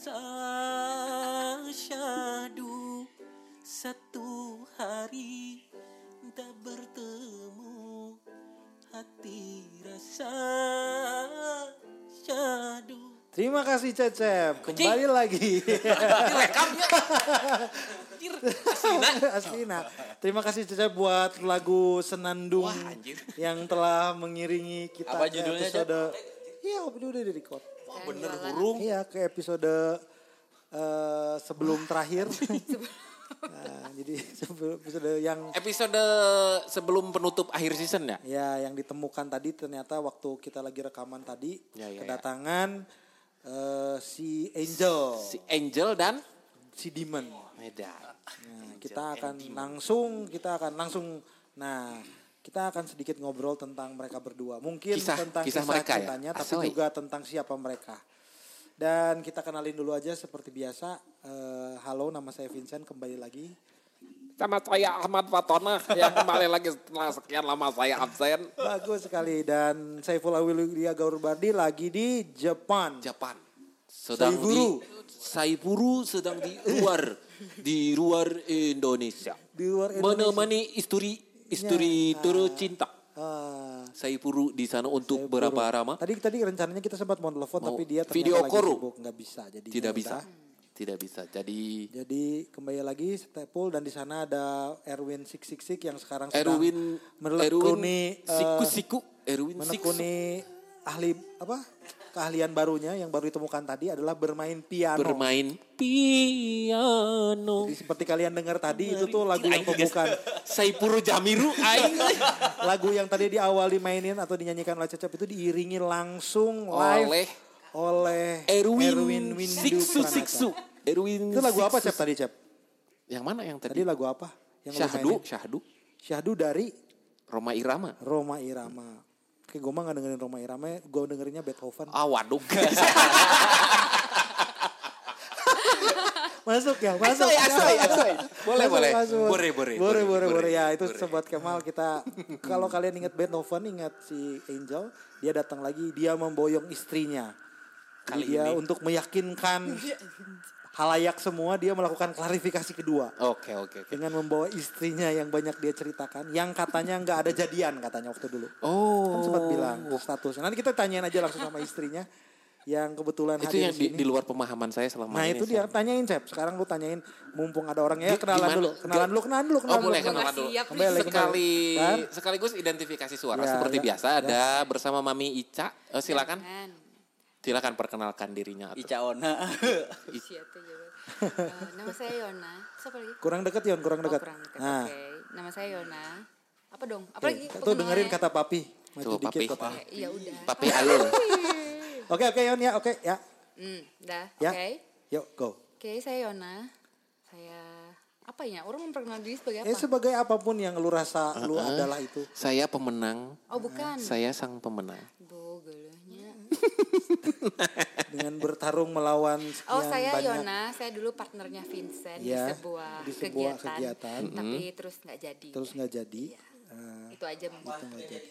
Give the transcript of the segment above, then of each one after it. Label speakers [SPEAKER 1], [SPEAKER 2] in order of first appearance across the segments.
[SPEAKER 1] rasa syahdu satu hari tak bertemu hati rasa syahdu
[SPEAKER 2] Terima kasih Cecep, kembali lagi.
[SPEAKER 1] rekamnya anjir aslinya
[SPEAKER 2] Aslina. Terima kasih Cecep buat lagu Senandung
[SPEAKER 1] Wah, anjir.
[SPEAKER 2] yang telah mengiringi kita
[SPEAKER 3] Apa judulnya,
[SPEAKER 2] episode. Iya, udah di record.
[SPEAKER 1] Wah, bener burung.
[SPEAKER 2] Iya, ke episode eh, sebelum terakhir. nah, jadi episode yang
[SPEAKER 1] episode sebelum penutup akhir season ya?
[SPEAKER 2] Ya yang ditemukan tadi ternyata waktu kita lagi rekaman tadi
[SPEAKER 1] Ya, ya, ya.
[SPEAKER 2] kedatangan eh, si Angel,
[SPEAKER 1] si Angel dan?
[SPEAKER 2] Si Demon.
[SPEAKER 1] Medan.
[SPEAKER 2] Nah, kita akan langsung kita akan langsung. Nah kita akan sedikit ngobrol tentang mereka berdua. Mungkin
[SPEAKER 1] Kisah-
[SPEAKER 2] tentang
[SPEAKER 1] kisah
[SPEAKER 2] kisah,
[SPEAKER 1] mereka ya?
[SPEAKER 2] cintanya tapi
[SPEAKER 1] Asoy.
[SPEAKER 2] juga tentang siapa mereka. Dan kita kenalin dulu aja seperti biasa. Eh, halo, nama saya Vincent kembali lagi.
[SPEAKER 4] Sama saya Ahmad Fatona yang kembali lagi setelah sekian lama saya absen.
[SPEAKER 2] Bagus sekali dan Saiful Awiludia Gaur Bardi lagi di Jepang.
[SPEAKER 1] Jepang sedang
[SPEAKER 2] Saiburu.
[SPEAKER 1] di Saiburu sedang di luar di luar Indonesia
[SPEAKER 2] Di luar Indonesia.
[SPEAKER 1] menemani istri istri
[SPEAKER 2] Ya.
[SPEAKER 1] terus cinta
[SPEAKER 2] Ah,
[SPEAKER 1] Saiburu di sana untuk
[SPEAKER 2] Saiful.
[SPEAKER 1] berapa lama
[SPEAKER 2] Tadi tadi rencananya kita sempat mau telepon tapi dia ternyata
[SPEAKER 1] video
[SPEAKER 2] lagi
[SPEAKER 1] call.
[SPEAKER 2] sibuk nggak bisa jadi
[SPEAKER 1] tidak bisa
[SPEAKER 2] udah.
[SPEAKER 1] tidak bisa jadi
[SPEAKER 2] Jadi kembali lagi Stepul dan di sana ada Erwin Sik Sik Sik yang sekarang
[SPEAKER 1] Erwin
[SPEAKER 2] menekuni
[SPEAKER 1] Erwin
[SPEAKER 2] eh,
[SPEAKER 1] siku siku Erwin
[SPEAKER 2] menekuni ahli apa keahlian barunya yang baru ditemukan tadi adalah bermain piano.
[SPEAKER 1] bermain piano
[SPEAKER 2] Jadi seperti kalian dengar tadi itu tuh lagu yang pembukaan
[SPEAKER 1] Saipuru Jamiru aing
[SPEAKER 2] lagu yang tadi di awal dimainin atau dinyanyikan oleh Cecep itu diiringi langsung live
[SPEAKER 1] oleh
[SPEAKER 2] oleh
[SPEAKER 1] Erwin,
[SPEAKER 2] Windu
[SPEAKER 1] Siksu
[SPEAKER 2] Pranata.
[SPEAKER 1] Siksu Erwin
[SPEAKER 2] Itu lagu apa. Cep tadi Cep?
[SPEAKER 1] yang mana yang
[SPEAKER 2] Tadi
[SPEAKER 1] tadi
[SPEAKER 2] lagu apa? Yang
[SPEAKER 1] Syahdu? Syahdu
[SPEAKER 2] Syahdu dari
[SPEAKER 1] Roma Irama
[SPEAKER 2] Roma Irama. Oke, gue mah gak dengerin Roma Irama, gue dengerinnya Beethoven.
[SPEAKER 1] ah waduh
[SPEAKER 2] Masuk ya, masuk.
[SPEAKER 1] Asoy, asoy, asoy. Boleh,
[SPEAKER 2] Masuk,
[SPEAKER 1] boleh.
[SPEAKER 2] masuk.
[SPEAKER 1] Boleh, boleh,
[SPEAKER 2] boleh,
[SPEAKER 1] boleh.
[SPEAKER 2] boleh. Ya, itu
[SPEAKER 1] Boleh.
[SPEAKER 2] sobat Kemal kita kalau kalian ingat Beethoven, ingat si Angel, dia datang lagi, dia memboyong istrinya. Jadi
[SPEAKER 1] Kali
[SPEAKER 2] dia
[SPEAKER 1] ini.
[SPEAKER 2] untuk meyakinkan halayak semua, dia melakukan klarifikasi kedua
[SPEAKER 1] oke oke oke
[SPEAKER 2] dengan membawa istrinya yang banyak dia ceritakan, yang katanya nggak ada jadian katanya waktu dulu.
[SPEAKER 1] oh
[SPEAKER 2] Kan sempat bilang statusnya. Nanti kita tanyain aja langsung sama istrinya yang kebetulan
[SPEAKER 1] itu
[SPEAKER 2] hadir
[SPEAKER 1] yang
[SPEAKER 2] di
[SPEAKER 1] di, luar pemahaman saya selama
[SPEAKER 2] Nah
[SPEAKER 1] ini
[SPEAKER 2] itu dia tanyain Cep. Sekarang lu tanyain mumpung ada orangnya ya kenalan
[SPEAKER 1] gimana?
[SPEAKER 2] dulu, kenalan dulu, kenalan dulu,
[SPEAKER 1] Oh
[SPEAKER 2] kenalan
[SPEAKER 1] boleh
[SPEAKER 2] dulu.
[SPEAKER 1] kenalan dulu.
[SPEAKER 5] Siap,
[SPEAKER 2] Kembali, kembali.
[SPEAKER 1] Sekali
[SPEAKER 2] Dan,
[SPEAKER 1] sekaligus identifikasi suara
[SPEAKER 2] Ya,
[SPEAKER 1] seperti
[SPEAKER 2] ya,
[SPEAKER 1] biasa
[SPEAKER 2] ya.
[SPEAKER 1] ada bersama Mami Ica. Eh, silakan
[SPEAKER 5] Jangan.
[SPEAKER 1] Silakan perkenalkan dirinya. atuh.
[SPEAKER 3] Ica Ona.
[SPEAKER 5] Eh, nama saya Yona. Siapa lagi?
[SPEAKER 2] kurang deket Yon, kurang
[SPEAKER 5] Oh, kurang dekat.
[SPEAKER 2] Nah,
[SPEAKER 5] Oke. Nama saya Yona. Apa dong? Apa lagi?
[SPEAKER 2] tuh dengerin kata papi. Maju
[SPEAKER 1] Tuh,
[SPEAKER 2] dikit
[SPEAKER 1] papi.
[SPEAKER 2] kata.
[SPEAKER 5] Oke, Iya udah.
[SPEAKER 1] Papi Alul.
[SPEAKER 2] Oke oke Yon ya, oke ya.
[SPEAKER 5] Hmm, dah.
[SPEAKER 2] Ya.
[SPEAKER 5] Oke.
[SPEAKER 2] Yuk go.
[SPEAKER 5] Oke, saya Yona. Saya apa ya? Orang memperkenalkan diri sebagai apa?
[SPEAKER 2] Eh sebagai apa pun yang lu rasa lu adalah itu.
[SPEAKER 1] Saya pemenang.
[SPEAKER 5] oh, bukan.
[SPEAKER 1] Saya sang pemenang.
[SPEAKER 5] Bo, gelahnya.
[SPEAKER 2] Dengan bertarung melawan sekian
[SPEAKER 5] Oh, saya
[SPEAKER 2] banyak.
[SPEAKER 5] Yona. Saya dulu partnernya Vincent
[SPEAKER 2] Ya,
[SPEAKER 5] di sebuah,
[SPEAKER 2] di sebuah
[SPEAKER 5] kegiatan.
[SPEAKER 2] kegiatan.
[SPEAKER 5] Tapi terus nggak jadi.
[SPEAKER 2] Terus nggak jadi. Eh,
[SPEAKER 5] Itu aja mungkin.
[SPEAKER 2] itu jadi.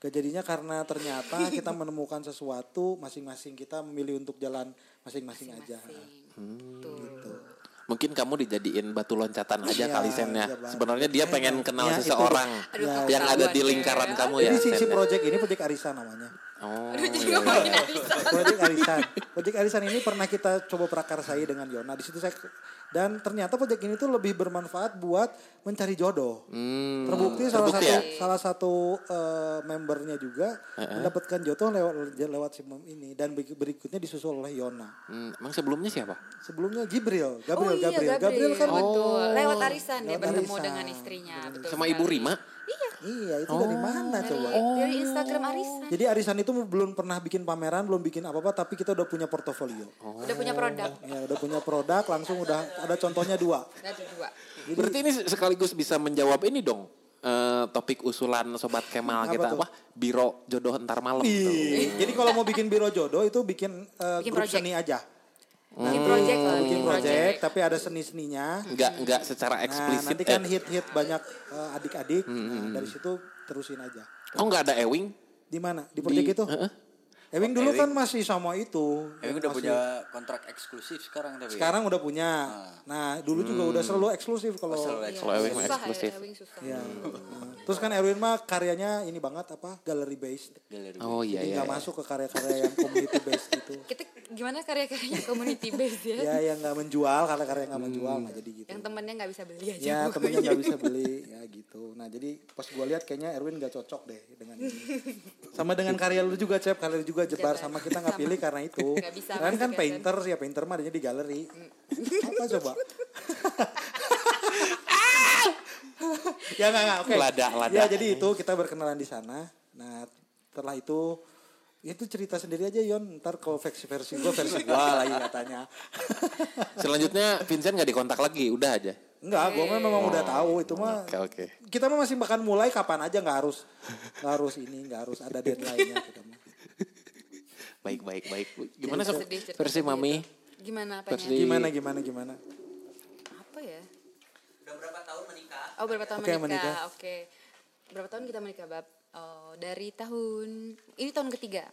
[SPEAKER 2] Kejadinya karena ternyata kita menemukan sesuatu masing-masing kita memilih untuk jalan masing-masing aja.
[SPEAKER 5] Masing. Tuh.
[SPEAKER 2] Gitu.
[SPEAKER 1] Mungkin kamu dijadiin batu loncatan aja
[SPEAKER 2] Iya,
[SPEAKER 1] kali Sennya.
[SPEAKER 2] iya, Bang.
[SPEAKER 1] Sebenarnya dia pengen kenal
[SPEAKER 2] Ya, itu.
[SPEAKER 1] seseorang
[SPEAKER 5] Aduh,
[SPEAKER 1] yang ada di lingkaran
[SPEAKER 5] ya.
[SPEAKER 1] kamu ya.
[SPEAKER 2] Jadi si, si
[SPEAKER 1] Sen, ya?
[SPEAKER 2] project ini project Arisa namanya.
[SPEAKER 1] Oh,
[SPEAKER 5] Aduh, jadi
[SPEAKER 1] iya.
[SPEAKER 5] ngomongin Arisa.
[SPEAKER 2] Project Arisan. Project Arisan ini pernah kita coba prakarsai dengan Yona. Di situ saya dan ternyata project ini tuh lebih bermanfaat buat mencari jodoh.
[SPEAKER 1] Hmm,
[SPEAKER 2] Terbukti salah
[SPEAKER 1] terbukti
[SPEAKER 2] satu
[SPEAKER 1] ya?
[SPEAKER 2] salah satu eh, membernya juga mendapatkan jodoh lewat lewat si mem ini dan ber- berikutnya disusul oleh Yona.
[SPEAKER 1] Hmm, emang sebelumnya siapa?
[SPEAKER 2] Sebelumnya Jibril,
[SPEAKER 5] Oh
[SPEAKER 2] Gabriel,
[SPEAKER 5] iya,
[SPEAKER 2] Gabriel,
[SPEAKER 5] Gabriel.
[SPEAKER 2] kan
[SPEAKER 5] Betul. Lewat arisan dia bertemu
[SPEAKER 2] arisan.
[SPEAKER 5] dengan istrinya. Betul
[SPEAKER 1] Sama
[SPEAKER 5] sekali.
[SPEAKER 1] Ibu Rima?
[SPEAKER 2] Iya itu dari mana
[SPEAKER 5] Dari,
[SPEAKER 2] coba?
[SPEAKER 5] dari Instagram arisan.
[SPEAKER 2] Jadi Arisan itu belum pernah bikin pameran, belum bikin apa-apa, tapi kita udah punya portofolio.
[SPEAKER 5] Udah punya produk.
[SPEAKER 2] Ya udah punya produk, langsung udah ada contohnya dua.
[SPEAKER 5] Ada dua.
[SPEAKER 1] Berarti ini sekaligus bisa menjawab ini dong. eh, topik usulan sobat Kemal
[SPEAKER 2] Apa
[SPEAKER 1] kita
[SPEAKER 2] tuh?
[SPEAKER 1] apa? Biro jodoh entar malam. tuh.
[SPEAKER 2] Jadi kalau mau bikin biro jodoh itu bikin, eh,
[SPEAKER 5] Bikin
[SPEAKER 2] grup
[SPEAKER 5] project.
[SPEAKER 2] seni aja.
[SPEAKER 5] Bikin project lah,
[SPEAKER 2] bikin project,
[SPEAKER 5] project.
[SPEAKER 2] tapi ada seni-seninya.
[SPEAKER 1] Enggak enggak secara
[SPEAKER 2] Nah,
[SPEAKER 1] eksplisit.
[SPEAKER 2] nanti kan
[SPEAKER 1] eh.
[SPEAKER 2] hit-hit banyak eh, adik-adik. Nah, dari situ terusin aja.
[SPEAKER 1] Oh enggak ada Ewing?
[SPEAKER 2] Di mana? Di project itu?
[SPEAKER 1] Heeh.
[SPEAKER 2] Ewing dulu kan masih sama itu.
[SPEAKER 3] Ewing udah punya kontrak eksklusif sekarang tapi.
[SPEAKER 2] Sekarang udah punya. Nah, dulu juga udah selalu eksklusif kalau
[SPEAKER 3] selalu
[SPEAKER 5] Iya,
[SPEAKER 1] Kalau Ewing mah
[SPEAKER 5] susah
[SPEAKER 1] eksklusif.
[SPEAKER 5] ya, Ewing susah.
[SPEAKER 2] Iya. Nah, Terus kan Erwin mah karyanya ini banget apa? Gallery based.
[SPEAKER 3] Galeri.
[SPEAKER 1] Oh iya
[SPEAKER 2] Jadi
[SPEAKER 1] iya.
[SPEAKER 2] nggak
[SPEAKER 1] iya.
[SPEAKER 2] masuk ke karya-karya yang community based gitu.
[SPEAKER 5] Kita gimana karya-karyanya community based ya?
[SPEAKER 2] Ya yang nggak menjual, karya-karya yang nggak menjual, nah jadi gitu.
[SPEAKER 5] Yang temennya nggak bisa beli aja.
[SPEAKER 2] Ya temennya nggak bisa beli, ya gitu. Nah jadi pas gue lihat kayaknya Erwin nggak cocok deh dengan ini. Sama dengan karya lu juga, Cep. Karya lu juga jebar
[SPEAKER 5] Jebar.
[SPEAKER 2] sama kita nggak pilih karena itu.
[SPEAKER 5] Nggak bisa
[SPEAKER 2] Kan kan
[SPEAKER 5] ya,
[SPEAKER 2] painter, ya painter mah adanya di galeri. Apa coba? ya nggak nggak oke.
[SPEAKER 1] Lada, lada.
[SPEAKER 2] Ya jadi itu kita berkenalan di sana. Nah setelah itu ya itu cerita sendiri aja Yon ntar kalau versi versi gue versi gue lagi katanya
[SPEAKER 1] Selanjutnya Vincent nggak dikontak lagi, udah aja.
[SPEAKER 2] enggak gue memang udah tahu itu mah
[SPEAKER 1] Oke oke.
[SPEAKER 2] kita mah masih bahkan mulai kapan aja nggak harus nggak harus ini nggak harus ada deadline-nya kita mah.
[SPEAKER 1] Baik baik baik. Gimana
[SPEAKER 5] cerita
[SPEAKER 1] versi mami?
[SPEAKER 5] itu. Gimana apanya?
[SPEAKER 1] Versi-
[SPEAKER 2] gimana gimana gimana
[SPEAKER 5] Apa ya?
[SPEAKER 3] Udah berapa tahun menikah?
[SPEAKER 5] Oh berapa tahun
[SPEAKER 2] Oke,
[SPEAKER 5] menikah?
[SPEAKER 2] menikah.
[SPEAKER 5] Oke. Berapa tahun kita menikah, Bab? Oh, dari tahun ini tahun ketiga.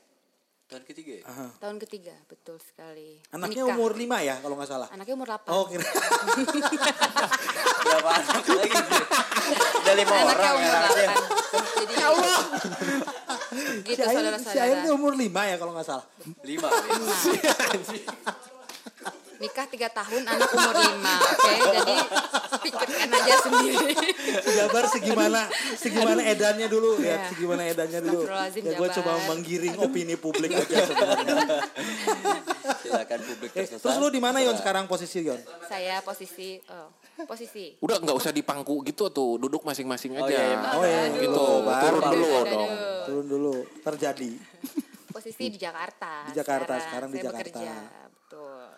[SPEAKER 3] Tahun ketiga ya?
[SPEAKER 2] Aha.
[SPEAKER 5] Tahun ketiga, betul sekali.
[SPEAKER 2] anaknya
[SPEAKER 5] Menikah.
[SPEAKER 2] umur lima ya kalau nggak salah
[SPEAKER 5] Anaknya umur 8.
[SPEAKER 2] oh kira
[SPEAKER 3] Berapa anak lagi? Udah lima
[SPEAKER 5] Anaknya
[SPEAKER 3] orang
[SPEAKER 5] umur
[SPEAKER 3] ya.
[SPEAKER 5] 8. Jadi ya Allah. gitu
[SPEAKER 2] si si
[SPEAKER 5] saudara-saudara.
[SPEAKER 2] tuh umur lima ya kalau nggak salah
[SPEAKER 3] Lima.
[SPEAKER 5] Nikah tiga tahun, anak umur 5. Oke, jadi pikirkan aja sendiri.
[SPEAKER 2] Jabar segimana segimana edannya dulu ya
[SPEAKER 5] Iya.
[SPEAKER 2] segimana edannya dulu ya gue coba menggiring opini publik aja sebenarnya
[SPEAKER 3] Silakan publik
[SPEAKER 2] Oke,
[SPEAKER 3] tersesat.
[SPEAKER 2] terus lu di mana Yon sekarang posisi Yon
[SPEAKER 5] Saya posisi oh, posisi.
[SPEAKER 1] Udah nggak usah dipangku gitu tuh, duduk masing-masing aja.
[SPEAKER 3] Oh, iya, iya.
[SPEAKER 2] oh iya
[SPEAKER 1] Gitu,
[SPEAKER 2] Bar.
[SPEAKER 1] turun dulu
[SPEAKER 5] aduh.
[SPEAKER 1] dong.
[SPEAKER 2] turun dulu terjadi
[SPEAKER 5] Posisi di Jakarta.
[SPEAKER 2] Di Jakarta, sekarang di
[SPEAKER 5] Saya
[SPEAKER 2] Jakarta.
[SPEAKER 5] Bekerja, betul.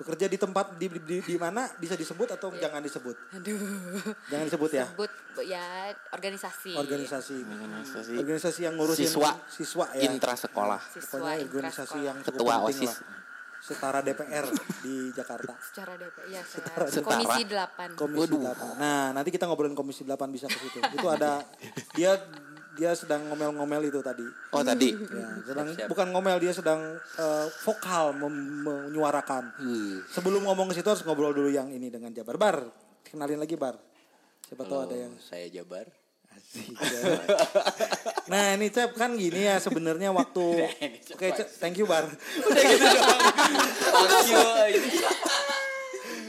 [SPEAKER 2] Bekerja di tempat di di, di mana bisa disebut atau jangan disebut
[SPEAKER 5] Aduh.
[SPEAKER 2] jangan disebut ya
[SPEAKER 5] Sebut ya organisasi.
[SPEAKER 2] organisasi
[SPEAKER 1] Organisasi
[SPEAKER 2] organisasi yang ngurusin
[SPEAKER 1] siswa
[SPEAKER 2] siswa ya
[SPEAKER 1] intra sekolah.
[SPEAKER 5] Siswa
[SPEAKER 2] pokoknya organisasi
[SPEAKER 5] intrasekolah.
[SPEAKER 2] yang cukup
[SPEAKER 1] Ketua
[SPEAKER 2] penting
[SPEAKER 1] OSIS.
[SPEAKER 2] lah setara DPR di Jakarta
[SPEAKER 5] secara DP ya
[SPEAKER 2] Setara.
[SPEAKER 5] saya komisi 8
[SPEAKER 2] Komisi 8. Nah, nanti kita ngobrolin Komisi 8 bisa ke situ. Itu ada dia dia sedang ngomel-ngomel itu tadi.
[SPEAKER 1] Oh tadi.
[SPEAKER 2] Ya, sedang bukan ngomel dia sedang eh, vokal mem- menyuarakan. Sebelum ngomong ke situ harus ngobrol dulu yang ini dengan Jabar. Bar, kenalin lagi Bar. Siapa tahu ada yang
[SPEAKER 3] Saya Jabar.
[SPEAKER 2] asik. ya. nah, ini Cep kan gini ya sebenarnya waktu Oke, Cep, thank you Bar.
[SPEAKER 3] Fuck you.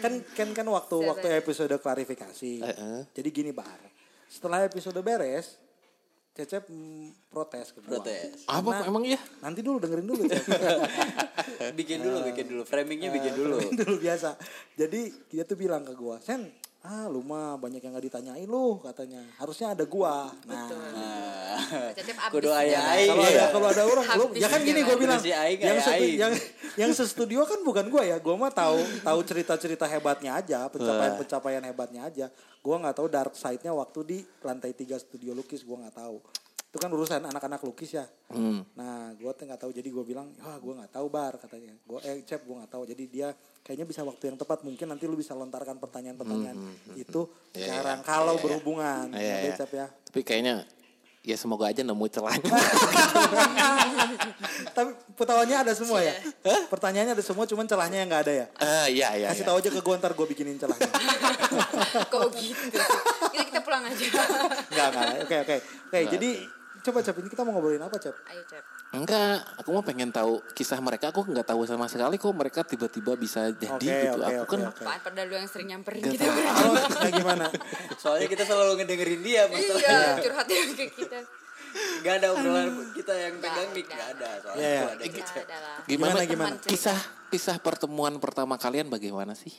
[SPEAKER 2] kan kan kan waktu waktu episode klarifikasi. Jadi gini Bar. Setelah episode beres, Cecep protes ke gua.
[SPEAKER 3] Protes.
[SPEAKER 1] Apa emang iya?
[SPEAKER 2] Nanti dulu dengerin dulu Cep.
[SPEAKER 3] Bikin dulu, bikin dulu. Framingnya bikin dulu.
[SPEAKER 2] Dengerin dulu biasa. Jadi dia tuh bilang ke gua, "Sen, ah lu mah banyak yang gak ditanyain lu," katanya. Harusnya ada gua. Nah,
[SPEAKER 3] Nah,
[SPEAKER 5] Cecep abis
[SPEAKER 3] kudu
[SPEAKER 5] ya.
[SPEAKER 3] ayah aing
[SPEAKER 2] kalau ada
[SPEAKER 3] ya.
[SPEAKER 2] kalau ada orang lu ya kan gini
[SPEAKER 5] dia.
[SPEAKER 2] gue bilang
[SPEAKER 3] Si Aing
[SPEAKER 2] yang setu- yang yang sestudio kan bukan gua ya gue mah tahu tahu cerita cerita hebatnya aja pencapaian pencapaian hebatnya aja gue nggak tahu dark side-nya waktu di lantai tiga studio lukis gue nggak tahu itu kan urusan anak-anak lukis ya nah gue tuh nggak tahu jadi gue bilang wah gue nggak tahu bar katanya gue eh cep gue nggak tahu jadi dia kayaknya bisa waktu yang tepat mungkin nanti lu bisa lontarkan pertanyaan-pertanyaan itu
[SPEAKER 1] Iya,
[SPEAKER 2] sekarang
[SPEAKER 1] iya.
[SPEAKER 2] kalau
[SPEAKER 1] Iya, iya.
[SPEAKER 2] berhubungan
[SPEAKER 1] Iya,
[SPEAKER 2] Ya,
[SPEAKER 1] iya.
[SPEAKER 2] Cep ya
[SPEAKER 1] Tapi kayaknya ya semoga aja nemu celahnya.
[SPEAKER 2] Tapi petawannya ada semua ya? Pertanyaannya ada semua, cuman celahnya yang nggak ada ya?
[SPEAKER 1] Eh iya iya.
[SPEAKER 2] Kasih
[SPEAKER 1] iya.
[SPEAKER 2] tahu aja ke gue ntar gue bikinin celahnya.
[SPEAKER 5] Kok gitu? Kita kita pulang aja.
[SPEAKER 2] Enggak, enggak. Oke, oke. Oke, jadi coba Cep, ini kita mau ngobrolin apa Cep?
[SPEAKER 5] Ayo Cep.
[SPEAKER 1] Enggak, aku mau pengen tahu kisah mereka. Aku nggak tahu sama sekali kok mereka tiba-tiba bisa jadi
[SPEAKER 2] Oke,
[SPEAKER 1] gitu.
[SPEAKER 2] oke,
[SPEAKER 1] aku
[SPEAKER 2] oke,
[SPEAKER 1] kan
[SPEAKER 2] oke.
[SPEAKER 5] Apaan padahal lu yang sering nyamperin gitu.
[SPEAKER 2] Kayak gimana?
[SPEAKER 3] Soalnya kita selalu ngedengerin dia masalah.
[SPEAKER 5] Iya, curhatnya ke kita.
[SPEAKER 3] Gak ada obrolan kita yang pegang mic, gak ada. Soalnya
[SPEAKER 2] Iya, iya.
[SPEAKER 3] ada
[SPEAKER 5] Ya, adalah.
[SPEAKER 1] gimana
[SPEAKER 2] Gimana,
[SPEAKER 1] kisah kisah pertemuan pertama kalian bagaimana sih?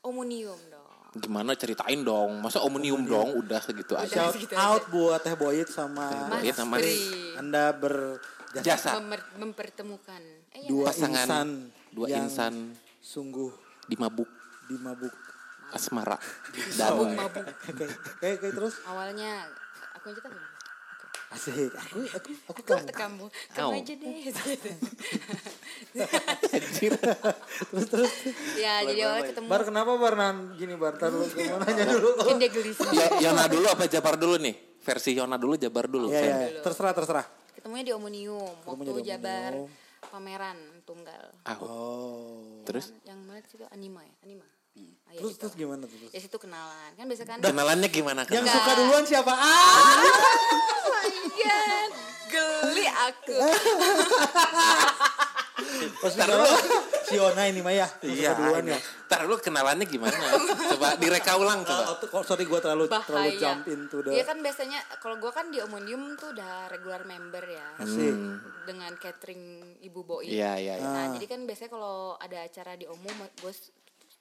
[SPEAKER 5] Omonium dong.
[SPEAKER 1] Gimana ceritain dong. Masa omnium dong udah segitu aja.
[SPEAKER 2] Shout
[SPEAKER 5] segitu
[SPEAKER 2] out buat Teh Boyit sama
[SPEAKER 1] Teh Boyit sama-
[SPEAKER 5] Pri.
[SPEAKER 2] Anda berjasa
[SPEAKER 1] Jasa.
[SPEAKER 5] Memer- mempertemukan. Eh, ya
[SPEAKER 2] dua
[SPEAKER 1] Pasangan,
[SPEAKER 2] insan
[SPEAKER 1] dua
[SPEAKER 2] yang
[SPEAKER 1] insan
[SPEAKER 2] sungguh
[SPEAKER 1] di mabuk
[SPEAKER 2] dimabuk.
[SPEAKER 1] asmara.
[SPEAKER 5] mabuk
[SPEAKER 1] Dan
[SPEAKER 5] mabuk.
[SPEAKER 2] Oke, oke, oke, terus
[SPEAKER 5] Awalnya aku yang cerita belum?
[SPEAKER 2] Asik. Aku aku aku
[SPEAKER 5] Aku
[SPEAKER 2] kamu.
[SPEAKER 5] kamu, kamu aja deh.
[SPEAKER 1] anjir.
[SPEAKER 2] Terus terus.
[SPEAKER 5] ya jadi awalnya ketemu.
[SPEAKER 2] Bar kenapa Bar nan gini Bar? Tar lu mau nanya dulu.
[SPEAKER 5] Mungkin dia gelisah.
[SPEAKER 1] Ya, Yona dulu apa Jabar dulu nih? Versi Yona dulu, Jabar dulu.
[SPEAKER 2] Iya, iya. Terserah, terserah.
[SPEAKER 5] ketemunya di Omnium waktu
[SPEAKER 2] di
[SPEAKER 5] Jabar pameran tunggal.
[SPEAKER 1] Ah,
[SPEAKER 2] Oh.
[SPEAKER 1] terus
[SPEAKER 5] Yang mana itu anima ya? Anima. Ah, ya
[SPEAKER 2] Terus
[SPEAKER 5] gitu.
[SPEAKER 2] terus gimana tuh?
[SPEAKER 5] Ya situ kenalan. Kan biasa kan
[SPEAKER 1] kenalannya gimana kan?
[SPEAKER 2] Yang suka duluan siapa? Ah.
[SPEAKER 5] Oh my god. Geli aku.
[SPEAKER 2] Pas kalau si Ona ini mah ya. yang
[SPEAKER 1] Iya.
[SPEAKER 2] Suka duluan ya.
[SPEAKER 1] Ntar lu kenalannya gimana? coba direka ulang coba.
[SPEAKER 2] Oh, oh, sorry gue terlalu terlalu
[SPEAKER 5] Bahaya.
[SPEAKER 2] jump into the
[SPEAKER 5] Iya kan biasanya kalau gua kan di Omnium tuh udah regular member ya.
[SPEAKER 2] Asik.
[SPEAKER 5] Dengan catering Ibu Boi.
[SPEAKER 1] Iya, iya, iya.
[SPEAKER 5] Nah, jadi kan biasanya kalau ada acara di Omum gue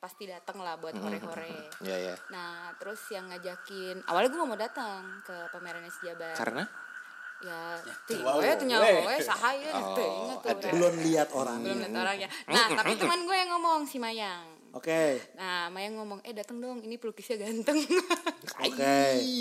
[SPEAKER 5] pasti datang lah buat hore-hore.
[SPEAKER 1] Iya, iya.
[SPEAKER 5] Nah, terus yang ngajakin, awalnya gue gak mau datang ke pameran Jabar.
[SPEAKER 1] Karena
[SPEAKER 5] Ya, tinggal ya, tinggal gue, sahaya,
[SPEAKER 1] Oh,
[SPEAKER 5] tuh.
[SPEAKER 1] ada.
[SPEAKER 5] udah.
[SPEAKER 2] belum lihat orang.
[SPEAKER 5] Belum lihat orangnya. Nah, tapi teman gue yang ngomong, si Mayang.
[SPEAKER 2] Oke.
[SPEAKER 5] Nah, Mayang ngomong, eh datang dong, ini pelukisnya ganteng.
[SPEAKER 2] Oke.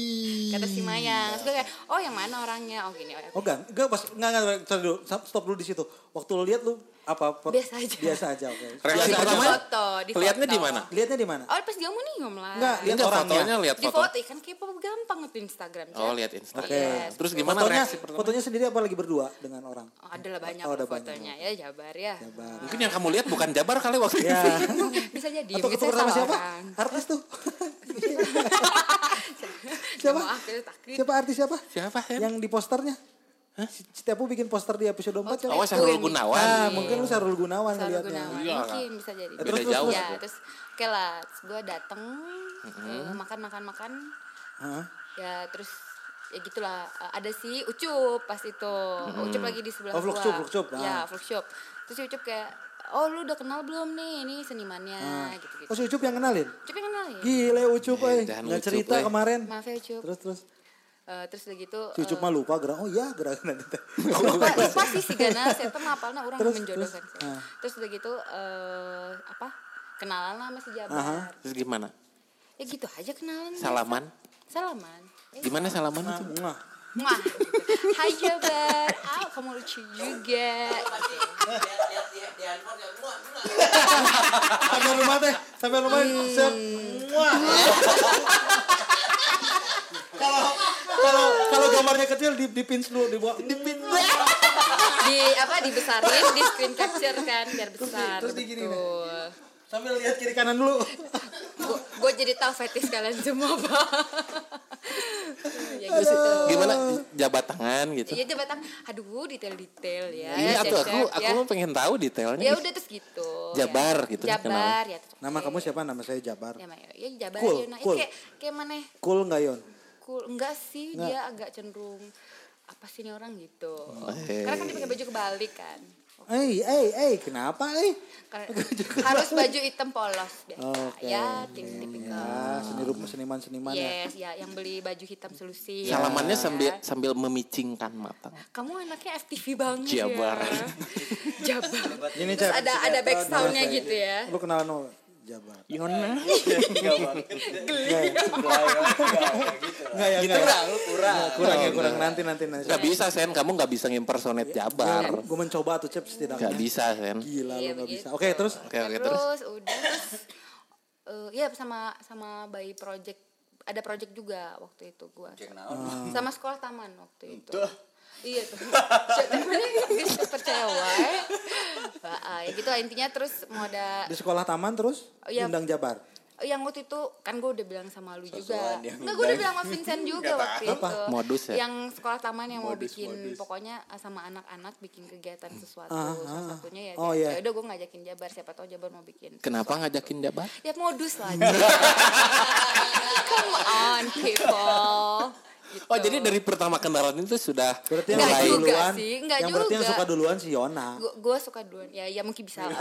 [SPEAKER 5] Kata si Mayang. Terus gue kayak, oh yang mana orangnya? Oh gini, oh,
[SPEAKER 2] Oh gan, enggak pas enggak enggak sorry dulu, stop stop dulu di situ. Waktu lu lihat lu apa, apa
[SPEAKER 5] Biasa aja.
[SPEAKER 2] Biasa aja, oke.
[SPEAKER 1] Reaksi
[SPEAKER 5] Di
[SPEAKER 1] pertama
[SPEAKER 5] foto, di
[SPEAKER 1] lihatnya
[SPEAKER 5] foto.
[SPEAKER 1] di mana?
[SPEAKER 2] Lihatnya di mana?
[SPEAKER 5] Oh pas di Omnium lah.
[SPEAKER 2] Enggak, lihat
[SPEAKER 1] Enggak
[SPEAKER 2] orangnya.
[SPEAKER 1] fotonya lihat
[SPEAKER 5] di
[SPEAKER 1] foto.
[SPEAKER 5] foto kan kepo gampang nge Instagram.
[SPEAKER 1] Oh,
[SPEAKER 5] Cak.
[SPEAKER 1] lihat Instagram.
[SPEAKER 2] Oke.
[SPEAKER 5] Yes.
[SPEAKER 1] Terus gimana
[SPEAKER 2] fotonya,
[SPEAKER 1] reaksi pertama?
[SPEAKER 2] fotonya sendiri apa lagi berdua dengan orang?
[SPEAKER 5] Oh, ada lah banyak
[SPEAKER 2] Oh, ada
[SPEAKER 5] fotonya. Ya Jabar ya.
[SPEAKER 2] Jabar.
[SPEAKER 1] Mungkin yang kamu lihat bukan Jabar kali waktu itu.
[SPEAKER 2] Ya.
[SPEAKER 5] Bisa jadi.
[SPEAKER 2] Atau ketemu sama siapa?
[SPEAKER 5] orang.
[SPEAKER 2] Artis tuh.
[SPEAKER 5] Siapa?
[SPEAKER 2] Siapa? Artis siapa?
[SPEAKER 1] Siapa ya?
[SPEAKER 2] Yang di posternya? Si si Tepu bikin poster di episode 4 siapa?
[SPEAKER 1] Oh,
[SPEAKER 5] Itu
[SPEAKER 1] Syahrul
[SPEAKER 5] yang
[SPEAKER 1] Gunawan.
[SPEAKER 2] Ah, mungkin lu Sarul Gunawan
[SPEAKER 5] Sarul
[SPEAKER 2] ngeliatnya.
[SPEAKER 5] Gunawan.
[SPEAKER 1] Iya.
[SPEAKER 5] Mungkin bisa jadi.
[SPEAKER 1] Beda
[SPEAKER 2] terus,
[SPEAKER 1] jauh.
[SPEAKER 5] Ya, terus oke lah, gue dateng eh, makan makan makan.
[SPEAKER 2] Hah?
[SPEAKER 5] Ya terus ya gitulah Eh, ada si Ucup pas itu Ucup lagi di sebelah
[SPEAKER 2] Oh,
[SPEAKER 5] gua.
[SPEAKER 2] Vlogshop, Vlogshop, ah.
[SPEAKER 5] ya Vlogshop terus si Ucup kayak oh lu udah kenal belum nih ini senimannya gitu gitu
[SPEAKER 2] Oh, si Ucup yang kenalin?
[SPEAKER 5] Ucup yang kenal ya
[SPEAKER 2] Gile Ucup, eh.
[SPEAKER 1] Edan
[SPEAKER 2] Nggak
[SPEAKER 1] Ucup,
[SPEAKER 2] cerita
[SPEAKER 1] eh.
[SPEAKER 2] kemarin.
[SPEAKER 5] maaf ya Ucup
[SPEAKER 2] Terus, terus.
[SPEAKER 5] Eh, terus udah gitu
[SPEAKER 2] Si Ucup mah lupa gerak. Oh iya, gerak nanti.
[SPEAKER 5] lupa, lupa sih si Gana saya tuh ngapalnya orang
[SPEAKER 2] Terus,
[SPEAKER 5] menjodohkan
[SPEAKER 2] terus, ah.
[SPEAKER 5] terus udah gitu eh apa kenalan lah sama si Jabar
[SPEAKER 2] Aha.
[SPEAKER 1] Terus gimana?
[SPEAKER 5] ya gitu aja kenalan
[SPEAKER 1] Salaman?
[SPEAKER 5] salaman Ya,
[SPEAKER 1] Gimana salaman itu?
[SPEAKER 2] Mwah.
[SPEAKER 5] Wah, gitu. Hai Jabar, ah kamu lucu juga.
[SPEAKER 2] Sampai rumah teh, sampai rumah set. Kalau kalau kalau gambarnya kecil di di pins dulu dibuat di pins.
[SPEAKER 5] Di apa dibesarin, di screen capture kan biar besar.
[SPEAKER 2] terus
[SPEAKER 5] betul.
[SPEAKER 2] Sambil lihat kiri kanan dulu.
[SPEAKER 5] Gue jadi tahu fetish kalian semua pak. ya gitu.
[SPEAKER 1] Gimana jabat tangan gitu?
[SPEAKER 5] Iya coba tang, aduh detail-detail ya.
[SPEAKER 1] Iya, tuh aku aku
[SPEAKER 5] ya.
[SPEAKER 1] mau pengen tahu detailnya.
[SPEAKER 5] Ya udah terus gitu.
[SPEAKER 1] Jabar
[SPEAKER 5] ya.
[SPEAKER 1] gitu,
[SPEAKER 5] Jabar ya. terus
[SPEAKER 2] Nama kamu siapa? Nama saya Jabar.
[SPEAKER 5] Ya, ya Jabar
[SPEAKER 2] Cool,
[SPEAKER 5] ya. Nah,
[SPEAKER 2] cool.
[SPEAKER 5] kayak kayak mana?
[SPEAKER 2] Cool nggak Yon?
[SPEAKER 5] Cool. Enggak sih,
[SPEAKER 2] Enggak.
[SPEAKER 5] dia agak cenderung apa sih ini orang gitu.
[SPEAKER 1] eh.
[SPEAKER 5] Karena kan dia pakai baju kebalik kan.
[SPEAKER 2] Eh, eh, eh, kenapa eh?
[SPEAKER 5] Harus baju hitam polos biasa.
[SPEAKER 2] Oke.
[SPEAKER 5] Ya, tipikal.
[SPEAKER 2] Ya, seni rupa seniman-seniman ya.
[SPEAKER 5] Yes, ya yang beli baju hitam selusin.
[SPEAKER 1] Salamannya
[SPEAKER 5] Ya.
[SPEAKER 1] sambil sambil memicingkan mata.
[SPEAKER 5] Kamu anaknya FTV banget
[SPEAKER 1] Jabar.
[SPEAKER 5] ya. Jabar.
[SPEAKER 2] Ini
[SPEAKER 5] Terus ada ada back soundnya gitu ya.
[SPEAKER 2] Lu kenalan Jabar.
[SPEAKER 1] Yona.
[SPEAKER 2] Enggak ya,
[SPEAKER 1] Gitu
[SPEAKER 2] enggak.
[SPEAKER 1] nggak?
[SPEAKER 3] kurang.
[SPEAKER 2] Kurang ya, kurang nanti nanti nanti.
[SPEAKER 1] Gak bisa Sen, kamu gak bisa ngimpersonate Jabar.
[SPEAKER 2] Gue mencoba tuh Cep setidaknya.
[SPEAKER 1] Gak bisa Sen.
[SPEAKER 2] Gila
[SPEAKER 5] Iya,
[SPEAKER 2] lu gak
[SPEAKER 5] begitu.
[SPEAKER 2] bisa. Oke, terus
[SPEAKER 1] Oke oke
[SPEAKER 5] terus,
[SPEAKER 1] terus.
[SPEAKER 5] udah terus eh, ya sama sama bayi project ada project juga waktu itu gua sama sekolah taman waktu itu iya tuh percaya wae ya gitu lah, intinya terus mau ada
[SPEAKER 2] di sekolah taman terus
[SPEAKER 5] Oh, iya.
[SPEAKER 2] undang Jabar.
[SPEAKER 5] yang waktu itu kan gue udah bilang sama lu juga
[SPEAKER 3] Sosokan
[SPEAKER 5] enggak gue udah bilang sama Vincent juga waktu
[SPEAKER 2] Apa?
[SPEAKER 5] itu
[SPEAKER 1] Modus ya?
[SPEAKER 5] yang sekolah taman yang mau
[SPEAKER 3] Modus,
[SPEAKER 5] bikin
[SPEAKER 3] modus.
[SPEAKER 5] pokoknya ah, sama anak-anak bikin kegiatan sesuatu
[SPEAKER 2] Ah,
[SPEAKER 5] salah
[SPEAKER 2] ah.
[SPEAKER 5] satunya ya
[SPEAKER 2] Oh,
[SPEAKER 5] dia-
[SPEAKER 2] iya.
[SPEAKER 5] ya udah gue ngajakin Jabar siapa tahu Jabar mau bikin
[SPEAKER 1] Kenapa ngajakin Jabar?
[SPEAKER 5] ya modus lah come on people Gitu.
[SPEAKER 1] Oh jadi dari pertama kenalan itu sudah
[SPEAKER 2] Berarti yang
[SPEAKER 5] juga
[SPEAKER 2] duluan,
[SPEAKER 5] sih, enggak
[SPEAKER 2] yang berarti yang
[SPEAKER 5] juga.
[SPEAKER 2] suka duluan si Yona.
[SPEAKER 5] gue suka duluan ya ya mungkin bisa lah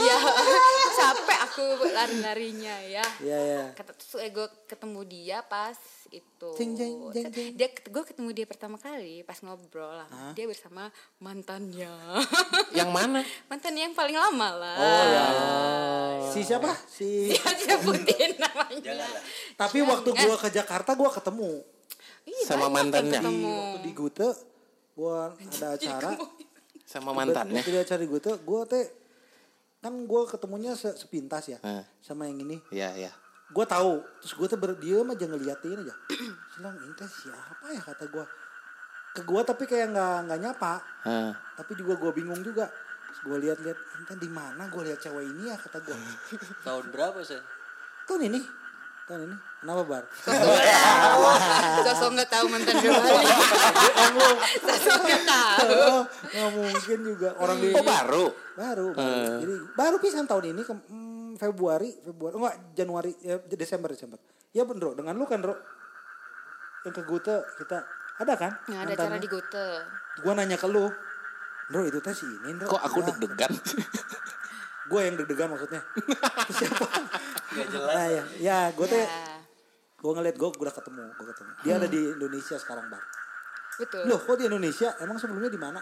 [SPEAKER 5] ya capek aku lari-larinya ya
[SPEAKER 2] Iya, iya.
[SPEAKER 5] kata terus eh, gue ketemu dia pas itu
[SPEAKER 2] Jeng, jeng, jeng, jeng.
[SPEAKER 5] dia gue ketemu dia pertama kali pas ngobrol lah dia bersama mantannya
[SPEAKER 1] yang mana?
[SPEAKER 5] mantannya yang paling lama lah
[SPEAKER 2] Oh ya. Si siapa? Si
[SPEAKER 5] dia sebutin namanya
[SPEAKER 2] Tapi waktu gua ke Jakarta gua ketemu.
[SPEAKER 5] Iya,
[SPEAKER 1] Sama mantannya.
[SPEAKER 5] ketemu.
[SPEAKER 2] Waktu di Gute gua ada acara.
[SPEAKER 1] Sama mantannya.
[SPEAKER 2] Waktu di acara di Gute gua teh kan gua ketemunya se- sepintas ya
[SPEAKER 1] Eh.
[SPEAKER 2] sama yang ini.
[SPEAKER 1] Iya iya.
[SPEAKER 2] Gue tahu. Terus gue tuh berdiam aja ngeliatin aja. Bilang ini teh siapa ya kata gue ke gue tapi kayak nggak nggak nyapa. Tapi juga gue bingung juga. Gue lihat-lihat ente di mana? Gue lihat cewek ini ya kata gue
[SPEAKER 3] Tahun berapa sih?
[SPEAKER 2] tahun ini. Tahun ini. Kenapa bar?
[SPEAKER 5] Sosok nggak tahu. Mantan gue balik. Sosok nggak tahu.
[SPEAKER 2] Nggak mungkin juga. Orang di
[SPEAKER 1] Oh baru.
[SPEAKER 2] baru, baru. jadi baru pisan tahun ini. Ke Februari Februari oh, enggak Januari ya, Desember Desember. Ya bener dengan lu kan Ro? Yang ke Gute kita ada kan?
[SPEAKER 5] Nggak ada cara di Gote.
[SPEAKER 2] gue nanya ke lu Bro itu teh si ini Bro
[SPEAKER 1] Kok aku
[SPEAKER 2] Ya,
[SPEAKER 1] deg-degan?
[SPEAKER 2] gue yang deg-degan maksudnya. Siapa?
[SPEAKER 3] Gak jelas.
[SPEAKER 2] nah, ya ya gue teh
[SPEAKER 5] Ya,
[SPEAKER 2] gue ngeliat gue udah ketemu gue ketemu. Dia ada di Indonesia sekarang bar.
[SPEAKER 5] Betul.
[SPEAKER 2] loh kok di Indonesia? Emang sebelumnya di mana?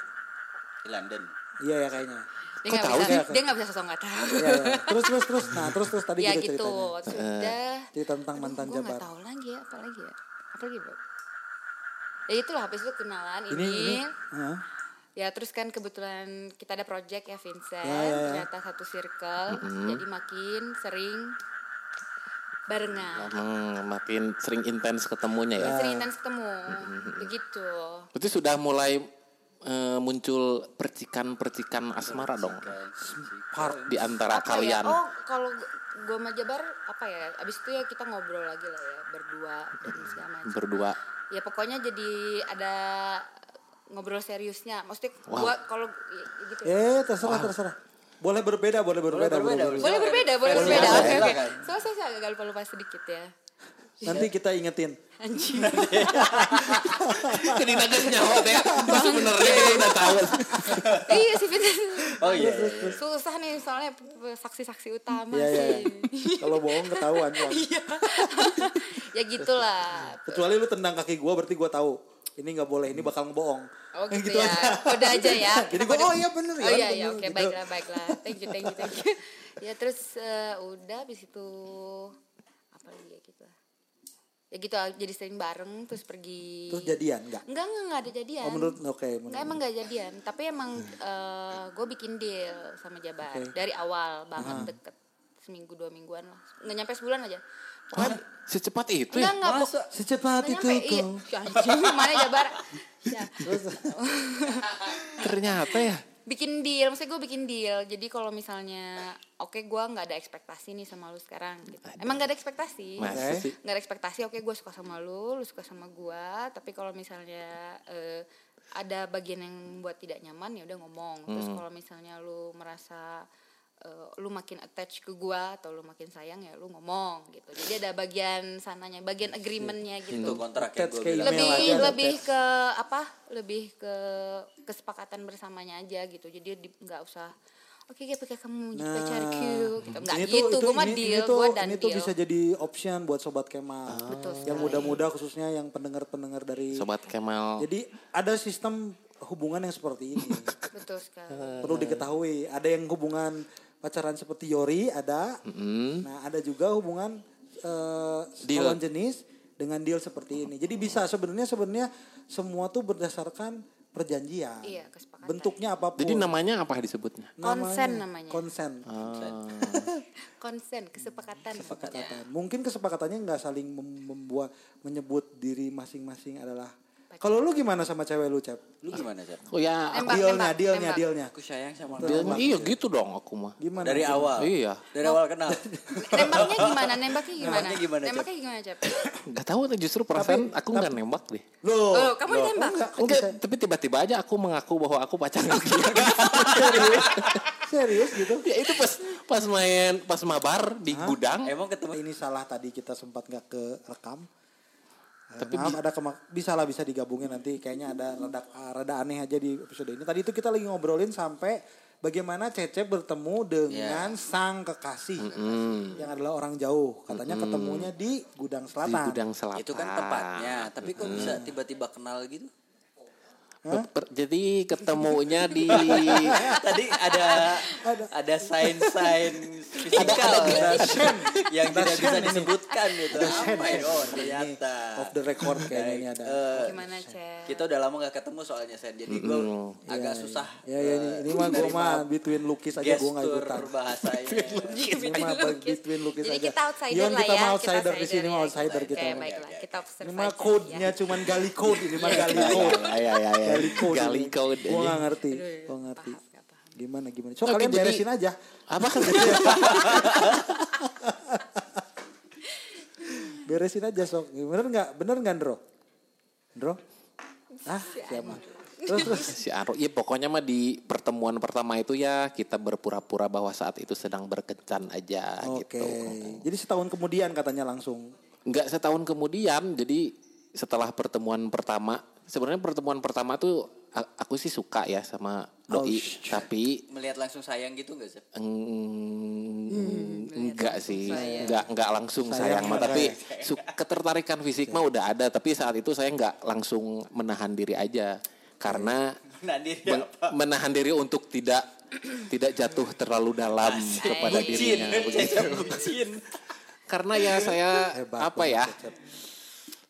[SPEAKER 3] Di London.
[SPEAKER 2] iya ya kayaknya
[SPEAKER 5] Dia
[SPEAKER 1] Kok
[SPEAKER 5] nggak
[SPEAKER 1] tahu
[SPEAKER 5] bisa,
[SPEAKER 2] sih?
[SPEAKER 5] dia nggak bisa sosok nggak tahu.
[SPEAKER 2] ya, ya. terus terus terus nah terus terus tadi
[SPEAKER 5] ya gitu,
[SPEAKER 2] ceritanya
[SPEAKER 5] sudah.
[SPEAKER 2] cerita tentang mantan
[SPEAKER 5] gue
[SPEAKER 2] Jabar
[SPEAKER 5] nggak tahu lagi ya, apa lagi ya, apa lagi bro? Ya itulah habis itu kenalan
[SPEAKER 2] ini
[SPEAKER 5] ini.
[SPEAKER 2] ini Hah?
[SPEAKER 5] Ya terus kan kebetulan kita ada project ya Vincent,
[SPEAKER 2] Ya, ya, ya.
[SPEAKER 5] ternyata satu circle, jadi makin sering barengan.
[SPEAKER 1] Hmm, makin sering intens ketemunya ya.
[SPEAKER 5] Sering intens ketemu, begitu.
[SPEAKER 1] Berarti sudah mulai eh, muncul percikan-percikan asmara dong
[SPEAKER 2] part
[SPEAKER 1] di antara
[SPEAKER 5] Apa ya?
[SPEAKER 1] kalian.
[SPEAKER 5] Oh kalau gue sama Jabar apa ya? Abis itu ya kita ngobrol lagi lah ya berdua dan segala macam.
[SPEAKER 1] Berdua.
[SPEAKER 5] Ya pokoknya jadi ada ngobrol seriusnya. Maksudnya
[SPEAKER 1] Wow.
[SPEAKER 5] gua kalau ya, gitu.
[SPEAKER 2] eh terserah terserah boleh berbeda boleh berbeda,
[SPEAKER 3] berbeda,
[SPEAKER 2] boleh
[SPEAKER 5] Boleh berbeda, boleh berbeda. Oke, oke. Soalnya saya agak lupa-lupa sedikit ya.
[SPEAKER 2] Nanti kita ingetin
[SPEAKER 5] Anjing.
[SPEAKER 1] Jadi naga nyawa ya. Sebenarnya kita udah tahu.
[SPEAKER 5] iya sih Vincent.
[SPEAKER 3] Oh iya.
[SPEAKER 5] Susah nih soalnya saksi-saksi utama
[SPEAKER 2] Iya, iya.
[SPEAKER 5] sih.
[SPEAKER 2] kalau bohong ketahuan Bang.
[SPEAKER 5] ya gitulah.
[SPEAKER 2] kecuali lu tendang kaki gua berarti gua tahu ini nggak boleh ini bakal ngebohong
[SPEAKER 5] Oh
[SPEAKER 2] Eh,
[SPEAKER 5] gitu, ya. Kode aja ya.
[SPEAKER 2] Jadi gua,
[SPEAKER 5] kode-
[SPEAKER 2] oh iya bener ya,
[SPEAKER 5] Oh iya iya oke
[SPEAKER 2] gitu.
[SPEAKER 5] baiklah baiklah. Thank you thank you thank you. ya terus eh, udah habis itu apa lagi ya gitu. Ya gitu jadi sering bareng terus pergi.
[SPEAKER 2] terus jadian nggak
[SPEAKER 5] Enggak enggak enggak ada jadian.
[SPEAKER 2] oh menurut oke menurut
[SPEAKER 5] Enggak emang enggak jadian, tapi emang gue bikin deal sama Jabar
[SPEAKER 2] Oke.
[SPEAKER 5] dari awal banget deket seminggu dua mingguan lah, nggak nyampe sebulan aja. Pokoknya
[SPEAKER 1] Secepat itu
[SPEAKER 5] enggak
[SPEAKER 1] ya?
[SPEAKER 5] enggak pok-
[SPEAKER 2] secepat
[SPEAKER 5] nggak
[SPEAKER 2] itu
[SPEAKER 5] iya.
[SPEAKER 2] kau
[SPEAKER 5] Anjing, mana Jabar? Ya.
[SPEAKER 1] Ternyata ya.
[SPEAKER 5] Bikin deal, maksudnya gue bikin deal. Jadi kalau misalnya, oke gue nggak ada ekspektasi nih sama lu sekarang. Gitu. Emang nggak ada ekspektasi. Nggak ada ekspektasi oke gue suka sama lu lu suka sama gue tapi kalau misalnya eh, ada bagian yang buat tidak nyaman ya udah ngomong terus
[SPEAKER 1] Hmm.
[SPEAKER 5] kalau misalnya lu merasa eh, lu makin attach ke gue atau lu makin sayang ya lu ngomong gitu. Jadi ada bagian sananya bagian agreementnya
[SPEAKER 3] Itu
[SPEAKER 5] gitu.
[SPEAKER 3] Kontrak yang
[SPEAKER 2] ke
[SPEAKER 3] bilang.
[SPEAKER 5] lebih
[SPEAKER 2] aja,
[SPEAKER 5] lebih
[SPEAKER 2] attach.
[SPEAKER 5] ke apa? Lebih ke kesepakatan bersamanya aja gitu. Jadi di- nggak usah oke ketika kamu jadi pacarku gitu. Nggak
[SPEAKER 2] ini
[SPEAKER 5] gitu.
[SPEAKER 2] itu,
[SPEAKER 5] gue mah
[SPEAKER 2] ini,
[SPEAKER 5] deal
[SPEAKER 2] ini tuh,
[SPEAKER 5] gue dan
[SPEAKER 2] ini tuh
[SPEAKER 5] deal.
[SPEAKER 2] bisa jadi option buat sobat Kemal.
[SPEAKER 5] Betul
[SPEAKER 2] yang muda-muda khususnya yang pendengar-pendengar dari
[SPEAKER 1] Sobat Kemal.
[SPEAKER 2] jadi ada sistem hubungan yang seperti ini.
[SPEAKER 5] Betul sekali.
[SPEAKER 2] Perlu diketahui ada yang hubungan pacaran seperti Yori ada. Nah ada juga hubungan eh,
[SPEAKER 1] Deal.
[SPEAKER 2] lawan jenis dengan deal seperti ini. Jadi bisa sebenarnya sebenarnya semua tuh berdasarkan perjanjian.
[SPEAKER 5] Iya, kesepakatan.
[SPEAKER 2] bentuknya apa pun.
[SPEAKER 1] Jadi namanya apa disebutnya?
[SPEAKER 5] Konsen namanya.
[SPEAKER 2] konsen.
[SPEAKER 5] Konsen kesepakatan.
[SPEAKER 2] Kesepakatan. Mungkin kesepakatannya nggak saling mem- membuat menyebut diri masing-masing adalah kalau lu gimana sama cewek lu cep
[SPEAKER 3] Lu gimana, Jar?
[SPEAKER 1] Oh ya,
[SPEAKER 5] Nembak,
[SPEAKER 2] dealnya
[SPEAKER 5] nembak,
[SPEAKER 2] dealnya
[SPEAKER 5] nembak.
[SPEAKER 2] dealnya
[SPEAKER 3] Aku sayang sama
[SPEAKER 1] dia,
[SPEAKER 3] lu.
[SPEAKER 1] iya gitu dong aku mah.
[SPEAKER 2] gimana
[SPEAKER 3] Dari
[SPEAKER 2] gimana?
[SPEAKER 3] awal.
[SPEAKER 1] Iya.
[SPEAKER 3] Dari awal kenal.
[SPEAKER 5] nembaknya gimana nembaknya gimana
[SPEAKER 3] Nembaknya gimana, Cep?
[SPEAKER 5] nembaknya gimana cep
[SPEAKER 1] Gak tahu justru perasaan aku nggak nembak deh.
[SPEAKER 2] Loh,
[SPEAKER 5] oh kamu ditembak
[SPEAKER 2] enggak, kok
[SPEAKER 1] Enggak, tapi tiba-tiba aja aku mengaku bahwa aku pacaran dia.
[SPEAKER 2] serius? serius gitu?
[SPEAKER 1] ya itu pas pas main pas mabar di gudang.
[SPEAKER 3] Emang ketemu
[SPEAKER 2] Ini salah tadi kita sempat nggak ke rekam.
[SPEAKER 1] Tapi
[SPEAKER 2] Tapi ada kemak bisa lah bisa digabungin nanti kayaknya ada rada rada aneh aja di episode ini. Tadi itu kita lagi ngobrolin sampai bagaimana Cecep bertemu dengan sang kekasih yang adalah orang jauh. Katanya ketemunya di Gudang
[SPEAKER 1] di
[SPEAKER 2] Selatan.
[SPEAKER 1] gudang selatan.
[SPEAKER 3] itu kan tempatnya, tapi kok bisa tiba-tiba kenal gitu?
[SPEAKER 1] Per- Jadi ketemunya di
[SPEAKER 3] Tadi ada ada sign-sign fisikal yang tidak bisa disebutkan gitu. Apa ya? Oh, ternyata.
[SPEAKER 2] Off the record kayaknya ini ada.
[SPEAKER 3] Eh,
[SPEAKER 5] Gimana,
[SPEAKER 3] kita udah lama gak ketemu soalnya Sen. Jadi gue agak susah.
[SPEAKER 2] Ya ya ini, ini mah gue mah between lukis aja gue nggak
[SPEAKER 3] gestur
[SPEAKER 2] ikutan.
[SPEAKER 3] bahasanya.
[SPEAKER 2] Ini mah between lukis
[SPEAKER 5] Jadi
[SPEAKER 2] aja.
[SPEAKER 5] kita outsider
[SPEAKER 2] Yon,
[SPEAKER 5] lah
[SPEAKER 2] kita
[SPEAKER 5] ya.
[SPEAKER 2] mah outsider di sini
[SPEAKER 5] ya.
[SPEAKER 2] mah outsider kita.
[SPEAKER 5] Oke,
[SPEAKER 2] mah.
[SPEAKER 5] baiklah. Kita observe
[SPEAKER 2] Ini mah code-nya
[SPEAKER 5] ya.
[SPEAKER 2] cuman gali code ini mah gali code.
[SPEAKER 1] ya ya ya.
[SPEAKER 2] Gali code.
[SPEAKER 1] Gali code.
[SPEAKER 2] Gue nggak ngerti. Gue ngerti.
[SPEAKER 5] Nggak paham.
[SPEAKER 2] Gimana gimana. So
[SPEAKER 1] Oke,
[SPEAKER 2] kalian
[SPEAKER 1] jadi-
[SPEAKER 2] beresin aja.
[SPEAKER 1] Apa?
[SPEAKER 2] Beresin aja sok. Bener nggak? Bener nggak Ndro? Ndro? Ah siapa? Terus terus.
[SPEAKER 1] si Aro, ya pokoknya mah di pertemuan pertama itu ya kita berpura-pura bahwa saat itu sedang berkencan aja
[SPEAKER 2] Oke.
[SPEAKER 1] gitu.
[SPEAKER 2] Jadi setahun kemudian katanya langsung.
[SPEAKER 1] Enggak setahun kemudian, jadi setelah pertemuan pertama, sebenarnya pertemuan pertama tuh aku sih suka ya sama doi,
[SPEAKER 2] sh-
[SPEAKER 1] tapi
[SPEAKER 3] Melihat langsung sayang gitu gak sih?
[SPEAKER 1] eng- enggak sih, enggak enggak langsung
[SPEAKER 2] Sayang
[SPEAKER 1] sayang, mah,
[SPEAKER 2] enggak
[SPEAKER 1] tapi su- ketertarikan fisik mah udah ada, tapi saat itu saya enggak langsung menahan diri aja karena
[SPEAKER 3] Nah, diri
[SPEAKER 1] men-
[SPEAKER 3] apa?
[SPEAKER 1] menahan diri untuk tidak tidak jatuh terlalu dalam kepada
[SPEAKER 3] Bucin,
[SPEAKER 1] dirinya. begitu.
[SPEAKER 3] Cecep bucin.
[SPEAKER 1] Karena ya saya
[SPEAKER 2] Hebat
[SPEAKER 1] apa ya?
[SPEAKER 2] Cecep.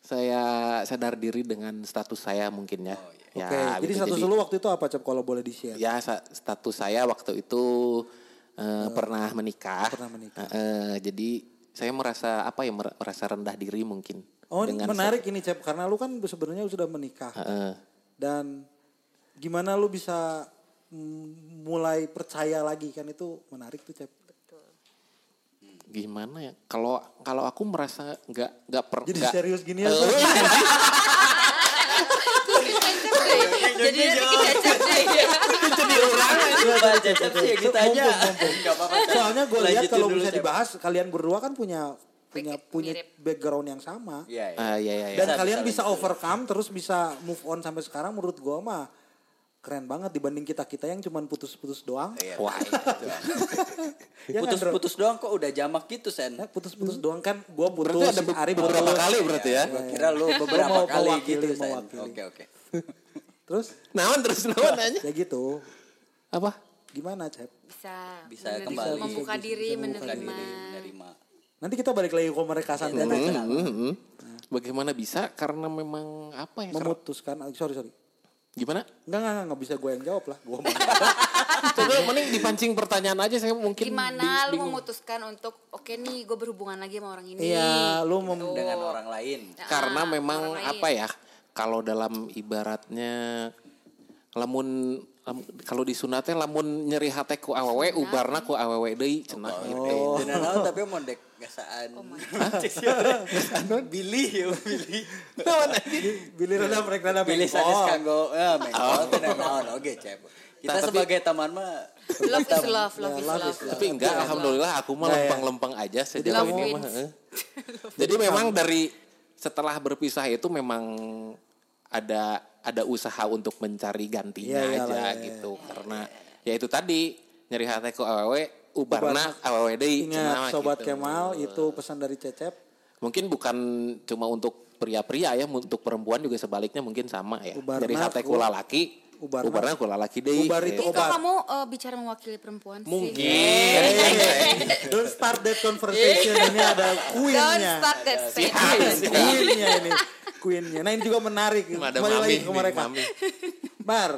[SPEAKER 1] Saya sadar diri dengan status saya mungkin ya. Ya,
[SPEAKER 2] Oke. Jadi
[SPEAKER 1] gitu.
[SPEAKER 2] status lu waktu itu apa Cep kalau boleh di share?
[SPEAKER 1] ya status saya waktu itu eh, pernah menikah.
[SPEAKER 2] pernah menikah.
[SPEAKER 1] Eh, eh, jadi saya merasa apa ya mer- merasa rendah diri mungkin.
[SPEAKER 2] Oh
[SPEAKER 1] dengan
[SPEAKER 2] menarik ini Cep karena lu kan sebenarnya sudah menikah
[SPEAKER 1] sta- eh,
[SPEAKER 2] dan gimana lu bisa mulai percaya lagi kan itu menarik tuh Cep.
[SPEAKER 1] Gimana ya? Kalau kalau aku merasa nggak nggak per
[SPEAKER 2] Jadi
[SPEAKER 1] nggak-
[SPEAKER 2] serius gini ya. Cep?
[SPEAKER 5] Jadi nanti deh.
[SPEAKER 3] Jadi orang sih aja. Gak.
[SPEAKER 2] Soalnya gue lihat kalau bisa dibahas kalian berdua kan punya punya punya
[SPEAKER 5] mirip.
[SPEAKER 2] background yang sama.
[SPEAKER 3] Iya, iya.
[SPEAKER 1] ah, iya, iya, iya.
[SPEAKER 2] Dan
[SPEAKER 3] Bisa,
[SPEAKER 2] kalian
[SPEAKER 3] bisa,
[SPEAKER 2] bisa,
[SPEAKER 3] bisa.
[SPEAKER 2] overcome terus bisa move on sampai sekarang menurut gua mah keren banget dibanding kita-kita yang cuman putus-putus doang.
[SPEAKER 3] Iya.
[SPEAKER 1] Wah,
[SPEAKER 2] Ya?
[SPEAKER 3] Putus-putus doang kok udah jamak gitu, Sen.
[SPEAKER 2] Ya, putus-putus doang kan gua putus,
[SPEAKER 1] berarti ada be-
[SPEAKER 2] Ari
[SPEAKER 1] beberapa
[SPEAKER 2] putus.
[SPEAKER 1] kali berarti ya.
[SPEAKER 3] Gua kira lu beberapa
[SPEAKER 2] mau
[SPEAKER 3] kali
[SPEAKER 2] mewakili,
[SPEAKER 3] gitu, Sen. Oke, oke.
[SPEAKER 2] Terus
[SPEAKER 1] Naon terus naon aja?
[SPEAKER 2] ya gitu.
[SPEAKER 1] Apa?
[SPEAKER 2] Gimana, Cep?
[SPEAKER 5] Bisa,
[SPEAKER 3] Bisa
[SPEAKER 5] menerima-
[SPEAKER 3] kembali.
[SPEAKER 5] membuka
[SPEAKER 2] Bisa-
[SPEAKER 5] diri,
[SPEAKER 2] bisa membuka
[SPEAKER 5] menerima.
[SPEAKER 3] Diri menerima.
[SPEAKER 2] Nanti kita balik lagi ke mereka santai
[SPEAKER 1] Hmm, hmm, hmm. Bagaimana bisa? Karena memang apa ya?
[SPEAKER 2] Memutuskan, sorry sorry.
[SPEAKER 1] Gimana?
[SPEAKER 2] Enggak, enggak, enggak, enggak bisa gue yang jawab lah. Gua mau
[SPEAKER 1] Coba mending dipancing pertanyaan aja saya mungkin
[SPEAKER 5] Gimana lu memutuskan untuk oke nih gue berhubungan lagi sama orang ini.
[SPEAKER 2] Iya, lu mem-
[SPEAKER 5] Gitu.
[SPEAKER 3] Dengan orang lain.
[SPEAKER 5] Nah,
[SPEAKER 1] Karena memang
[SPEAKER 5] lain.
[SPEAKER 1] apa ya? Kalau dalam ibaratnya lamun lam- kalau di sunatnya lamun nyeri hate ku awewe ubarna ku awewe deui cenah gitu.
[SPEAKER 3] Dengan naon tapi mau dek gasaan. Billy ya, Billy.
[SPEAKER 2] Billy rada mereka rada bengkok.
[SPEAKER 3] sanes kanggo ya teh naon oge cep. Kita
[SPEAKER 1] Nah, tapi-
[SPEAKER 3] sebagai teman mah
[SPEAKER 5] Love is
[SPEAKER 3] kita-
[SPEAKER 5] love, love is
[SPEAKER 2] love
[SPEAKER 5] love.
[SPEAKER 2] is love.
[SPEAKER 1] Tapi enggak alhamdulillah aku mah
[SPEAKER 2] ya?
[SPEAKER 1] lempeng-lempeng aja sejauh ini mah. heeh. Jadi memang dari setelah berpisah itu memang ada ada usaha untuk mencari gantinya
[SPEAKER 2] iyalah,
[SPEAKER 1] aja
[SPEAKER 2] iya, iya.
[SPEAKER 1] gitu karena ya itu tadi nyeri hate ku awewe ubarna deui cenah
[SPEAKER 2] Ingat sobat
[SPEAKER 1] gitu.
[SPEAKER 2] Kemal itu pesan dari Cecep.
[SPEAKER 1] Mungkin bukan cuma untuk pria-pria ya, untuk perempuan juga sebaliknya mungkin sama ya.
[SPEAKER 2] Ubarna
[SPEAKER 1] Dari hate
[SPEAKER 2] ku-
[SPEAKER 1] ku lalaki,
[SPEAKER 2] ubarna-
[SPEAKER 1] ubarna ku lalaki deui.
[SPEAKER 2] Ubar itu obat.
[SPEAKER 5] kamu eh, bicara mewakili perempuan sih?
[SPEAKER 1] Mungkin.
[SPEAKER 2] Don't start that conversation. ini ada
[SPEAKER 5] Don't
[SPEAKER 2] queennya.
[SPEAKER 5] start that.
[SPEAKER 2] Queennya ini. Queennya. Nah ini juga menarik. Kembali lagi ke mereka. Bar,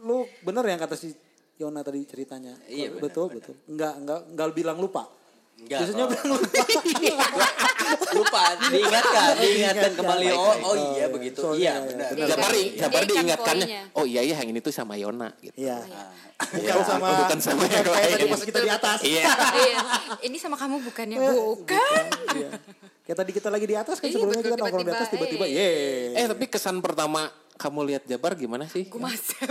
[SPEAKER 2] lu bener yang kata si Yona tadi ceritanya.
[SPEAKER 3] Iya,
[SPEAKER 2] betul, betul. Enggak, enggak, enggak bilang lupa.
[SPEAKER 3] Enggak,
[SPEAKER 2] Biasanya bilang lupa.
[SPEAKER 3] lupa diingatkan, diingatkan kembali oh oh
[SPEAKER 2] Oh,
[SPEAKER 3] iya
[SPEAKER 2] iya.
[SPEAKER 3] begitu.
[SPEAKER 2] Soalnya,
[SPEAKER 3] Iya
[SPEAKER 2] iya,
[SPEAKER 3] benar.
[SPEAKER 1] Jabari, Jabari
[SPEAKER 5] kan
[SPEAKER 1] diingatkannya. Oh iya iya yang ini tuh sama Yona gitu.
[SPEAKER 2] Iya.
[SPEAKER 3] Ah.
[SPEAKER 2] Bukan sama
[SPEAKER 1] bukan sama yang
[SPEAKER 2] kayak tadi
[SPEAKER 1] lain.
[SPEAKER 2] pas kita di atas.
[SPEAKER 1] Iya.
[SPEAKER 5] Iya. Ini sama kamu bukannya bukan.
[SPEAKER 2] Iya. Kayak tadi kita lagi di atas kan
[SPEAKER 5] Iya,
[SPEAKER 2] sebelumnya kita nongkrong di atas
[SPEAKER 5] tiba-tiba, eh.
[SPEAKER 2] ye.
[SPEAKER 1] Eh tapi kesan pertama kamu lihat Jabar gimana sih?
[SPEAKER 5] Gue masep.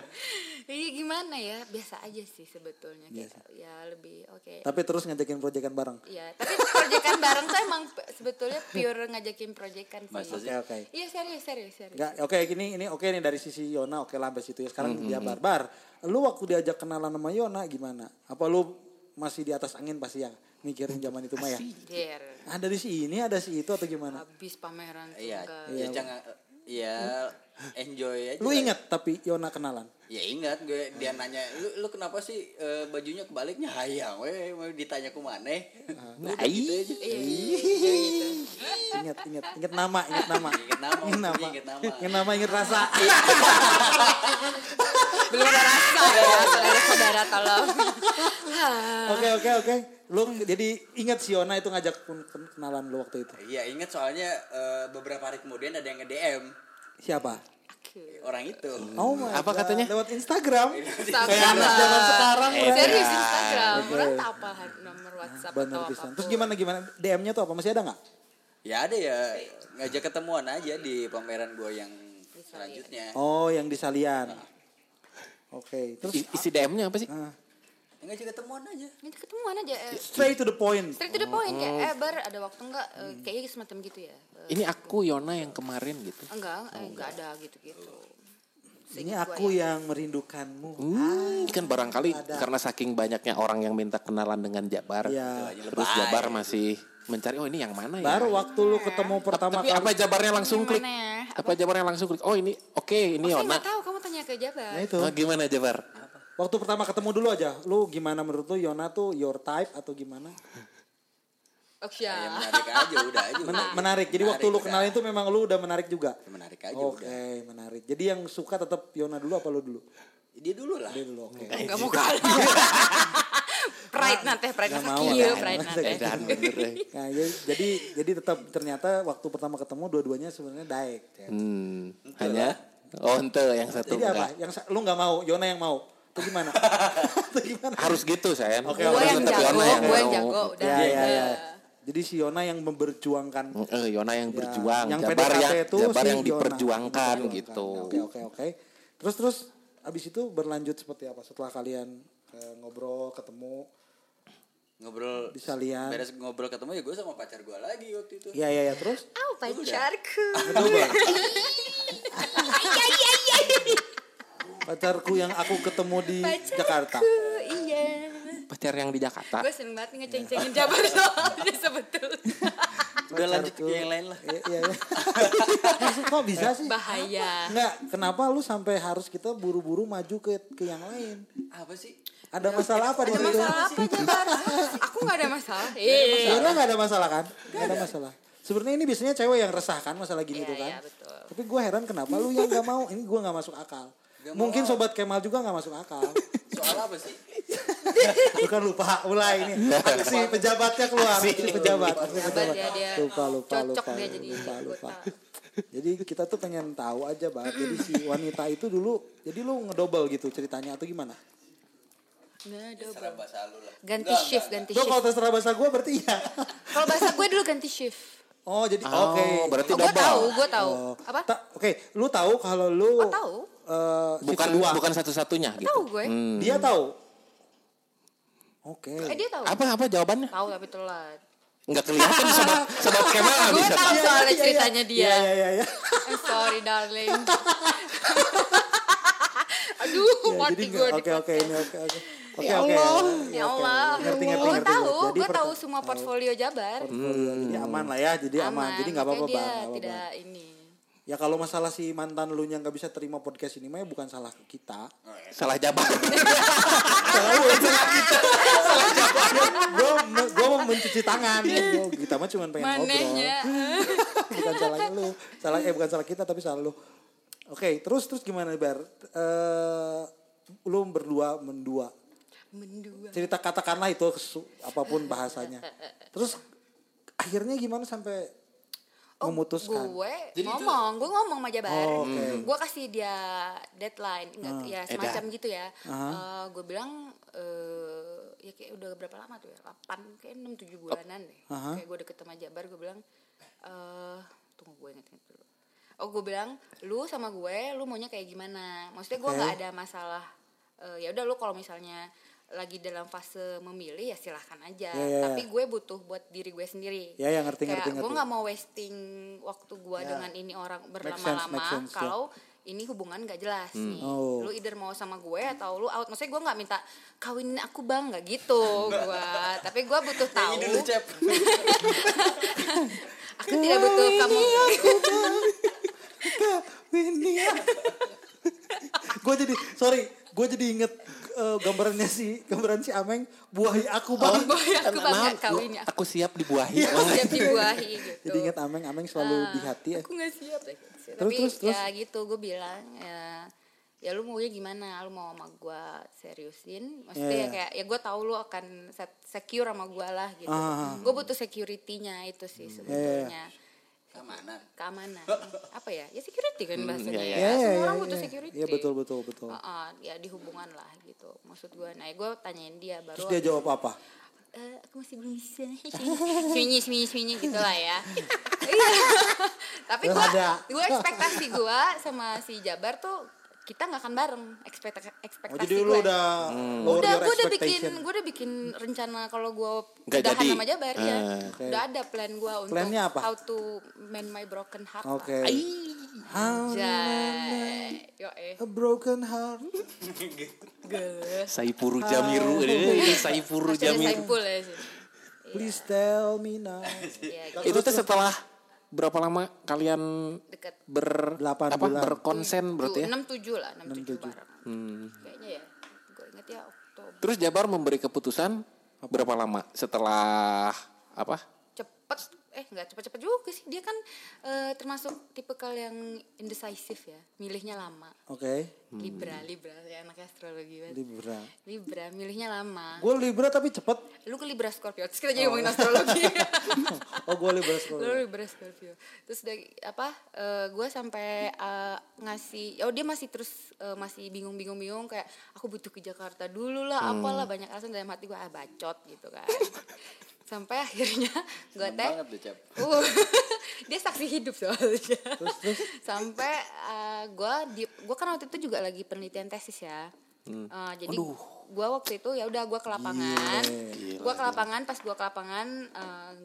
[SPEAKER 5] Iya gimana ya? Biasa aja sih sebetulnya. Kayak, ya lebih oke.
[SPEAKER 2] Tapi terus ngajakin proyekan bareng.
[SPEAKER 5] Iya, tapi proyekan bareng tuh emang sebetulnya pure ngajakin proyekan sih.
[SPEAKER 2] Oke, oke.
[SPEAKER 5] Iya serius, serius, serius.
[SPEAKER 2] Enggak, oke ini ini oke nih dari sisi Yona oke lah sampai situ ya. Sekarang
[SPEAKER 1] Hmm,
[SPEAKER 2] dia barbar. Lu waktu diajak kenalan sama Yona gimana? Apa lu masih di atas angin pasti ya mikirin zaman itu mah ya? Ada di sini, ada si itu atau gimana?
[SPEAKER 5] habis pameran
[SPEAKER 3] Iya,
[SPEAKER 5] enggak.
[SPEAKER 3] ya jangan ya enjoy aja.
[SPEAKER 2] Lu ingat tapi Yona kenalan?
[SPEAKER 3] Ya ingat gue dia nanya lu lu kenapa sih eh, bajunya kebaliknya hayang we mau ditanya ku maneh. Udah gitu aja.
[SPEAKER 5] Iya, iya, gitu.
[SPEAKER 2] Ingat, ingat, ingat nama, ingat nama.
[SPEAKER 3] Ingat nama,
[SPEAKER 2] Ingat nama.
[SPEAKER 3] ingat nama.
[SPEAKER 2] Ingat nama, ingat rasa.
[SPEAKER 5] Belum ada rasa ya, saudara-saudara tolong.
[SPEAKER 2] Oke, oke, oke. Lu jadi ingat si Yona itu ngajak pun kenalan lu waktu itu.
[SPEAKER 3] Iya ingat soalnya eh, beberapa hari kemudian ada yang nge-DM
[SPEAKER 2] Siapa?
[SPEAKER 3] orang itu.
[SPEAKER 2] Oh my
[SPEAKER 1] Apa
[SPEAKER 2] God.
[SPEAKER 1] katanya?
[SPEAKER 2] Lewat Instagram.
[SPEAKER 5] Instagram
[SPEAKER 2] Kayak anak zaman sekarang.
[SPEAKER 1] Eh.
[SPEAKER 5] Serius Instagram,
[SPEAKER 2] Oke.
[SPEAKER 5] orang tak apa nomor WhatsApp
[SPEAKER 2] Bener
[SPEAKER 5] atau
[SPEAKER 2] apa
[SPEAKER 5] pun.
[SPEAKER 2] Terus gimana gimana? DM-nya tuh apa? Masih ada nggak?
[SPEAKER 3] Ya ada ya ngajak ketemuan aja di pameran gue yang selanjutnya.
[SPEAKER 2] Oh, yang di Salian. Oke, terus
[SPEAKER 1] I- isi DM-nya apa sih?
[SPEAKER 2] ah,
[SPEAKER 3] Ngajak ketemuan aja.
[SPEAKER 5] Minta ketemuan aja. Eh,
[SPEAKER 2] straight to the point.
[SPEAKER 5] straight to the point kayak, eh bar ada waktu enggak? Eh, kayaknya semacam gitu ya. Eh,
[SPEAKER 1] Ini aku Yona yang kemarin gitu.
[SPEAKER 5] enggak, eh, enggak ada gitu-gitu.
[SPEAKER 2] Ini
[SPEAKER 5] Seingat
[SPEAKER 2] aku
[SPEAKER 5] ya.
[SPEAKER 2] yang merindukanmu.
[SPEAKER 1] Hmm, kan barangkali karena saking banyaknya orang yang minta kenalan dengan Jabar.
[SPEAKER 2] Iya.
[SPEAKER 1] Terus Jabar masih mencari oh ini yang mana ya?
[SPEAKER 2] Baru waktu lu ketemu pertama
[SPEAKER 1] Tapi
[SPEAKER 2] kali.
[SPEAKER 1] apa Jabarnya langsung klik?
[SPEAKER 5] ya?
[SPEAKER 1] Apa Jabarnya langsung klik? Oh ini oke ini
[SPEAKER 5] Saya
[SPEAKER 1] Yona.
[SPEAKER 5] nggak tahu, kamu tanya ke Jabar.
[SPEAKER 2] Nah itu.
[SPEAKER 1] Oh, gimana Jabar?
[SPEAKER 2] Waktu pertama ketemu dulu aja. Lu gimana menurut lu Yona tuh your type atau gimana?
[SPEAKER 5] Oke,
[SPEAKER 3] Ya menarik aja udah aja.
[SPEAKER 2] Men- menarik. Jadi waktu lu
[SPEAKER 3] udah.
[SPEAKER 2] kenalin tuh memang lu udah menarik juga.
[SPEAKER 3] menarik aja
[SPEAKER 2] Oke,
[SPEAKER 3] udah.
[SPEAKER 2] menarik. Jadi yang suka tetap Yona dulu apa lu dulu?
[SPEAKER 3] Dia dulu lah.
[SPEAKER 2] Dia dulu, oke.
[SPEAKER 5] Enggak mau kalah. pride nanti, pride
[SPEAKER 2] Nggak
[SPEAKER 5] nanti.
[SPEAKER 2] mau,
[SPEAKER 5] Iya, pride nanti.
[SPEAKER 1] Deh.
[SPEAKER 2] Nah, jadi jadi jadi tetap ternyata waktu pertama ketemu dua-duanya sebenarnya daek. ya.
[SPEAKER 1] Hmm, hanya oh ente yang satu
[SPEAKER 2] Jadi apa? Yang lu nggak mau, Yona yang mau. Itu gimana? Itu gimana?
[SPEAKER 1] Harus gitu sayang.
[SPEAKER 2] Oke,
[SPEAKER 5] Gue
[SPEAKER 2] harus
[SPEAKER 5] yang
[SPEAKER 1] tetap
[SPEAKER 5] jago,
[SPEAKER 1] Yona yang
[SPEAKER 5] gue yang jago. Udah.
[SPEAKER 2] Ya, ya, ya.
[SPEAKER 5] Iya.
[SPEAKER 2] Jadi si Yona yang memperjuangkan
[SPEAKER 1] Eh, Yona yang
[SPEAKER 2] Ya,
[SPEAKER 1] berjuang,
[SPEAKER 2] yang
[SPEAKER 1] Jabar
[SPEAKER 2] PDKT
[SPEAKER 1] yang
[SPEAKER 2] itu
[SPEAKER 1] Jabar
[SPEAKER 2] si
[SPEAKER 1] yang
[SPEAKER 2] Yona.
[SPEAKER 1] diperjuangkan
[SPEAKER 2] Memperjuangkan.
[SPEAKER 1] gitu.
[SPEAKER 2] Oke oke oke. Terus terus abis itu berlanjut seperti apa setelah kalian eh, ngobrol ketemu
[SPEAKER 3] Ngobrol
[SPEAKER 2] di Salian?
[SPEAKER 3] beres ngobrol ketemu ya gue sama pacar gue lagi waktu itu.
[SPEAKER 2] Iya iya iya terus.
[SPEAKER 5] Oh, pacarku.
[SPEAKER 2] Betul Bang? Pacarku yang aku ketemu di Jakarta.
[SPEAKER 5] Iya.
[SPEAKER 1] Pacar yang di Jakarta.
[SPEAKER 5] Gue seneng banget ngeceng-cengin Jabar soalnya sebetulnya.
[SPEAKER 3] Udah lanjut ke
[SPEAKER 2] Pacarku.
[SPEAKER 3] yang lain lah.
[SPEAKER 2] Iya iya. iya. Maksud kok bisa sih?
[SPEAKER 5] Bahaya.
[SPEAKER 2] Enggak, kenapa lu sampai harus kita buru-buru maju ke ke yang lain?
[SPEAKER 3] Apa sih?
[SPEAKER 2] Ada masalah apa di
[SPEAKER 5] Ada
[SPEAKER 2] situ?
[SPEAKER 5] masalah apa Jabar? Aku gak ada masalah. Eh.
[SPEAKER 2] Sebenarnya nggak ada masalah kan? Nggak ada masalah. Sebenarnya ini biasanya cewek yang resah kan masalah gini
[SPEAKER 5] Iya,
[SPEAKER 2] tuh kan.
[SPEAKER 5] iya, betul.
[SPEAKER 2] Tapi gue heran kenapa lu yang nggak mau? Ini gue nggak masuk akal. Mungkin sobat Kemal juga nggak masuk akal.
[SPEAKER 3] Soal apa sih?
[SPEAKER 2] lu kan lupa mulai ini. Aksi pejabatnya keluar. Aksi pejabat. Aksi
[SPEAKER 5] Jabat
[SPEAKER 2] pejabat.
[SPEAKER 5] ya dia.
[SPEAKER 2] Lupa lupa
[SPEAKER 5] Cocok
[SPEAKER 2] lupa.
[SPEAKER 5] dia jadi
[SPEAKER 2] lupa lupa. Jadi kita tuh pengen tahu aja banget. Jadi si wanita itu dulu, jadi lu ngedouble gitu ceritanya atau gimana?
[SPEAKER 3] Bahasa lu lah.
[SPEAKER 5] Ganti shift, ganti
[SPEAKER 2] Tuh kalau
[SPEAKER 5] shift.
[SPEAKER 2] terserah bahasa gue berarti iya.
[SPEAKER 5] Kalau bahasa gue dulu ganti shift.
[SPEAKER 2] Oh jadi
[SPEAKER 1] Oh,
[SPEAKER 2] oke.
[SPEAKER 1] berarti
[SPEAKER 5] Oh, gue
[SPEAKER 1] double.
[SPEAKER 5] tahu, gue tahu.
[SPEAKER 2] Oh.
[SPEAKER 5] Apa?
[SPEAKER 2] Ta- Oke, lu tahu kalau lu
[SPEAKER 5] Oh, tahu.
[SPEAKER 2] Eh, shift
[SPEAKER 1] Bukan
[SPEAKER 2] kedua.
[SPEAKER 1] bukan satu-satunya gitu.
[SPEAKER 5] Tahu gue.
[SPEAKER 2] Dia tahu. Oke.
[SPEAKER 5] Eh dia tahu.
[SPEAKER 1] Apa apa jawabannya?
[SPEAKER 5] Tahu tapi telat.
[SPEAKER 1] Enggak kelihatan sobat sobat Kemal nggak
[SPEAKER 5] Gue
[SPEAKER 1] bisa.
[SPEAKER 5] tahu
[SPEAKER 2] Iya,
[SPEAKER 5] soalnya
[SPEAKER 2] iya,
[SPEAKER 5] ceritanya dia.
[SPEAKER 2] Iya iya iya. iya.
[SPEAKER 5] I'm sorry darling. Aduh,
[SPEAKER 2] Ya,
[SPEAKER 5] mati gue
[SPEAKER 2] Oke oke ini oke oke. Oke
[SPEAKER 1] Ya. Allah.
[SPEAKER 5] Ya
[SPEAKER 2] Oke,
[SPEAKER 5] Allah,
[SPEAKER 2] Ngerti ngerti
[SPEAKER 5] gue
[SPEAKER 2] ngerti.
[SPEAKER 5] tahu, gue tahu semua portfolio Jabar.
[SPEAKER 2] portfolio. Jadi aman lah ya, jadi aman. Jadi nggak apa-apa bang.
[SPEAKER 5] dia
[SPEAKER 2] nggak apa-apa.
[SPEAKER 5] tidak ini.
[SPEAKER 2] Ya kalau masalah si mantan lu yang nggak bisa terima podcast ini mah ya bukan salah kita.
[SPEAKER 1] Salah Jabar.
[SPEAKER 2] Salah lu, salah kita. Gue gue mau mencuci tangan. Gua- kita mah cuma pengen ngobrol.
[SPEAKER 5] Manehnya.
[SPEAKER 2] bukan salahnya lu. Salah eh bukan salah kita tapi salah lu. Oke, terus terus gimana Bar? Eh lu berdua mendua.
[SPEAKER 5] Mendua.
[SPEAKER 2] cerita katakanlah itu apa pun bahasanya. Terus akhirnya gimana sampai
[SPEAKER 5] Oh,
[SPEAKER 2] memutuskan?
[SPEAKER 5] gue ngomong, gue ngomong sama Jabar.
[SPEAKER 2] Oh, oke.
[SPEAKER 5] Gue kasih dia deadline, enggak
[SPEAKER 2] Ah.
[SPEAKER 5] ya semacam gitu ya. Eh, gue bilang eh ya kayak udah berapa lama tuh ya? 8 kayak 6 7 bulanan deh.
[SPEAKER 2] Aha.
[SPEAKER 5] Kayak gue deket sama Jabar, gue bilang eh tunggu gue inget-inget dulu. Oh, gue bilang lu sama gue, lu maunya kayak gimana? Maksudnya gue nggak ada masalah eh, ya udah lu kalau misalnya lagi dalam fase memilih ya silahkan aja.
[SPEAKER 2] Ya, ya, ya.
[SPEAKER 5] Tapi gue butuh buat diri gue sendiri
[SPEAKER 2] Ya, ya, ngerti,
[SPEAKER 5] kayak
[SPEAKER 2] ngerti,
[SPEAKER 5] gue nggak mau wasting waktu gue
[SPEAKER 2] Ya.
[SPEAKER 5] dengan ini orang berlama-lama
[SPEAKER 2] ya.
[SPEAKER 5] kalau ini hubungan gak jelas nih
[SPEAKER 2] Oh.
[SPEAKER 5] lu either mau sama gue atau lu out maksudnya gue nggak minta kawinin aku bang nggak gitu gue tapi gue butuh tahu
[SPEAKER 3] Nyanyi dulu, Cep.
[SPEAKER 5] aku tidak butuh kamu
[SPEAKER 2] gue jadi sorry, gue jadi inget eh, gambarannya si gambaran si Ameng buahi aku bang.
[SPEAKER 5] Boy aku bangga
[SPEAKER 1] Nah,
[SPEAKER 5] kawin ya.
[SPEAKER 1] aku siap dibuahi.
[SPEAKER 5] Siap dibuahi gitu.
[SPEAKER 2] Jadi inget Ameng, Ameng selalu di hati ya.
[SPEAKER 5] Aku gak siap.
[SPEAKER 2] Terus,
[SPEAKER 5] Tapi
[SPEAKER 2] terus, terus.
[SPEAKER 5] ya gitu gue bilang ya ya lu maunya gimana lu mau sama gue seriusin maksudnya
[SPEAKER 2] Iya,
[SPEAKER 5] ya
[SPEAKER 2] iya.
[SPEAKER 5] kayak ya gue tahu lu akan secure sama gue lah gitu
[SPEAKER 2] Ah.
[SPEAKER 5] gue butuh security-nya itu sih sebetulnya
[SPEAKER 3] Keamanan.
[SPEAKER 5] keamanan apa ya ya security kan bahasanya
[SPEAKER 1] iya,
[SPEAKER 5] ya
[SPEAKER 2] iya.
[SPEAKER 5] semua
[SPEAKER 2] Iya,
[SPEAKER 5] orang
[SPEAKER 2] iya,
[SPEAKER 5] butuh security
[SPEAKER 2] Iya, betul, betul, betul.
[SPEAKER 5] Heeh, ya di hubungan lah gitu maksud gue nah gue tanyain dia baru
[SPEAKER 2] Terus dia jawab apa?
[SPEAKER 5] "Eh, aku masih belum bisa sembunyi sembunyi sembunyi gitu lah ya Iya. tapi gue gue ekspektasi gue sama si Jabar tuh kita nggak akan bareng ekspektasi ekspektasi
[SPEAKER 2] Oh, jadi lu
[SPEAKER 5] gue.
[SPEAKER 2] udah lower
[SPEAKER 5] udah gue udah bikin gue udah bikin rencana kalau gue udahan
[SPEAKER 1] jadi.
[SPEAKER 5] sama Jabar ya
[SPEAKER 1] Eh.
[SPEAKER 5] udah ada plan gue untuk
[SPEAKER 2] Plannya apa?
[SPEAKER 5] how to mend my broken heart
[SPEAKER 2] Oke.
[SPEAKER 5] lah.
[SPEAKER 2] How
[SPEAKER 5] yo eh
[SPEAKER 2] a broken heart.
[SPEAKER 1] Saipuru Jamiru. Eh, Saipuru Jamiru.
[SPEAKER 5] saipul ya sih
[SPEAKER 2] Please tell me now.
[SPEAKER 5] Iya,
[SPEAKER 1] Itu tuh setelah berapa lama kalian
[SPEAKER 5] deket
[SPEAKER 1] ber
[SPEAKER 2] Delapan
[SPEAKER 1] apa
[SPEAKER 2] bulan.
[SPEAKER 1] berkonsen berarti ya?
[SPEAKER 5] enam tujuh lah enam tujuh
[SPEAKER 2] 67.
[SPEAKER 5] bareng kayaknya ya gue inget ya Oktober
[SPEAKER 1] Terus Jabar memberi keputusan berapa lama setelah apa?
[SPEAKER 5] cepet eh nggak cepet-cepet juga sih. Dia kan eh, termasuk tipe yang indecisive ya. Milihnya lama.
[SPEAKER 2] Oke.
[SPEAKER 5] libra libra. Ya anak astrologi banget.
[SPEAKER 2] Libra.
[SPEAKER 5] libra milihnya lama.
[SPEAKER 2] Gue Libra tapi cepet.
[SPEAKER 5] lu ke libra scorpio. Terus kita jadi ngomongin astrologi.
[SPEAKER 2] Oh gue Libra
[SPEAKER 5] gue
[SPEAKER 2] sekolah.
[SPEAKER 5] libra scorpio. Terus dari apa gue sampai eh, ngasih oh dia masih terus eh, masih bingung bingung bingung kayak aku butuh ke Jakarta dulu lah apalah banyak alasan. Dalam hati gue ah bacot gitu kan sampai akhirnya gue teh. Uh, dia saksi hidup soalnya. Sampai gue di gue kan waktu itu juga lagi penelitian tesis ya. Uh, jadi gue waktu itu ya udah gue ke lapangan, gue ke lapangan pas gue ke lapangan,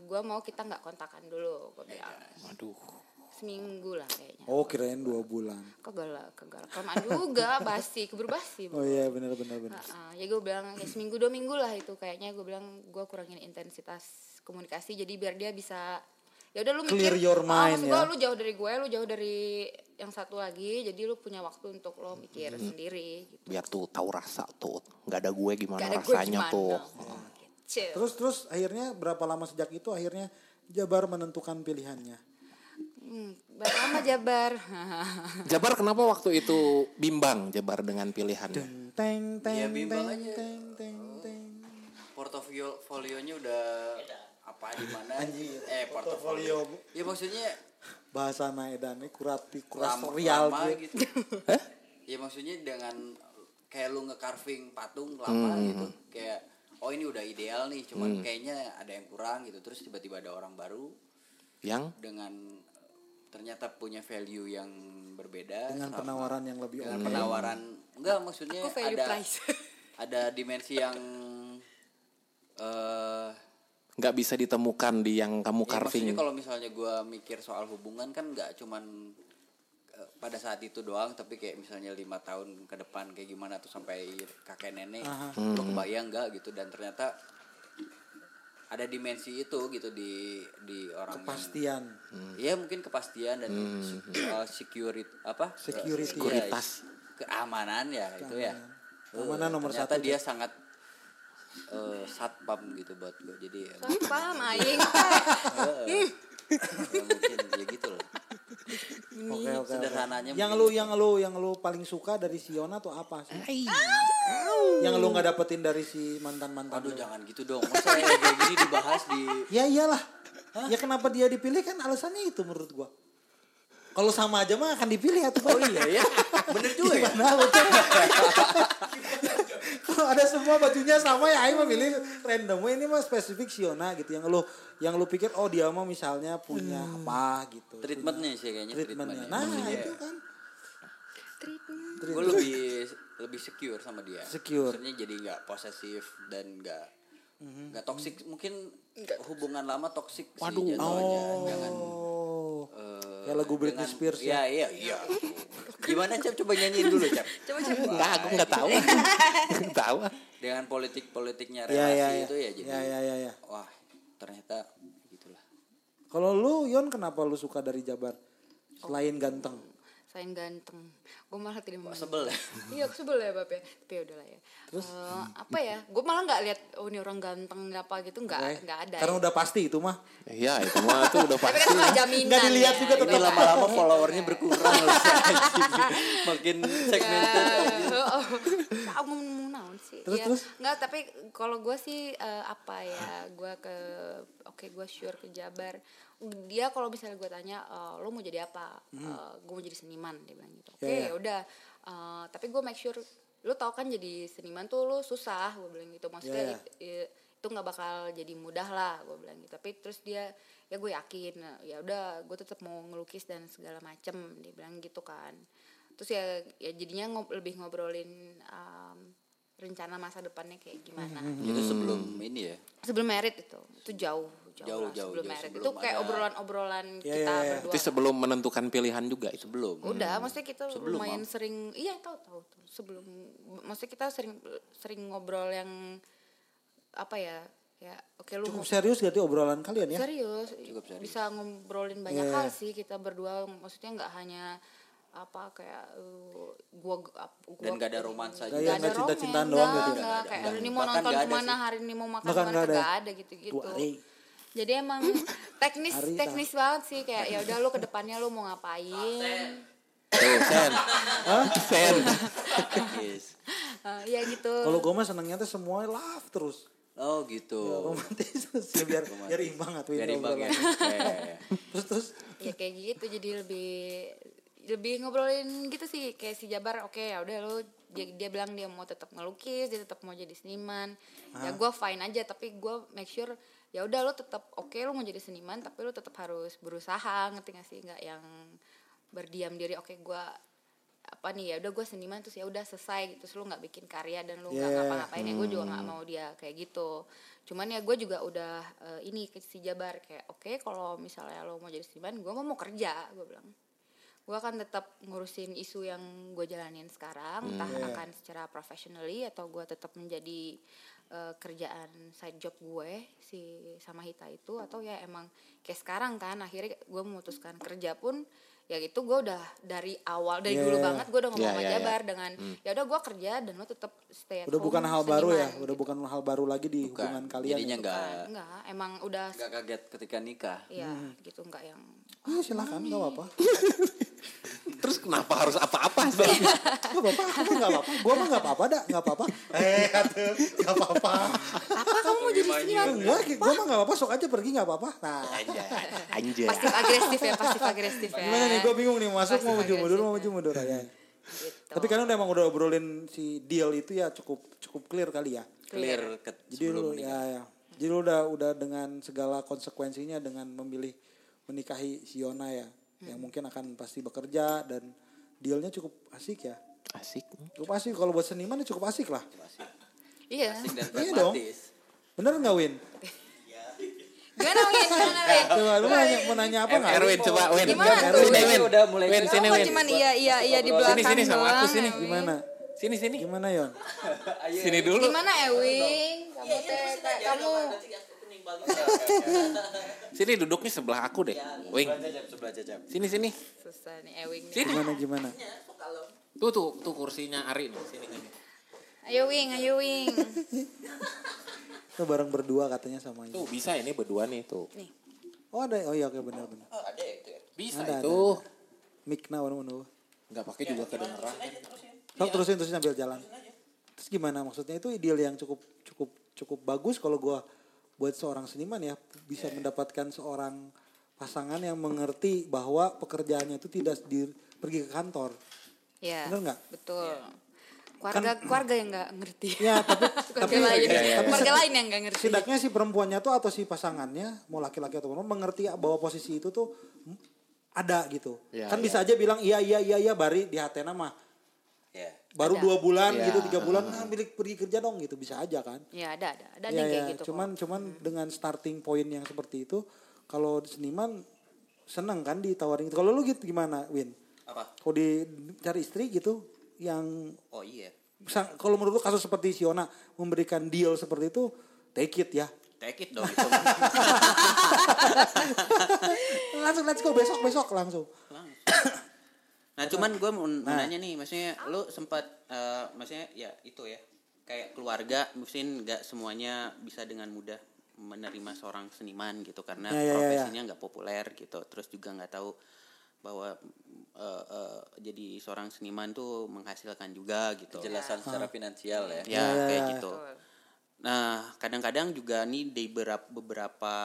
[SPEAKER 5] gue mau kita nggak kontakan dulu, gue bilang
[SPEAKER 1] Waduh.
[SPEAKER 5] Seminggu lah kayaknya.
[SPEAKER 2] Oh kirain dua bulan.
[SPEAKER 5] Kagak lah, kagak lah. Kelamaan juga, basi, keburu basi.
[SPEAKER 2] Oh iya benar benar benar.
[SPEAKER 5] Heeh, ya gue bilang ya seminggu dua minggu lah itu kayaknya gue bilang gue kurangin intensitas komunikasi jadi biar dia bisa ya udah lu
[SPEAKER 2] Clear
[SPEAKER 5] mikir
[SPEAKER 2] your
[SPEAKER 5] ah,
[SPEAKER 2] mind
[SPEAKER 5] maksud
[SPEAKER 2] ya.
[SPEAKER 5] gua, lu jauh dari gue lu jauh dari yang satu lagi jadi lu punya waktu untuk lo mikir sendiri gitu.
[SPEAKER 1] Biar tuh tahu rasa tuh. nggak ada gue gimana
[SPEAKER 5] Gak ada gue
[SPEAKER 1] rasanya
[SPEAKER 5] gimana.
[SPEAKER 1] tuh.
[SPEAKER 5] Oh, gitu.
[SPEAKER 2] Terus terus akhirnya berapa lama sejak itu akhirnya Jabar menentukan pilihannya.
[SPEAKER 5] Hmm, berapa lama Jabar?
[SPEAKER 1] Jabar kenapa waktu itu bimbang Jabar dengan pilihannya?
[SPEAKER 2] Teng teng
[SPEAKER 3] Iya,
[SPEAKER 2] teng
[SPEAKER 3] bimbang
[SPEAKER 2] teng
[SPEAKER 3] aja.
[SPEAKER 2] teng teng teng.
[SPEAKER 3] Portofolio folionya udah apa di mana? Eh, portofolio. Ya maksudnya
[SPEAKER 2] Bahasa naedan kurati
[SPEAKER 3] lama,
[SPEAKER 2] kurasorial
[SPEAKER 3] lama
[SPEAKER 2] gitu.
[SPEAKER 3] gitu. Ya maksudnya dengan kayak lu nge-carving patung lama gitu. Kayak oh ini udah ideal nih, cuman kayaknya ada yang kurang gitu. Terus tiba-tiba ada orang baru
[SPEAKER 1] Yang
[SPEAKER 3] dengan ternyata punya value yang berbeda
[SPEAKER 2] Dengan
[SPEAKER 3] sama-
[SPEAKER 2] penawaran yang lebih
[SPEAKER 3] dengan
[SPEAKER 2] oke.
[SPEAKER 3] penawaran enggak maksudnya
[SPEAKER 5] Aku value
[SPEAKER 3] ada
[SPEAKER 5] price.
[SPEAKER 3] ada dimensi yang eh
[SPEAKER 1] nggak bisa ditemukan di yang kamu
[SPEAKER 3] ya
[SPEAKER 1] carving.
[SPEAKER 3] maksudnya kalau misalnya gua mikir soal hubungan kan nggak cuman eh, pada saat itu doang tapi kayak misalnya lima tahun ke depan kayak gimana tuh sampai kakek nenek lo kebayang nggak gitu dan ternyata ada dimensi itu gitu di di orang
[SPEAKER 2] Kepastian.
[SPEAKER 3] Iya mungkin kepastian dan soal security apa
[SPEAKER 2] Security.
[SPEAKER 3] Iya,
[SPEAKER 1] Sekuritas.
[SPEAKER 3] keamanan ya itu ya
[SPEAKER 2] Keamanan
[SPEAKER 3] Eh,
[SPEAKER 2] nomor
[SPEAKER 3] ternyata
[SPEAKER 2] satu.
[SPEAKER 3] dia sangat eh, satpam gitu buat gue jadi ya,
[SPEAKER 5] Paham aing.
[SPEAKER 3] ya mungkin ya gitu loh
[SPEAKER 2] Oke oke. oke.
[SPEAKER 3] sederhananya
[SPEAKER 2] Yang
[SPEAKER 3] mungkin
[SPEAKER 2] lu yang lu yang lu paling suka dari si Yona tuh apa sih? Yang lu nggak dapetin dari si mantan mantan
[SPEAKER 3] aduh
[SPEAKER 2] lu?
[SPEAKER 3] jangan gitu dong masa ya kayak gini dibahas di
[SPEAKER 2] Ya iyalah. Ya kenapa dia dipilih kan alasannya itu menurut gua. Kalau sama aja mah akan dipilih atau Oh iya ya.
[SPEAKER 3] bener juga ya
[SPEAKER 2] Gimana lu Cek? Kalau ada semua bajunya sama ya Aing memilih random. Ini mah spesifik Siona gitu yang lu yang lu pikir oh dia mah misalnya punya apa gitu.
[SPEAKER 3] treatmentnya sih kayaknya
[SPEAKER 2] treatmentnya.
[SPEAKER 3] treatmentnya
[SPEAKER 2] Nah,
[SPEAKER 3] Maksudnya
[SPEAKER 2] itu kan
[SPEAKER 3] gue lebih lebih secure sama dia
[SPEAKER 2] Secure.
[SPEAKER 3] maksudnya jadi nggak posesif dan nggak nggak toksik mungkin hubungan lama toksik sih
[SPEAKER 1] Waduh.
[SPEAKER 3] jatuhnya jangan
[SPEAKER 2] oh.
[SPEAKER 3] eh,
[SPEAKER 2] Kayak lagu Britney
[SPEAKER 3] dengan-
[SPEAKER 2] Spears
[SPEAKER 3] ya iya iya gimana cap coba nyanyiin dulu cap
[SPEAKER 5] Coba coba.
[SPEAKER 1] Enggak, aku nggak tahu. Nggak tahu.
[SPEAKER 3] dengan politik politiknya
[SPEAKER 2] Ya
[SPEAKER 3] relasi
[SPEAKER 2] ya ya.
[SPEAKER 3] itu ya jadi
[SPEAKER 2] Ya ya ya ya.
[SPEAKER 3] wah ternyata gitulah
[SPEAKER 2] Kalau lu Yon kenapa lu suka dari Jabar? Selain ganteng.
[SPEAKER 5] selain ganteng gue malah tidak mau
[SPEAKER 3] sebel ya?
[SPEAKER 5] iya aku sebel ya bapak ya tapi ya udahlah ya terus apa ya gue malah nggak lihat oh ini orang ganteng apa gitu nggak nggak ada
[SPEAKER 2] Karena
[SPEAKER 5] ya.
[SPEAKER 2] udah pasti itu mah.
[SPEAKER 1] Iya itu mah tuh udah
[SPEAKER 5] tapi
[SPEAKER 1] pasti.
[SPEAKER 5] kan nggak jaminan
[SPEAKER 2] Nggak dilihat
[SPEAKER 5] ya.
[SPEAKER 2] juga
[SPEAKER 3] Ini lama-lama followernya berkurang loh si anjing. Makin segmented.
[SPEAKER 5] aku mau naon sih
[SPEAKER 2] Terus,
[SPEAKER 5] ya,
[SPEAKER 2] terus?
[SPEAKER 5] nggak tapi kalau gue sih eh, apa ya gue ke oke gue sure ke Jabar dia kalau misalnya gue tanya eh, lo mau jadi apa gue mau jadi seniman dia bilang gitu oke
[SPEAKER 2] Hmm. Ya, ya.
[SPEAKER 5] Udah Eh, tapi gue make sure lo tau kan jadi seniman tuh lo susah gue bilang gitu. Maksudnya
[SPEAKER 2] Ya, ya.
[SPEAKER 5] it- i- itu nggak bakal jadi mudah lah gue bilang gitu. Tapi terus dia ya gue yakin ya udah gue tetap mau ngelukis dan segala macem dia bilang gitu kan. Terus ya ya jadinya ngob- lebih ngobrolin um, rencana masa depannya kayak gimana.
[SPEAKER 3] Itu sebelum ini ya.
[SPEAKER 5] sebelum merit itu itu jauh jauh,
[SPEAKER 3] Jauh,
[SPEAKER 5] lah
[SPEAKER 3] jauh,
[SPEAKER 5] sebelum
[SPEAKER 3] jauh,
[SPEAKER 5] merit
[SPEAKER 3] sebelum
[SPEAKER 5] itu kayak
[SPEAKER 3] ada-
[SPEAKER 5] obrolan-obrolan
[SPEAKER 2] Ya,
[SPEAKER 5] kita
[SPEAKER 2] ya, ya.
[SPEAKER 5] berdua
[SPEAKER 1] Itu sebelum menentukan pilihan juga itu.
[SPEAKER 3] Sebelum.
[SPEAKER 5] udah maksudnya kita
[SPEAKER 3] Sebelum,
[SPEAKER 5] lumayan
[SPEAKER 3] Mam.
[SPEAKER 5] sering iya tahu tahu tahu. sebelum maksudnya kita sering sering ngobrol yang apa ya ya oke lu
[SPEAKER 2] Cukup serius gak tuh obrolan kalian ya?
[SPEAKER 5] serius,
[SPEAKER 3] Cukup serius.
[SPEAKER 5] bisa ngobrolin banyak
[SPEAKER 2] Iya.
[SPEAKER 5] hal sih kita berdua maksudnya nggak hanya apa kayak uh, gua, gua
[SPEAKER 3] Dan gak ada romansa
[SPEAKER 2] Nggak,
[SPEAKER 3] juga.
[SPEAKER 2] ya, nggak cinta-cintaan doang
[SPEAKER 5] enggak,
[SPEAKER 2] gitu ya?
[SPEAKER 5] enggak, kayak hari ini mau nonton
[SPEAKER 3] ada
[SPEAKER 5] ke
[SPEAKER 3] mana
[SPEAKER 5] hari ini mau makan
[SPEAKER 2] Bahkan
[SPEAKER 5] ke
[SPEAKER 2] mana ada.
[SPEAKER 5] nggak ada gitu gitu. Jadi emang teknis teknis banget sih kayak ya udah lu ke depannya lu mau ngapain
[SPEAKER 1] Tuh, Sen. Sen.
[SPEAKER 3] Yes.
[SPEAKER 5] Eh, ya gitu
[SPEAKER 2] Kalau gue mah senangnya tuh semua love terus.
[SPEAKER 3] Oh gitu.
[SPEAKER 2] Ya, romantis ya, biar biar imbang atuh
[SPEAKER 3] Biar imbang ya.
[SPEAKER 2] obrolan.
[SPEAKER 3] Ya, ya, ya.
[SPEAKER 2] Terus terus
[SPEAKER 5] ya kayak gitu jadi lebih lebih ngobrolin gitu sih kayak si Jabar oke ya udah lu dia, dia bilang dia mau tetap ngelukis dia tetap mau jadi seniman ya gue fine aja tapi gue make sure ya udah lu tetap oke lu mau jadi seniman tapi lu tetap harus berusaha ngerti gak sih? Nggak yang berdiam diri oke gue apa nih ya udah gue seniman terus ya udah selesai gitu terus lu nggak bikin karya dan lu nggak
[SPEAKER 2] Yeah.
[SPEAKER 5] ngapa-ngapain ya gue juga nggak mau dia kayak gitu. Cuman ya gue juga udah eh, ini ke si Jabar kayak oke kalau misalnya lo mau jadi seniman gue mau kerja gue bilang. Gue akan tetap ngurusin isu yang gue jalanin sekarang entah akan secara professionally atau gue tetap menjadi eh, kerjaan side job gue si sama Hita itu atau ya emang kayak sekarang kan akhirnya gue memutuskan kerja pun ya itu gue udah dari awal dari
[SPEAKER 2] Iya,
[SPEAKER 5] dulu
[SPEAKER 2] iya.
[SPEAKER 5] banget gue udah ngomong sama
[SPEAKER 1] iya, iya.
[SPEAKER 5] Jabar dengan ya udah gue kerja dan lo tetap stay at
[SPEAKER 2] udah
[SPEAKER 5] home
[SPEAKER 2] bukan hal baru ya,
[SPEAKER 5] seniman."
[SPEAKER 2] udah bukan hal baru lagi di
[SPEAKER 3] Bukan.
[SPEAKER 2] hubungan kalian.
[SPEAKER 3] Jadinya
[SPEAKER 2] ya.
[SPEAKER 3] nggak
[SPEAKER 5] enggak emang udah
[SPEAKER 3] nggak kaget ketika nikah.
[SPEAKER 5] ya gitu enggak yang
[SPEAKER 2] Ah, silakan nggak apa-apa.
[SPEAKER 1] Terus kenapa harus apa-apa sih?
[SPEAKER 2] Nggak apa-apa, aku mah nggak apa-apa. Gua mah nggak apa-apa dah, nggak apa-apa. Eh, atuh, nggak apa-apa.
[SPEAKER 5] apa kamu mau jadi seniman
[SPEAKER 2] Enggak, gua mah nggak apa-apa. Sok aja pergi nggak apa-apa. Nah,
[SPEAKER 1] Anjay.
[SPEAKER 5] pasif agresif ya pasif agresif ya
[SPEAKER 2] gimana nih? Gua bingung nih. Masuk
[SPEAKER 5] Pasif
[SPEAKER 2] mau maju mundur, mau maju mundur aja.
[SPEAKER 5] gitu.
[SPEAKER 2] Tapi kan udah emang udah obrolin si deal itu ya cukup cukup clear kali ya.
[SPEAKER 3] Clear ke
[SPEAKER 2] Jadi
[SPEAKER 3] sebelum
[SPEAKER 2] lu ya, ya. Jadi lu udah udah dengan segala konsekuensinya dengan memilih menikahi si Yona ya, yang
[SPEAKER 5] Hmm.
[SPEAKER 2] mungkin akan pasti bekerja dan dealnya cukup asik ya.
[SPEAKER 1] Asik.
[SPEAKER 2] Cukup asik kalau buat seniman ya cukup asik lah.
[SPEAKER 5] iya
[SPEAKER 3] Asik dan
[SPEAKER 2] Iya dong. Bener nggak Win?
[SPEAKER 5] gimana Win gimana Win
[SPEAKER 2] Coba lu mau nanya, mau nanya apa nggak?
[SPEAKER 1] Erwin coba Win.
[SPEAKER 5] Gimana
[SPEAKER 1] Win,
[SPEAKER 5] tuh?
[SPEAKER 1] Win, Win.
[SPEAKER 3] Udah mulai
[SPEAKER 1] Win, sini Win.
[SPEAKER 5] cuman iya iya iya di belakang
[SPEAKER 1] Sini, sini, sama aku, sini.
[SPEAKER 2] Gimana?
[SPEAKER 1] Sini sini.
[SPEAKER 2] Gimana Yon?
[SPEAKER 1] Sini dulu.
[SPEAKER 5] Gimana Ewing? Kamu teh kayak kamu
[SPEAKER 1] Sini duduknya sebelah aku deh. Wing.
[SPEAKER 3] Sebelah cecep.
[SPEAKER 1] Sini sini.
[SPEAKER 5] susah nih Ewing.
[SPEAKER 1] Sini.
[SPEAKER 2] Gimana gimana?
[SPEAKER 1] Tuh tuh tuh kursinya Ari nih. Sini sini.
[SPEAKER 5] Ayo Wing, ayo Wing.
[SPEAKER 2] Kita bareng berdua katanya sama ini.
[SPEAKER 1] Tuh bisa ini berdua nih tuh.
[SPEAKER 5] Nih.
[SPEAKER 2] Oh ada, oh iya oke benar benar.
[SPEAKER 3] ada itu ya.
[SPEAKER 1] Bisa
[SPEAKER 2] Ada,
[SPEAKER 1] itu.
[SPEAKER 2] Mikna mana mana.
[SPEAKER 1] Enggak pakai juga kedengeran.
[SPEAKER 2] Sok terusin terusin sambil jalan. Terus gimana maksudnya itu ideal yang cukup cukup cukup bagus kalau gua buat seorang seniman ya bisa mendapatkan seorang pasangan yang mengerti bahwa pekerjaannya itu tidak di, pergi ke kantor.
[SPEAKER 5] Ya.
[SPEAKER 2] Bener nggak?
[SPEAKER 5] Betul. Keluarga keluarga yang nggak ngerti.
[SPEAKER 2] Ya tapi
[SPEAKER 5] keluarga
[SPEAKER 2] tapi
[SPEAKER 5] lain,
[SPEAKER 2] tapi
[SPEAKER 5] keluarga lain yang nggak ngerti.
[SPEAKER 2] setidaknya si perempuannya tuh atau si pasangannya mau laki-laki atau perempuan mengerti bahwa posisi itu tuh ada gitu.
[SPEAKER 1] Ya,
[SPEAKER 2] kan
[SPEAKER 1] ya.
[SPEAKER 2] bisa aja bilang iya iya iya iya bari di hatena mah
[SPEAKER 3] Ya.
[SPEAKER 2] baru
[SPEAKER 5] Ada.
[SPEAKER 2] dua bulan
[SPEAKER 1] Ya.
[SPEAKER 2] gitu tiga bulan ah milik pergi kerja dong gitu bisa aja kan.
[SPEAKER 5] Ya ada ada ada yang
[SPEAKER 2] ya.
[SPEAKER 5] kayak gitu.
[SPEAKER 2] cuman cuman dengan starting point yang seperti itu kalau seniman seneng kan ditawarin gitu. Kalau lu gitu gimana Win?
[SPEAKER 3] Apa?
[SPEAKER 2] Kalau di cari istri gitu yang
[SPEAKER 3] Oh iya.
[SPEAKER 2] sang- kalau menurut lu kasus seperti Siona memberikan deal seperti itu take it ya.
[SPEAKER 3] Take it dong itu.
[SPEAKER 2] langsung let's go besok besok langsung.
[SPEAKER 6] Nah, cuman gue mau mau nanya nih, maksudnya lu sempat eh, maksudnya ya itu ya. Kayak keluarga mungkin nggak semuanya bisa dengan mudah menerima seorang seniman gitu karena
[SPEAKER 2] Ya, ya, ya, ya.
[SPEAKER 6] profesinya nggak populer gitu. Terus juga nggak tahu bahwa eh, eh, jadi seorang seniman tuh menghasilkan juga gitu.
[SPEAKER 3] Kejelasan secara finansial ya.
[SPEAKER 6] Ya, kayak gitu. Nah, kadang-kadang juga nih di beberapa beberapa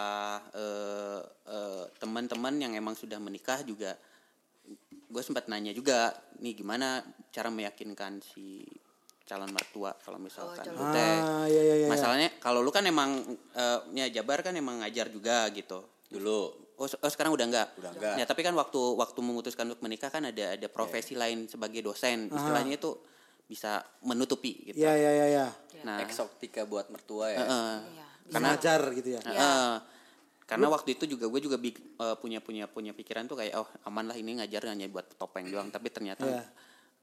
[SPEAKER 6] eh, eh, teman-teman yang emang sudah menikah juga gue sempat nanya juga nih gimana cara meyakinkan si calon mertua kalau misalkan lu teh
[SPEAKER 2] Ah, iya, iya, iya.
[SPEAKER 6] masalahnya kalau lu kan emang eh, ya Jabar kan emang ngajar juga gitu
[SPEAKER 3] Dulu.
[SPEAKER 6] oh, se- oh, sekarang udah enggak
[SPEAKER 3] Udah enggak.
[SPEAKER 6] ya tapi kan waktu waktu memutuskan untuk menikah kan ada ada profesi lain sebagai dosen istilahnya itu bisa menutupi gitu
[SPEAKER 2] Iya, iya, iya, iya.
[SPEAKER 6] nah
[SPEAKER 3] Eksotika buat mertua ya.
[SPEAKER 6] eh,
[SPEAKER 5] Iya.
[SPEAKER 2] Karena ngajar gitu ya.
[SPEAKER 6] Heeh. Karena waktu itu juga gue juga bik- eh, punya punya punya pikiran tuh kayak oh aman lah ini ngajar hanya buat topeng doang tapi ternyata
[SPEAKER 2] Iya.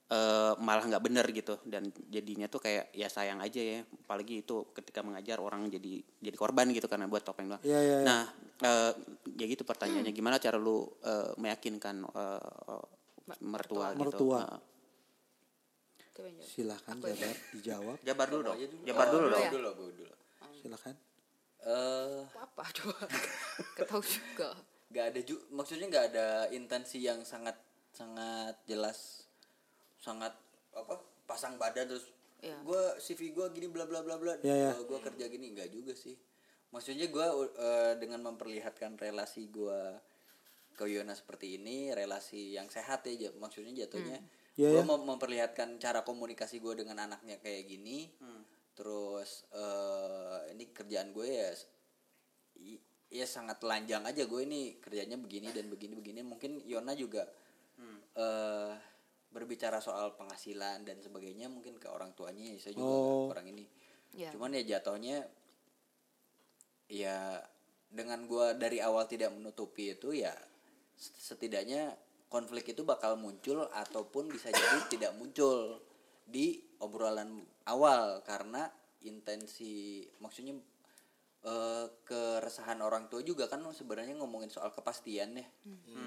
[SPEAKER 6] eh, malah nggak bener gitu dan jadinya tuh kayak ya sayang aja ya apalagi itu ketika mengajar orang jadi jadi korban gitu karena buat topeng doang
[SPEAKER 2] Iya, iya, iya.
[SPEAKER 6] nah eh, ya gitu pertanyaannya gimana cara lu eh, meyakinkan eh, eh, mertua gitu
[SPEAKER 2] Mertua.
[SPEAKER 6] Heeh.
[SPEAKER 5] Coba jawab.
[SPEAKER 2] Silahkan Jabar dijawab.
[SPEAKER 6] jabar dulu dong jabar dulu dong
[SPEAKER 3] Dulu, gue dulu.
[SPEAKER 2] Silahkan.
[SPEAKER 3] Eh,
[SPEAKER 5] Apa coba? Ketahu juga.
[SPEAKER 3] nggak ada ju maksudnya nggak ada intensi yang sangat sangat jelas sangat apa pasang badan terus
[SPEAKER 5] Iya.
[SPEAKER 3] gue CV gue gini bla bla bla bla
[SPEAKER 2] Iya, iya.
[SPEAKER 3] gue kerja gini nggak juga sih maksudnya gue dengan memperlihatkan relasi gue ke Yona seperti ini relasi yang sehat ya maksudnya jatuhnya
[SPEAKER 2] Iya,
[SPEAKER 3] gue
[SPEAKER 2] iya.
[SPEAKER 3] mau memperlihatkan cara komunikasi gue dengan anaknya kayak gini terus eh, ini kerjaan gue ya i- ya sangat telanjang aja gue ini. Kerjanya begini dan begini begini. Mungkin Yona juga eh berbicara soal penghasilan dan sebagainya mungkin ke orang tuanya. Saya juga
[SPEAKER 2] Oh.
[SPEAKER 3] orang ini.
[SPEAKER 5] Ya.
[SPEAKER 3] cuman ya jatuhnya ya dengan gue dari awal tidak menutupi itu ya setidaknya konflik itu bakal muncul ataupun bisa jadi tidak muncul di obrolan awal karena intensi maksudnya eh, keresahan orang tua juga kan sebenarnya ngomongin soal kepastian ya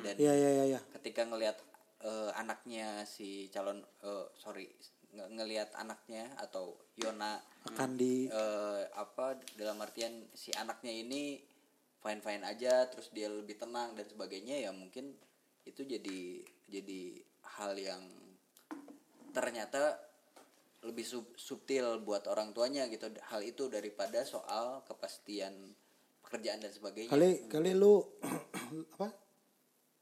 [SPEAKER 3] dan
[SPEAKER 2] Iya, iya, iya, iya.
[SPEAKER 3] ketika ngelihat eh, anaknya si calon eh, sorry nge- ngelihat anaknya atau Yona
[SPEAKER 2] Akan di
[SPEAKER 3] eh, apa dalam artian si anaknya ini fine fine aja terus dia lebih tenang dan sebagainya ya mungkin itu jadi jadi hal yang ternyata lebih sub- subtil buat orang tuanya gitu hal itu daripada soal kepastian pekerjaan dan sebagainya
[SPEAKER 2] kali kali lu apa?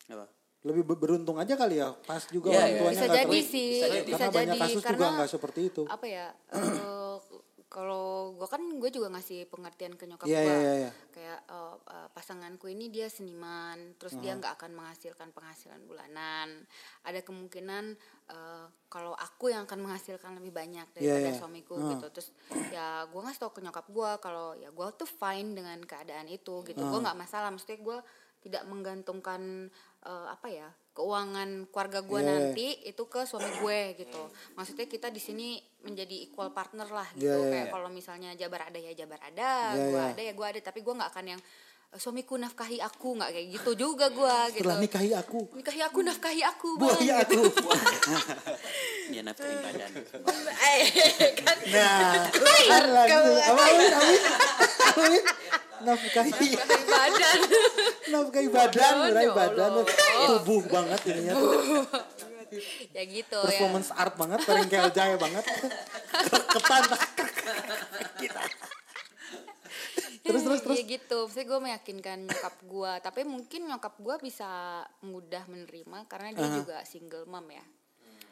[SPEAKER 6] apa
[SPEAKER 2] Lebih ber- beruntung aja kali ya. Pas juga
[SPEAKER 3] Iya,
[SPEAKER 2] orang
[SPEAKER 3] iya.
[SPEAKER 2] tuanya
[SPEAKER 5] bisa
[SPEAKER 2] nggak
[SPEAKER 5] jadi sih
[SPEAKER 3] bisa jadi.
[SPEAKER 5] bisa
[SPEAKER 2] Karena
[SPEAKER 5] jadi
[SPEAKER 2] banyak kasus juga
[SPEAKER 5] karena
[SPEAKER 2] nggak seperti itu.
[SPEAKER 5] apa ya eh, kalau gue kan gue juga ngasih pengertian ke nyokap
[SPEAKER 2] Iya,
[SPEAKER 5] gue
[SPEAKER 2] iya, iya, iya.
[SPEAKER 5] kayak eh, pasanganku ini dia seniman terus dia nggak akan menghasilkan penghasilan bulanan. Ada kemungkinan eh, kalau aku yang akan menghasilkan lebih banyak daripada
[SPEAKER 2] iya.
[SPEAKER 5] suamiku gitu. Terus ya gue ngasih tau ke nyokap gue kalau ya gue tuh fine dengan keadaan itu gitu. Gue nggak masalah. Maksudnya gue tidak menggantungkan eh, apa ya keuangan keluarga gue
[SPEAKER 2] Iya, iya.
[SPEAKER 5] nanti itu ke suami gue gitu. Maksudnya kita di sini menjadi equal partner lah gitu.
[SPEAKER 2] Iya, iya,
[SPEAKER 5] kayak
[SPEAKER 2] iya.
[SPEAKER 5] kalau misalnya Jabar ada ya Jabar ada.
[SPEAKER 2] Iya,
[SPEAKER 5] gue
[SPEAKER 2] iya.
[SPEAKER 5] ada ya gue ada. Tapi gue nggak akan yang "Eh, suamiku nafkahi aku. Nggak kayak gitu juga gue gitu.
[SPEAKER 2] Setelah nikahi aku,
[SPEAKER 5] nikahi aku nafkahi aku
[SPEAKER 2] buahi aku.
[SPEAKER 5] gitu.
[SPEAKER 6] dia nafkahin badan.
[SPEAKER 5] Eh, kan.
[SPEAKER 2] Nah, kan langsung apa Awin, Awin, nafkahi,
[SPEAKER 5] nafkahi badan.
[SPEAKER 2] Nafkahi badan, berai badan, tubuh banget ininya.
[SPEAKER 5] ya gitu ya
[SPEAKER 2] Performance art banget, paling jaya banget. Ketan. terus terus terus.
[SPEAKER 5] Iya gitu, maksudnya gue meyakinkan nyokap gue, tapi mungkin nyokap gue bisa mudah menerima karena dia juga single mom ya.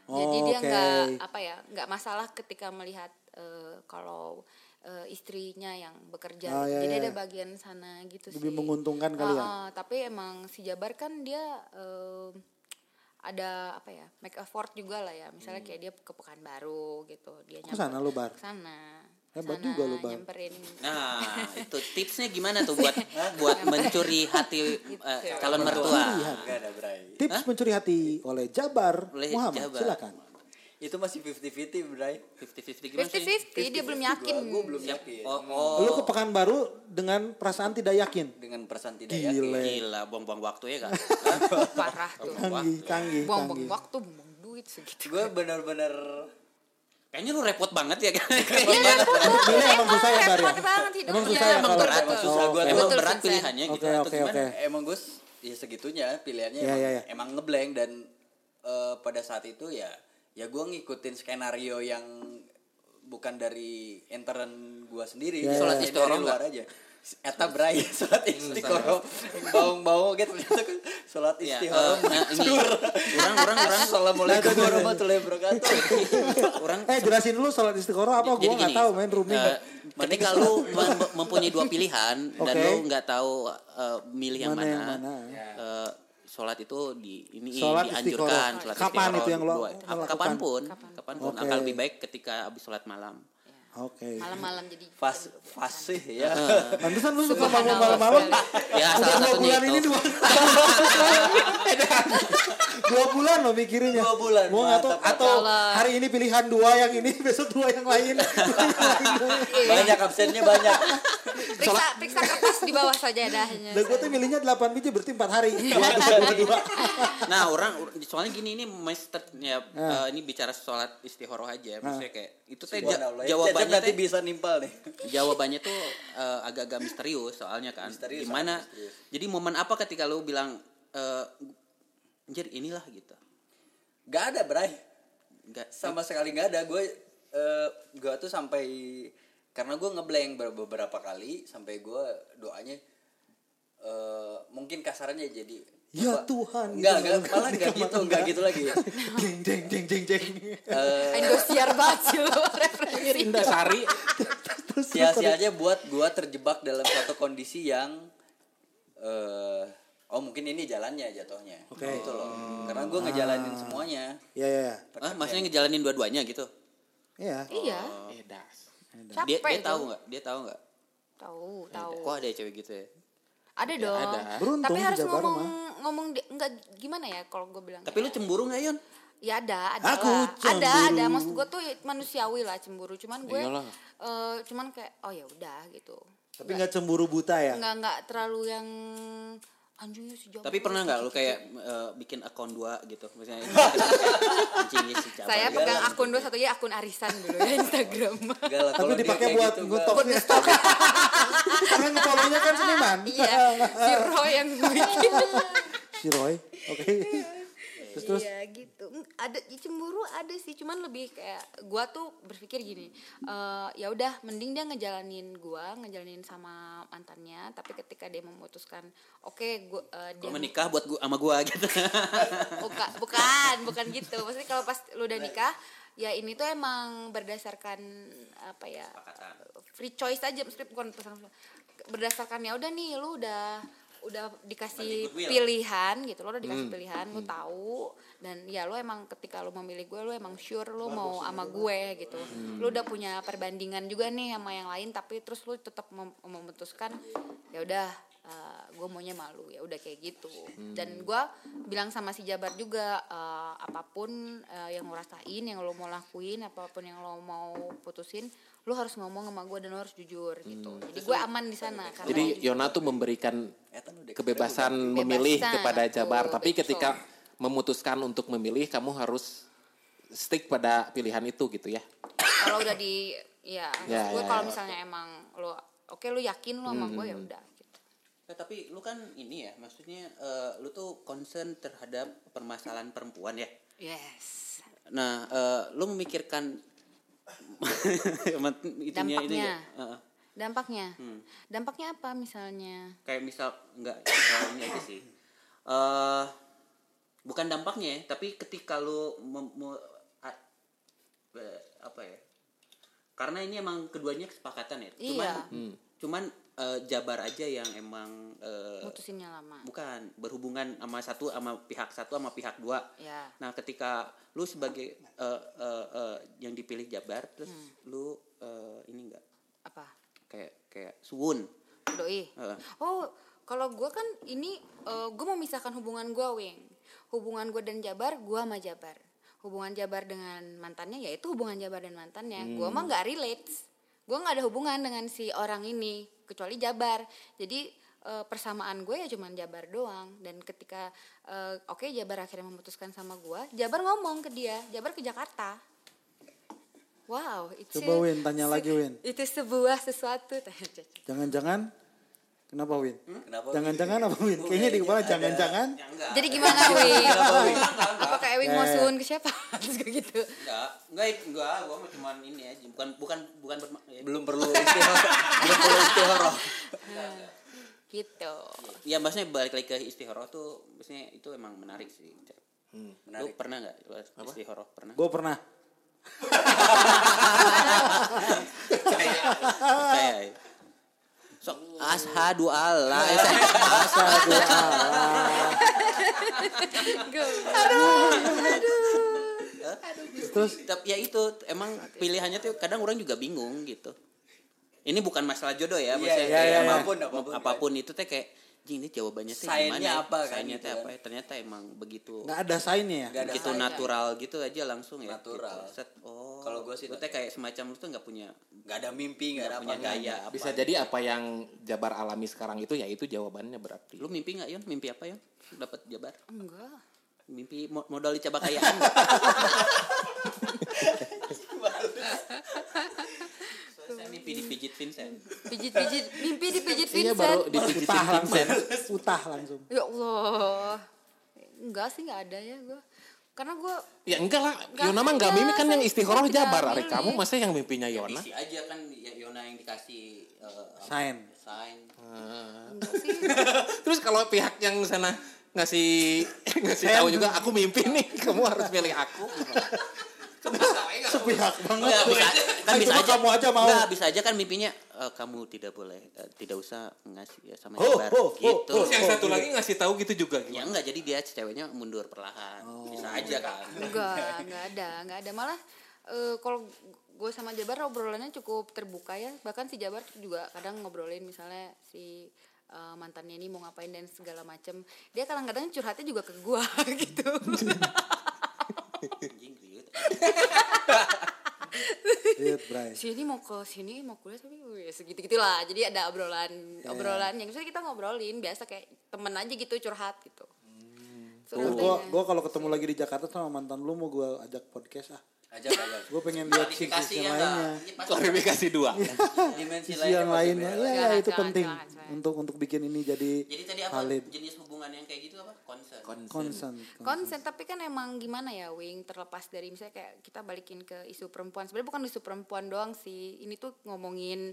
[SPEAKER 5] Jadi
[SPEAKER 2] Oh,
[SPEAKER 5] dia
[SPEAKER 2] oke.
[SPEAKER 5] nggak apa ya, nggak masalah ketika melihat eh, kalau eh, istrinya yang bekerja.
[SPEAKER 2] Oh, iya,
[SPEAKER 5] Jadi
[SPEAKER 2] iya.
[SPEAKER 5] ada bagian sana gitu
[SPEAKER 2] Lebih
[SPEAKER 5] sih.
[SPEAKER 2] menguntungkan kali ya?
[SPEAKER 5] Ah, ah, tapi emang si Jabar kan dia eh, ada apa ya, make effort juga lah ya. Misalnya kayak dia ke Pekanbaru gitu, dia
[SPEAKER 2] Ke sana lu, Bar?
[SPEAKER 5] Sana.
[SPEAKER 2] Hebat
[SPEAKER 5] sana,
[SPEAKER 2] juga lu, Bar.
[SPEAKER 5] Nyamperin
[SPEAKER 6] Nah, itu tipsnya gimana tuh buat buat mencuri hati eh, calon mertua?
[SPEAKER 3] Gak ada berai
[SPEAKER 2] Tips mencuri hati oleh Jabar
[SPEAKER 6] Oleh
[SPEAKER 2] Muhammad,
[SPEAKER 6] Jabar.
[SPEAKER 2] silakan.
[SPEAKER 3] Itu masih 50-50, Bray.
[SPEAKER 6] 50-50 gimana sih?
[SPEAKER 5] 50-50 dia belum yakin.
[SPEAKER 3] Gue belum yakin.
[SPEAKER 6] Oh, oh.
[SPEAKER 2] Lu ke Pekanbaru dengan perasaan tidak yakin.
[SPEAKER 3] Dengan perasaan tidak yakin.
[SPEAKER 2] Gile.
[SPEAKER 6] Gila, buang-buang waktu ya kan?
[SPEAKER 5] Parah tuh.
[SPEAKER 2] Canggih, canggih,
[SPEAKER 5] Buang-buang
[SPEAKER 2] canggih.
[SPEAKER 5] waktu, buang duit segitu.
[SPEAKER 3] Gue bener-bener
[SPEAKER 6] Kayaknya lu repot banget ya kan?
[SPEAKER 5] Iya repot banget.
[SPEAKER 2] Milih emang susah ya, Bar, ya?
[SPEAKER 5] repot banget hidupnya.
[SPEAKER 2] Emang susah ya
[SPEAKER 6] Emang berat,
[SPEAKER 3] susah gua tuh.
[SPEAKER 6] Emang berat pilihannya gitu.
[SPEAKER 2] Oke,
[SPEAKER 6] atau
[SPEAKER 2] oke,
[SPEAKER 6] gimana?
[SPEAKER 2] oke.
[SPEAKER 3] emang gue ya segitunya pilihannya
[SPEAKER 2] Iya,
[SPEAKER 3] emang,
[SPEAKER 2] iya, iya.
[SPEAKER 3] emang ngeblank dan eh, pada saat itu ya ya gue ngikutin skenario yang bukan dari intern gue sendiri
[SPEAKER 2] Iya,
[SPEAKER 6] Sholat
[SPEAKER 3] Dari
[SPEAKER 6] istiqoroh
[SPEAKER 3] luar aja. Eta bray sholat istiqoroh. bau-bau gitu ternyata kan sholat
[SPEAKER 6] Ya,
[SPEAKER 3] istiqoroh.
[SPEAKER 6] eh, nah, orang orang orang.
[SPEAKER 3] Assalamualaikum warahmatullahi wabarakatuh.
[SPEAKER 6] Orang
[SPEAKER 2] Eh jelasin dulu sholat istiqoroh apa? Gua nggak tahu main rooming.
[SPEAKER 6] eh, ketika lu mem- mempunyai dua pilihan dan lu nggak tahu eh, milih yang
[SPEAKER 2] Mana
[SPEAKER 6] sholat itu di ini
[SPEAKER 2] Sholat
[SPEAKER 6] dianjurkan sholat
[SPEAKER 2] Kapan itu yang lo
[SPEAKER 6] dua-
[SPEAKER 2] melakukan?
[SPEAKER 6] kapan pun kapan pun.
[SPEAKER 2] Oke.
[SPEAKER 6] akan lebih baik ketika habis sholat malam
[SPEAKER 2] Oke.
[SPEAKER 5] Malam-malam jadi.
[SPEAKER 3] Fas fasih ya
[SPEAKER 2] Pantesan lu suka bangun malam-malam.
[SPEAKER 6] ya
[SPEAKER 2] Udah
[SPEAKER 6] salah
[SPEAKER 2] dua
[SPEAKER 6] satunya
[SPEAKER 2] bulan ini dua. dua bulan loh mikirinnya.
[SPEAKER 3] Dua bulan,
[SPEAKER 2] Gua nggak tahu
[SPEAKER 3] mantap.
[SPEAKER 2] atau
[SPEAKER 5] Allah.
[SPEAKER 2] hari ini pilihan dua yang ini besok dua yang lain.
[SPEAKER 3] banyak absennya banyak
[SPEAKER 5] Periksa, periksa kertas di bawah saja dahnya.
[SPEAKER 2] Dan gue tuh milihnya 8 biji berarti 4 hari. Dua, dua, dua.
[SPEAKER 6] nah orang soalnya gini ini master ya eh, ini bicara sholat istihoroh aja maksudnya kayak itu teh ja-
[SPEAKER 3] Subhanallah.
[SPEAKER 6] Jawabannya
[SPEAKER 3] Cecep nanti bisa nimpal nih.
[SPEAKER 6] Jawabannya tuh eh, agak-agak misterius soalnya kan.
[SPEAKER 3] Misterius,
[SPEAKER 6] gimana
[SPEAKER 3] misterius.
[SPEAKER 6] jadi momen apa ketika lu bilang eh anjir inilah gitu?
[SPEAKER 3] Gak ada Bray.
[SPEAKER 6] Enggak
[SPEAKER 3] sama sekali nggak ada. Gue eh, gue tuh sampai karena gue ngeblank ber- beberapa kali sampai gue doanya eh, mungkin kasarnya jadi
[SPEAKER 2] Ya
[SPEAKER 3] apa-
[SPEAKER 2] Tuhan,
[SPEAKER 3] nggak
[SPEAKER 2] gitu.
[SPEAKER 3] nggak malah nggak gitu nggak gitu lagi
[SPEAKER 2] Jeng jeng jeng jeng jeng.
[SPEAKER 3] Eh,
[SPEAKER 5] Indosiar banget sih lo referensi.
[SPEAKER 1] Indah Sari.
[SPEAKER 3] sia-sianya buat gue terjebak dalam satu kondisi yang eh oh mungkin ini jalannya jatuhnya
[SPEAKER 2] Oke.
[SPEAKER 3] gitu loh karena gue ngejalanin semuanya
[SPEAKER 2] Ya ya ya.
[SPEAKER 6] ah maksudnya ngejalanin dua-duanya gitu
[SPEAKER 2] Iya.
[SPEAKER 5] Iya.
[SPEAKER 1] Edas.
[SPEAKER 6] dia
[SPEAKER 5] Capek
[SPEAKER 6] dia tahu
[SPEAKER 5] tuh.
[SPEAKER 6] nggak dia tahu nggak
[SPEAKER 5] Tahu, tahu.
[SPEAKER 6] kok ada cewek gitu ya
[SPEAKER 5] Ada dong.
[SPEAKER 1] ada.
[SPEAKER 2] Beruntung
[SPEAKER 5] Tapi harus ngomong
[SPEAKER 2] mah.
[SPEAKER 5] Ngomong di- enggak gimana ya kalau gue bilang.
[SPEAKER 6] tapi lu cemburu nggak Yon
[SPEAKER 5] Ya ada, ada
[SPEAKER 2] Aku
[SPEAKER 5] lah. Ada,
[SPEAKER 2] cemburu.
[SPEAKER 5] ada. Maksud gue tuh manusiawi lah cemburu. Cuman gue
[SPEAKER 1] Iyalah.
[SPEAKER 5] eh, cuman kayak oh ya udah gitu.
[SPEAKER 2] Tapi nggak cemburu buta ya?
[SPEAKER 5] Enggak enggak terlalu yang anjir si
[SPEAKER 6] tapi pernah nggak lu kayak eh, bikin akun dua gitu misalnya si.
[SPEAKER 5] Saya pegang akun dua satunya akun arisan dulu ya Instagram.
[SPEAKER 3] Enggak lah,
[SPEAKER 2] Tapi dipakai buat
[SPEAKER 3] gitu,
[SPEAKER 2] ngutok
[SPEAKER 3] gua-
[SPEAKER 2] nih. Karena ngefollow-nya kan seniman.
[SPEAKER 5] iya, si Roy yang bikin.
[SPEAKER 2] Si Roy. Oke. Terus terus.
[SPEAKER 5] Iya gitu. Mm, Ada cemburu ada sih, cuman lebih kayak gua tuh berpikir gini, eh ya udah mending dia ngejalanin gua, ngejalanin sama mantannya, tapi ketika dia memutuskan, oke gua eh, dia
[SPEAKER 6] Gua menikah buat gua sama gua gitu
[SPEAKER 5] bukan bukan bukan gitu. Maksudnya kalau pas lu udah nikah, ya ini tuh emang berdasarkan apa ya? Free choice aja, maksudnya bukan pasangan berdasarkan ya udah nih lu udah udah dikasih pilihan gitu lo udah dikasih pilihan lu tahu dan ya lo emang ketika lo memilih gue lo emang sure lo mau sama gue gitu. Lo udah punya perbandingan juga nih sama yang lain tapi terus lo tetap mem- memutuskan ya udah eh, gue maunya malu ya udah kayak gitu. Dan gue bilang sama si Jabar juga eh, apa pun eh, yang lo rasain yang lo mau lakuin apa pun yang lo mau putusin lo harus ngomong sama gue dan lo harus jujur gitu jadi gue aman di sana karena
[SPEAKER 1] Jadi. Yona tuh memberikan
[SPEAKER 3] udah
[SPEAKER 1] kebebasan
[SPEAKER 5] Kebebasan,
[SPEAKER 1] memilih kepada
[SPEAKER 5] betul,
[SPEAKER 1] Jabar, tapi
[SPEAKER 5] betul.
[SPEAKER 1] ketika memutuskan untuk memilih, kamu harus stick pada pilihan itu gitu ya.
[SPEAKER 5] kalau udah di ya,
[SPEAKER 1] Ya,
[SPEAKER 5] gue
[SPEAKER 1] ya,
[SPEAKER 5] kalau
[SPEAKER 1] ya.
[SPEAKER 5] misalnya emang lo oke lo yakin lo sama gue ya udah gitu.
[SPEAKER 6] Eh, tapi lu kan ini ya maksudnya eh, lu tuh concern terhadap permasalahan perempuan ya
[SPEAKER 5] yes
[SPEAKER 6] nah eh, lu memikirkan itunya ini
[SPEAKER 5] Dampaknya.
[SPEAKER 6] ya? Heeh.
[SPEAKER 5] dampaknya
[SPEAKER 6] Hmm.
[SPEAKER 5] dampaknya apa misalnya
[SPEAKER 6] kayak misal enggak eh, ini aja sih eh bukan dampaknya ya, tapi ketika lu mem- a- apa ya karena ini emang keduanya kesepakatan ya cuman
[SPEAKER 5] Iya.
[SPEAKER 6] cuman eh, Jabar aja yang emang eh,
[SPEAKER 5] mutusinnya lama.
[SPEAKER 6] bukan berhubungan sama satu sama pihak satu sama pihak dua.
[SPEAKER 5] Ya.
[SPEAKER 6] Nah ketika lu sebagai eh, eh, eh, yang dipilih Jabar terus
[SPEAKER 5] Hmm.
[SPEAKER 6] lu eh, ini enggak
[SPEAKER 5] apa?
[SPEAKER 6] Kayak kayak suwun
[SPEAKER 5] doi.
[SPEAKER 6] Heeh.
[SPEAKER 5] oh kalau gue kan ini gue mau misahkan hubungan gue wing. Hubungan gue dan Jabar gue sama Jabar. Hubungan Jabar dengan mantannya ya itu hubungan Jabar dan mantannya. Gue mah nggak relate. Gue nggak ada hubungan dengan si orang ini kecuali Jabar. Jadi eh, persamaan gue ya cuman Jabar doang. Dan ketika eh, oke Jabar akhirnya memutuskan sama gue Jabar ngomong ke dia Jabar ke Jakarta. Wow itu
[SPEAKER 2] Coba Win, tanya lagi, Win.
[SPEAKER 5] itu sebuah sesuatu.
[SPEAKER 2] Jangan-jangan kenapa Win?
[SPEAKER 3] Kenapa?
[SPEAKER 2] Jangan-jangan apa Win? Kayaknya di kepala jangan-jangan.
[SPEAKER 6] Ya enggak.
[SPEAKER 5] jadi gimana Wing apa kayak Wing mau
[SPEAKER 2] Eh.
[SPEAKER 5] suun ke siapa terus kayak gitu
[SPEAKER 6] Enggak, enggak, enggak, gua mah cuman ini aja, bukan bukan bukan ya,
[SPEAKER 3] Belum perlu istihoroh. Belum perlu istihoroh.
[SPEAKER 5] gitu
[SPEAKER 6] Ya maksudnya balik lagi ke istihoroh tuh, maksudnya itu emang menarik sih. Lu
[SPEAKER 3] Menarik.
[SPEAKER 6] pernah nggak istihoroh? Pernah?
[SPEAKER 2] Gue pernah.
[SPEAKER 6] Saya. Ashadu Allah.
[SPEAKER 2] Ashadu Allah. Terus
[SPEAKER 6] Tapi ya itu emang pilihannya tuh kadang orang juga bingung gitu. Ini bukan masalah jodoh ya, maksudnya
[SPEAKER 3] iya,
[SPEAKER 6] kayak
[SPEAKER 2] iya,
[SPEAKER 6] emang-
[SPEAKER 3] apa pun,
[SPEAKER 6] apa pun. apa pun itu teh kayak "Jing, ini jawabannya
[SPEAKER 3] Sign-nya
[SPEAKER 6] gimana? ya?
[SPEAKER 3] apa kan
[SPEAKER 6] Sign-nya
[SPEAKER 3] gitu
[SPEAKER 6] teh
[SPEAKER 3] kan.
[SPEAKER 6] apa ya? Ternyata emang begitu
[SPEAKER 2] nggak ada sign-nya ya?
[SPEAKER 3] Nggak ada
[SPEAKER 6] begitu
[SPEAKER 3] sign.
[SPEAKER 6] natural gitu aja langsung ya.
[SPEAKER 3] Natural.
[SPEAKER 6] Gitu. Set, oh.
[SPEAKER 3] Kalau gua sih
[SPEAKER 6] lu teh kayak semacam lu tuh nggak punya
[SPEAKER 3] Gak ada mimpi, gak ada
[SPEAKER 6] nggak punya
[SPEAKER 3] apa
[SPEAKER 6] gaya apa.
[SPEAKER 1] Bisa jadi apa yang Jabar alami sekarang itu ya itu jawabannya berarti.
[SPEAKER 6] Lu mimpi nggak Yon? Mimpi apa Yon? Dapat jabar?
[SPEAKER 5] enggak
[SPEAKER 6] Mimpi mo- modal di cabakayaan nggak? Soalnya saya mimpi dipijit Vincent.
[SPEAKER 5] pijit-pijit mimpi dipijit
[SPEAKER 1] Iya
[SPEAKER 5] Vincent
[SPEAKER 1] baru dipijitin
[SPEAKER 2] Utah langsung.
[SPEAKER 1] Vincent.
[SPEAKER 2] Utah langsung.
[SPEAKER 5] ya Allah enggak sih nggak ada ya gue karena gue
[SPEAKER 1] Ya enggak lah, Yona mah enggak
[SPEAKER 5] ada,
[SPEAKER 1] mimpi kan yang
[SPEAKER 5] tidak
[SPEAKER 1] Jabar. Ari
[SPEAKER 5] milih.
[SPEAKER 1] kamu masa yang mimpinya Yona?
[SPEAKER 6] Isi aja kan ya Yona yang dikasih eh, apa?
[SPEAKER 2] Sign.
[SPEAKER 6] Sign.
[SPEAKER 5] enggak sih
[SPEAKER 1] Terus kalau pihak yang sana ngasih ngasih tahu juga aku mimpi nih, kamu harus milih aku.
[SPEAKER 2] Sepihak banget.
[SPEAKER 6] Nggak, bisa, kan bisa aja
[SPEAKER 2] kamu aja mau.
[SPEAKER 6] Nggak, bisa aja kan mimpinya eh, kamu tidak boleh eh, tidak usah ngasih ya sama
[SPEAKER 2] Oh,
[SPEAKER 6] Jabar
[SPEAKER 2] oh, oh,
[SPEAKER 6] gitu.
[SPEAKER 1] Terus yang satu lagi ngasih tahu gitu juga
[SPEAKER 6] Ya
[SPEAKER 1] gimana?
[SPEAKER 6] enggak jadi dia ceweknya mundur perlahan. Bisa aja kan.
[SPEAKER 5] enggak enggak ada enggak ada malah eh, kalau gue sama Jabar obrolannya cukup terbuka ya bahkan si Jabar juga kadang ngobrolin misalnya si eh, mantannya ini mau ngapain dan segala macem dia kadang-kadang curhatnya juga ke gue gitu sini mau ke sini mau kuliah tapi segitu gitulah jadi ada obrolan obrolan yang misalnya kita ngobrolin biasa kayak temen aja gitu curhat gitu
[SPEAKER 2] gua,
[SPEAKER 5] aja.
[SPEAKER 2] gua kalau ketemu lagi di Jakarta sama mantan lu mau gua ajak podcast ah.
[SPEAKER 3] Ajak, ajak.
[SPEAKER 2] Gue pengen lihat sisi
[SPEAKER 6] ya
[SPEAKER 2] lainnya.
[SPEAKER 1] Klarifikasi dua.
[SPEAKER 3] Dimensi
[SPEAKER 2] Sisi yang lainnya. Ya, ya itu penting untuk untuk bikin ini jadi
[SPEAKER 6] Jadi tadi apa
[SPEAKER 2] valid.
[SPEAKER 6] jenis hubungan yang kayak gitu apa? Concern.
[SPEAKER 2] Concern.
[SPEAKER 5] konsen tapi kan emang gimana ya Wing terlepas dari misalnya kayak kita balikin ke isu perempuan sebenarnya bukan isu perempuan doang sih ini tuh ngomongin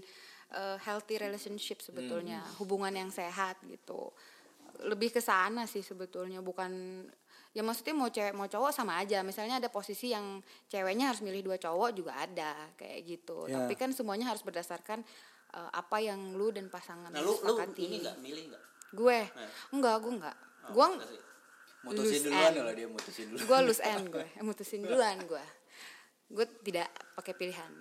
[SPEAKER 5] uh, healthy relationship sebetulnya hubungan yang sehat gitu lebih ke sana sih sebetulnya bukan ya maksudnya mau cewek mau cowok sama aja misalnya ada posisi yang ceweknya harus milih dua cowok juga ada kayak gitu
[SPEAKER 2] Ya.
[SPEAKER 5] tapi kan semuanya harus berdasarkan uh, apa yang lu dan pasangan
[SPEAKER 6] Nah, lu lu
[SPEAKER 5] sepakati.
[SPEAKER 6] ini enggak milih enggak?
[SPEAKER 5] Gue enggak gue enggak gue
[SPEAKER 3] Mutusin duluan
[SPEAKER 5] end.
[SPEAKER 3] kalau dia mutusin dulu.
[SPEAKER 5] gue loose end gue Eh, mutusin duluan gue gue tidak pakai pilihan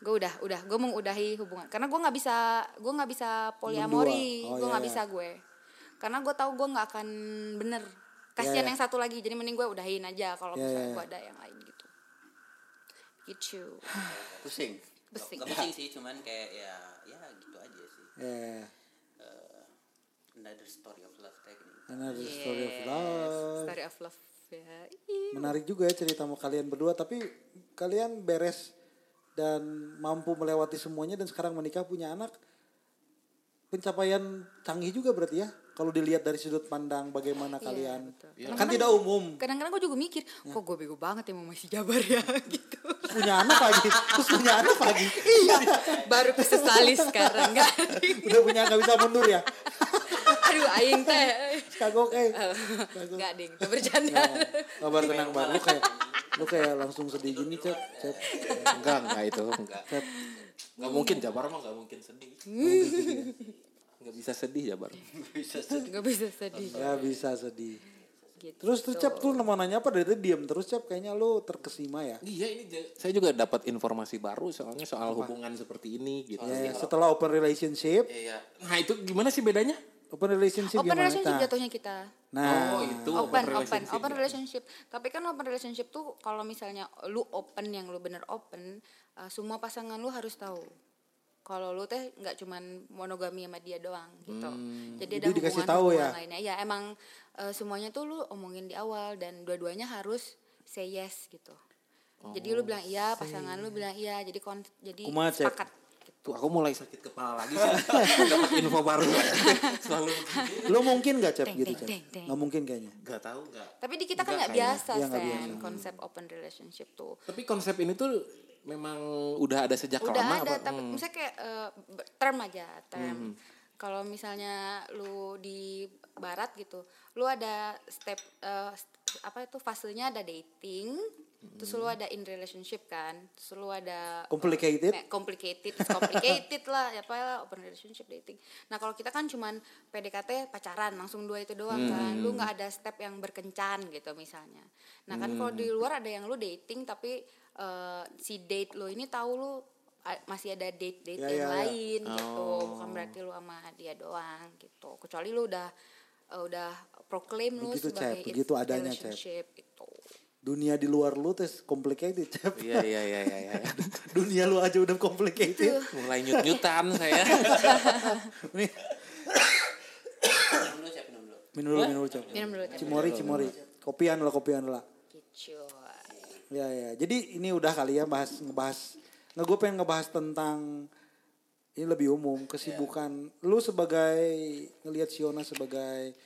[SPEAKER 5] gue udah udah gue mengudahi hubungan karena gue nggak bisa gue nggak bisa poliamori.
[SPEAKER 2] Oh,
[SPEAKER 5] gue nggak
[SPEAKER 2] iya,
[SPEAKER 5] bisa
[SPEAKER 2] iya.
[SPEAKER 5] gue karena gue tahu gue nggak akan bener kasihan
[SPEAKER 2] Iya, iya.
[SPEAKER 5] yang satu lagi jadi mending gue udahin aja kalau
[SPEAKER 2] Iya,
[SPEAKER 5] misalnya
[SPEAKER 2] iya,
[SPEAKER 5] gue
[SPEAKER 2] iya.
[SPEAKER 5] ada yang lain gitu gitu
[SPEAKER 3] Pusing.
[SPEAKER 5] besing
[SPEAKER 6] Enggak pusing sih, cuman kayak ya ya gitu aja sih.
[SPEAKER 2] Yeah.
[SPEAKER 6] Another story of love technique.
[SPEAKER 2] Another story of
[SPEAKER 5] Yes,
[SPEAKER 2] love.
[SPEAKER 5] story of love ya
[SPEAKER 2] Menarik juga ya cerita kalian berdua tapi kalian beres dan mampu melewati semuanya dan sekarang menikah punya anak. Pencapaian canggih juga berarti ya kalau dilihat dari sudut pandang bagaimana
[SPEAKER 5] Iya,
[SPEAKER 2] kalian.
[SPEAKER 5] betul.
[SPEAKER 2] Kan tidak umum.
[SPEAKER 5] kadang-kadang gue juga mikir kok gue bego banget ya mau masih jabar ya gitu
[SPEAKER 2] punya anak lagi terus punya anak lagi
[SPEAKER 5] iya baru kesesali sekarang nggak
[SPEAKER 2] udah punya nggak bisa mundur ya
[SPEAKER 5] aduh aing teh.
[SPEAKER 2] Kagok eh.
[SPEAKER 5] Nggak ding. Bercanda.
[SPEAKER 2] Kabar tenang banget lu kayak lu kayak langsung sedih gini cep. Cep.
[SPEAKER 1] Enggak, enggak itu, enggak.
[SPEAKER 2] cep.
[SPEAKER 1] Enggak mungkin Jabar mah enggak mungkin sedih. Enggak bisa sedih Jabar.
[SPEAKER 5] nggak bisa sedih.
[SPEAKER 2] Ya bisa sedih.
[SPEAKER 5] Gitu.
[SPEAKER 2] Terus tuh cep tuh mau nanya apa? Dari tadi diem terus cep. Kayaknya lu terkesima ya.
[SPEAKER 1] Iya ini saya juga dapat informasi baru soalnya soal hubungan seperti ini gitu.
[SPEAKER 2] Ya, setelah open relationship.
[SPEAKER 1] Iya. Nah itu gimana sih bedanya?
[SPEAKER 2] Open relationship
[SPEAKER 5] open
[SPEAKER 2] gimana?
[SPEAKER 5] relationship jatuhnya kita.
[SPEAKER 2] Nah,
[SPEAKER 1] Oh, itu
[SPEAKER 5] open open
[SPEAKER 1] relationship
[SPEAKER 5] open
[SPEAKER 1] ya.
[SPEAKER 5] relationship. Tapi kan open relationship tuh kalau misalnya lu open yang lu bener open uh, semua pasangan lu harus tahu. Kalau lu teh nggak cuman monogami sama dia doang gitu. Jadi ada
[SPEAKER 2] Jadi dikasih
[SPEAKER 5] hubungan
[SPEAKER 2] tahu
[SPEAKER 5] hubungan
[SPEAKER 2] ya?
[SPEAKER 5] lainnya. Ya emang uh, semuanya tuh lu omongin di awal dan dua-duanya harus say yes gitu. Jadi lu bilang iya pasangan lu bilang iya. Jadi kon jadi
[SPEAKER 2] Cep?
[SPEAKER 5] sepakat
[SPEAKER 1] Tuh aku mulai sakit kepala lagi sih. Dapat info baru. Selalu
[SPEAKER 2] lo mungkin gak Cep
[SPEAKER 5] Deng,
[SPEAKER 2] gitu Cep? Nggak mungkin kayaknya.
[SPEAKER 1] nggak tahu nggak.
[SPEAKER 5] tapi di kita kan
[SPEAKER 1] Enggak
[SPEAKER 5] nggak biasa Sen,
[SPEAKER 2] biasa.
[SPEAKER 5] konsep open relationship tuh
[SPEAKER 1] Tapi konsep ini tuh memang udah ada sejak
[SPEAKER 5] udah
[SPEAKER 1] lama
[SPEAKER 5] ada
[SPEAKER 1] apa?
[SPEAKER 5] tapi
[SPEAKER 1] Hmm.
[SPEAKER 5] misalnya kayak eh, b- term aja term kalau misalnya lu di barat gitu lu ada step eh, st- apa itu fasenya ada dating terus lu ada in relationship kan terus lu ada
[SPEAKER 2] Complicated?
[SPEAKER 5] eh, complicated complicated lah ya apa lah, open relationship dating. Nah kalau kita kan cuman PDKT pacaran langsung dua itu doang kan. Lu nggak ada step yang berkencan gitu misalnya. Nah kan kalau di luar ada yang lu dating tapi eh, si date lu ini tahu lu masih ada date date
[SPEAKER 2] Ya,
[SPEAKER 5] yang
[SPEAKER 2] ya, ya.
[SPEAKER 5] lain gitu. Bukan berarti lu sama dia doang gitu. Kecuali lu udah eh, udah proclaim lu
[SPEAKER 2] Begitu,
[SPEAKER 5] sebagai
[SPEAKER 2] Cep. Begitu adanya, Cep.
[SPEAKER 5] relationship gitu
[SPEAKER 2] Dunia di luar lu tuh complicated Cep.
[SPEAKER 1] Iya iya iya iya. iya.
[SPEAKER 2] Dunia lu aja udah complicated.
[SPEAKER 1] Mulai nyut-nyutan saya.
[SPEAKER 2] Nih,
[SPEAKER 6] Minum dulu, minum dulu.
[SPEAKER 2] Cep.
[SPEAKER 5] minum dulu.
[SPEAKER 2] Cimori, Cimori. Kopian lah, kopian lah.
[SPEAKER 5] gitu
[SPEAKER 2] Ya ya. Jadi ini udah kali ya bahas ngebahas. Nggak gue pengen ngebahas tentang ini lebih umum kesibukan lu sebagai ngelihat Siona sebagai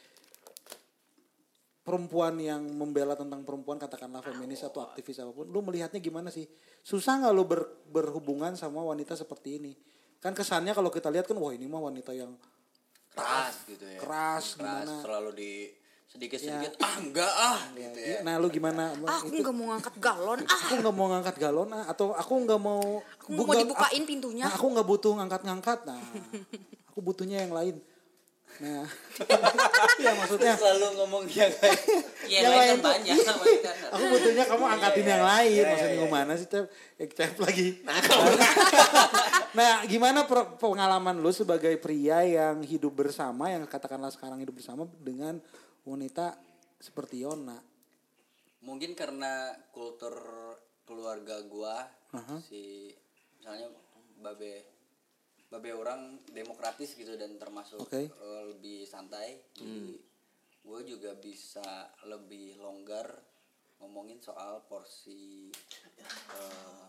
[SPEAKER 2] perempuan yang membela tentang perempuan katakanlah feminis atau aktivis apa pun lu melihatnya gimana sih? Susah nggak lu ber- berhubungan sama wanita seperti ini? Kan kesannya kalau kita lihat kan wah ini mah wanita yang
[SPEAKER 3] keras gitu ya.
[SPEAKER 2] Keras, gimana?
[SPEAKER 3] selalu di sedikit sedikit ah enggak ah gitu ya.
[SPEAKER 2] Nah lu gimana?
[SPEAKER 5] Ah aku nggak mau ngangkat galon ah.
[SPEAKER 2] Aku nggak mau ngangkat galon ah, atau aku nggak mau
[SPEAKER 5] Aku nggak mau
[SPEAKER 2] buka-
[SPEAKER 5] dibukain
[SPEAKER 2] aku-
[SPEAKER 5] pintunya.
[SPEAKER 2] nah, aku nggak butuh ngangkat-ngangkat nah. Aku butuhnya yang lain nah. Ya maksudnya.
[SPEAKER 3] Selalu ngomong yang kayak
[SPEAKER 6] Iya,
[SPEAKER 2] Yang
[SPEAKER 6] lain
[SPEAKER 2] lain
[SPEAKER 6] kan banyak sama
[SPEAKER 2] aku butuhnya kamu angkatin yang lain.
[SPEAKER 3] Iya,
[SPEAKER 2] maksudnya
[SPEAKER 3] iya,
[SPEAKER 2] gimana sih cep? Ya, cep lagi nah gimana pengalaman lu sebagai pria yang hidup bersama yang katakanlah sekarang hidup bersama dengan wanita seperti Yona
[SPEAKER 3] mungkin karena kultur keluarga gua si misalnya babe babe orang demokratis gitu dan termasuk
[SPEAKER 2] Oke.
[SPEAKER 3] eh, lebih santai. Jadi gue juga bisa lebih longgar ngomongin soal porsi eh,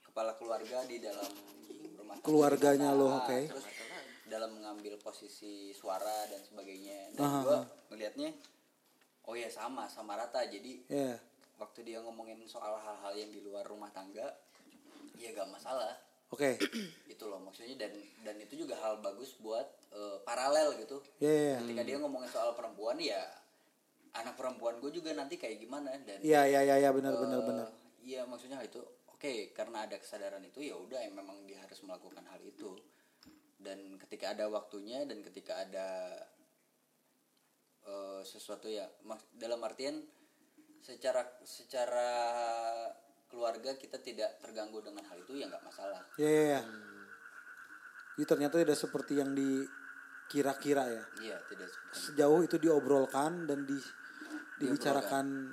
[SPEAKER 3] kepala keluarga di dalam rumah tangga
[SPEAKER 2] Keluarganya lo, oke.
[SPEAKER 3] terus dalam mengambil posisi suara dan sebagainya. Dan gue melihatnya oh ya sama sama rata. Jadi
[SPEAKER 2] ya.
[SPEAKER 3] waktu dia ngomongin soal hal-hal yang di luar rumah tangga ya gak masalah
[SPEAKER 2] oke
[SPEAKER 3] itu loh maksudnya dan dan itu juga hal bagus buat eh, paralel gitu
[SPEAKER 2] ya ya, ya.
[SPEAKER 3] ketika dia ngomongin soal perempuan ya anak perempuan gue juga nanti kayak gimana dan
[SPEAKER 2] Iya iya iya ya, benar
[SPEAKER 3] eh,
[SPEAKER 2] benar benar.
[SPEAKER 3] iya maksudnya hal itu oke karena ada kesadaran itu ya udah yang memang dia harus melakukan hal itu dan ketika ada waktunya dan ketika ada eh, sesuatu ya dalam artian secara secara keluarga kita tidak terganggu dengan hal itu ya nggak masalah
[SPEAKER 2] Ya ya ya. Jadi ternyata tidak seperti yang dikira-kira ya.
[SPEAKER 3] iya tidak seperti itu.
[SPEAKER 2] Sejauh itu diobrolkan dan di dibicarakan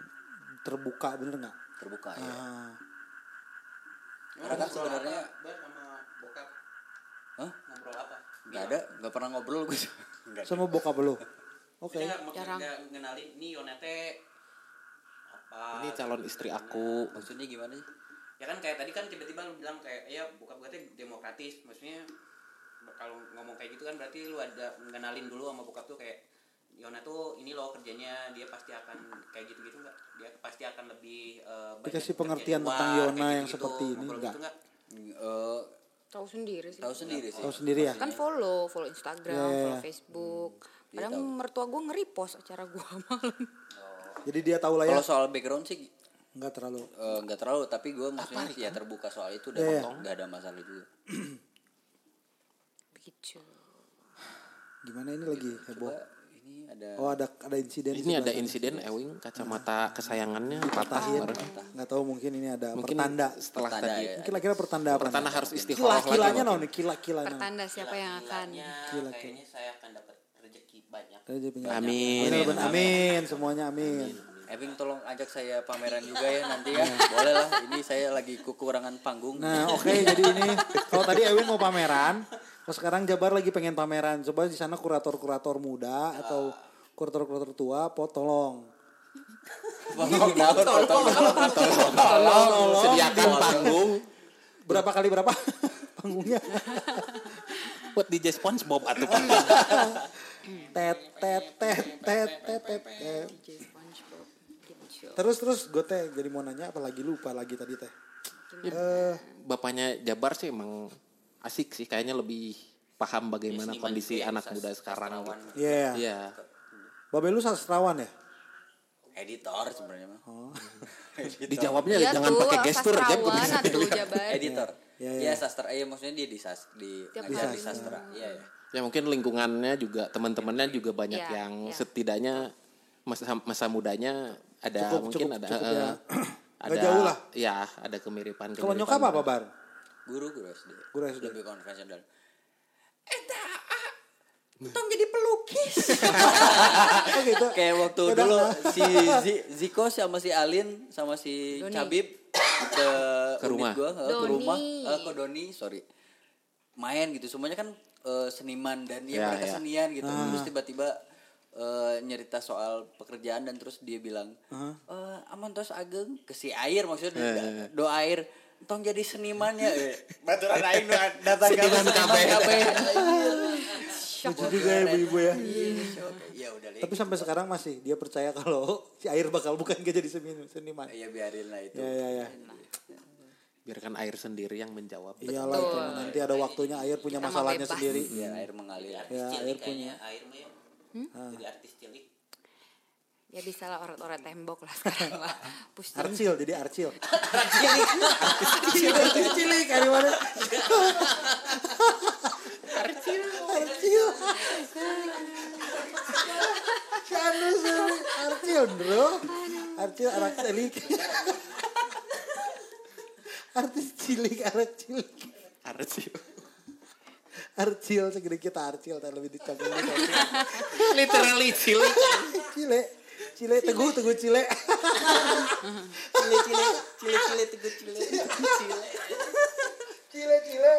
[SPEAKER 2] terbuka bener nggak?
[SPEAKER 3] terbuka ya
[SPEAKER 2] Ah,
[SPEAKER 3] karena kan sebenarnya Hah?
[SPEAKER 6] ngobrol apa?
[SPEAKER 3] nggak ada nggak pernah ngobrol gue
[SPEAKER 2] sama bokap lo. Oke.
[SPEAKER 6] Nggak-
[SPEAKER 5] Jarang.
[SPEAKER 6] ngenalin nih Yonete apa?
[SPEAKER 1] Ini calon istri aku.
[SPEAKER 3] maksudnya gimana sih
[SPEAKER 6] Ya kan kayak tadi kan tiba-tiba lu bilang kayak ya gue teh demokratis. Maksudnya kalau ngomong kayak gitu kan berarti lu ada ngenalin dulu sama bokap tuh kayak Yona tuh ini loh kerjanya dia pasti akan kayak gitu-gitu nggak? Dia pasti akan lebih banyak
[SPEAKER 2] Dikasih
[SPEAKER 6] kerja di
[SPEAKER 2] pengertian
[SPEAKER 6] luar,
[SPEAKER 2] tentang Yona yang
[SPEAKER 6] gitu-gitu.
[SPEAKER 2] seperti ini,
[SPEAKER 6] Ngobrol
[SPEAKER 2] nggak?
[SPEAKER 6] gitu nggak?
[SPEAKER 3] Eh,
[SPEAKER 5] tahu sendiri sih
[SPEAKER 3] tahu sendiri sih
[SPEAKER 2] Tahu sendiri ya.
[SPEAKER 5] kan follow follow Instagram
[SPEAKER 2] Ya, ya,
[SPEAKER 5] follow
[SPEAKER 2] ya.
[SPEAKER 5] Facebook padahal mertua gue nge-repost acara gue malam
[SPEAKER 2] Jadi dia tahu lah ya.
[SPEAKER 3] kalau soal background sih
[SPEAKER 2] Nggak terlalu.
[SPEAKER 3] eh, nggak terlalu tapi gue maksudnya ya terbuka soal itu dan
[SPEAKER 2] Iya, iya.
[SPEAKER 3] nggak ada masalah juga
[SPEAKER 5] begitu
[SPEAKER 2] Gimana ini lagi heboh?
[SPEAKER 3] Ini ada
[SPEAKER 2] Oh ada ada insiden.
[SPEAKER 1] Ini ada
[SPEAKER 2] sebelah sana.
[SPEAKER 1] insiden Ewing kacamata kesayangannya patah.
[SPEAKER 2] Nggak tahu mungkin ini ada
[SPEAKER 1] Mungkin
[SPEAKER 2] pertanda.
[SPEAKER 1] setelah
[SPEAKER 3] Pertanda
[SPEAKER 1] tadi
[SPEAKER 3] ya.
[SPEAKER 2] Mungkin kira pertanda apa?
[SPEAKER 1] pertanda harus istiqoroh
[SPEAKER 2] Kila-kilanya
[SPEAKER 1] lagi.
[SPEAKER 2] naon nih? Kila-kilanya.
[SPEAKER 5] pertanda siapa yang akan
[SPEAKER 6] Gila, kayaknya saya akan dapat
[SPEAKER 2] penyiar.
[SPEAKER 1] Amin.
[SPEAKER 2] Bener. Amin, semuanya amin.
[SPEAKER 3] Ewing tolong ajak saya pameran juga ya nanti ya. Boleh lah. Ini saya lagi kekurangan panggung.
[SPEAKER 2] Nah, oke jadi ini kalau tadi Ewin mau pameran, kalau sekarang Jabar lagi pengen pameran. Coba di sana kurator-kurator muda atau kurator-kurator tua, po tolong.
[SPEAKER 1] Sediakan panggung
[SPEAKER 2] Berapa kali berapa panggungnya?
[SPEAKER 1] buat DJ SpongeBob atau
[SPEAKER 2] tet tet tet tet tet tet. tet. Terus terus gue teh jadi mau nanya apa lagi lupa lagi tadi teh. Eh,
[SPEAKER 1] bapaknya Jabar sih emang asik sih kayaknya lebih paham bagaimana
[SPEAKER 6] seniman
[SPEAKER 1] kondisi
[SPEAKER 6] ya,
[SPEAKER 1] anak muda sekarang gitu.
[SPEAKER 2] iya.
[SPEAKER 1] Iya.
[SPEAKER 2] Babe lu sastrawan ya?
[SPEAKER 3] Editor sebenarnya mah.
[SPEAKER 1] Dijawabnya
[SPEAKER 5] Iya
[SPEAKER 1] jangan pakai gestur aja.
[SPEAKER 3] Editor.
[SPEAKER 2] Iya,
[SPEAKER 3] Iya,
[SPEAKER 2] iya.
[SPEAKER 3] sastra. Iya, maksudnya dia di sas di di sastra. Iya, iya.
[SPEAKER 1] Ya mungkin lingkungannya juga teman-temannya juga banyak
[SPEAKER 5] Iya,
[SPEAKER 1] yang
[SPEAKER 5] iya.
[SPEAKER 1] setidaknya masa masa mudanya ada
[SPEAKER 2] Cukup,
[SPEAKER 1] mungkin
[SPEAKER 2] cukup,
[SPEAKER 1] ada
[SPEAKER 2] cukup
[SPEAKER 1] eh,
[SPEAKER 2] ya.
[SPEAKER 1] ada
[SPEAKER 2] jauh lah.
[SPEAKER 1] Ya, ada kemiripan.
[SPEAKER 2] Kalau
[SPEAKER 1] kemiripan.
[SPEAKER 2] nyokap apa bar?
[SPEAKER 3] Guru guru SD.
[SPEAKER 2] Guru SD.
[SPEAKER 3] Lebih konvensional. Eta ah, tong jadi pelukis.
[SPEAKER 2] Oh gitu.
[SPEAKER 3] Kayak waktu
[SPEAKER 2] Beda
[SPEAKER 3] dulu si Zi- Ziko sama si Alin sama si
[SPEAKER 5] Doni.
[SPEAKER 3] Cabib ke,
[SPEAKER 1] Ke rumah.
[SPEAKER 3] gua, ke rumah eh, ke Doni, sorry. Main gitu. Semuanya kan eh, seniman dan ya,
[SPEAKER 1] Ya,
[SPEAKER 3] mereka
[SPEAKER 1] ya.
[SPEAKER 3] senian gitu. Terus tiba-tiba eh, nyerita soal pekerjaan dan terus dia bilang, eh aman tos ageng ke si air maksudnya do air tong jadi senimannya eh, baturan aing datang ke
[SPEAKER 1] Seniman kabeh.
[SPEAKER 2] Lucu juga ya ibu-ibu ya.
[SPEAKER 3] ya udah Ling.
[SPEAKER 2] Tapi sampai sekarang masih dia percaya kalau si air bakal bukan gak jadi seniman. seniman.
[SPEAKER 3] ya biarin lah itu
[SPEAKER 2] Ya ya ya.
[SPEAKER 1] Biarkan air sendiri yang menjawab.
[SPEAKER 2] Iyalah itu nanti ada waktunya air punya
[SPEAKER 5] Kita
[SPEAKER 2] masalahnya
[SPEAKER 5] bebas.
[SPEAKER 2] sendiri.
[SPEAKER 3] biar air mengalir
[SPEAKER 2] Ya,
[SPEAKER 6] cilik
[SPEAKER 2] air
[SPEAKER 6] kayaknya air mah ya. Jadi artis cilik.
[SPEAKER 5] Ya bisa lah orang-orang tembok lah sekarang lah. Pusing.
[SPEAKER 2] Arcil jadi arcil. Arcil. Arcil cilik dari mana? Arcil. Arcil. Sih Arcil bro. Arcil anak cilik. Artis cilik anak cilik.
[SPEAKER 1] Arcil.
[SPEAKER 2] Arcil segede kita arcil tak lebih dicabut
[SPEAKER 1] Literally cilik.
[SPEAKER 2] Cile. Cile teguh teguh cile.
[SPEAKER 3] cile cile cile cile teguh cile cile
[SPEAKER 2] Cile cile.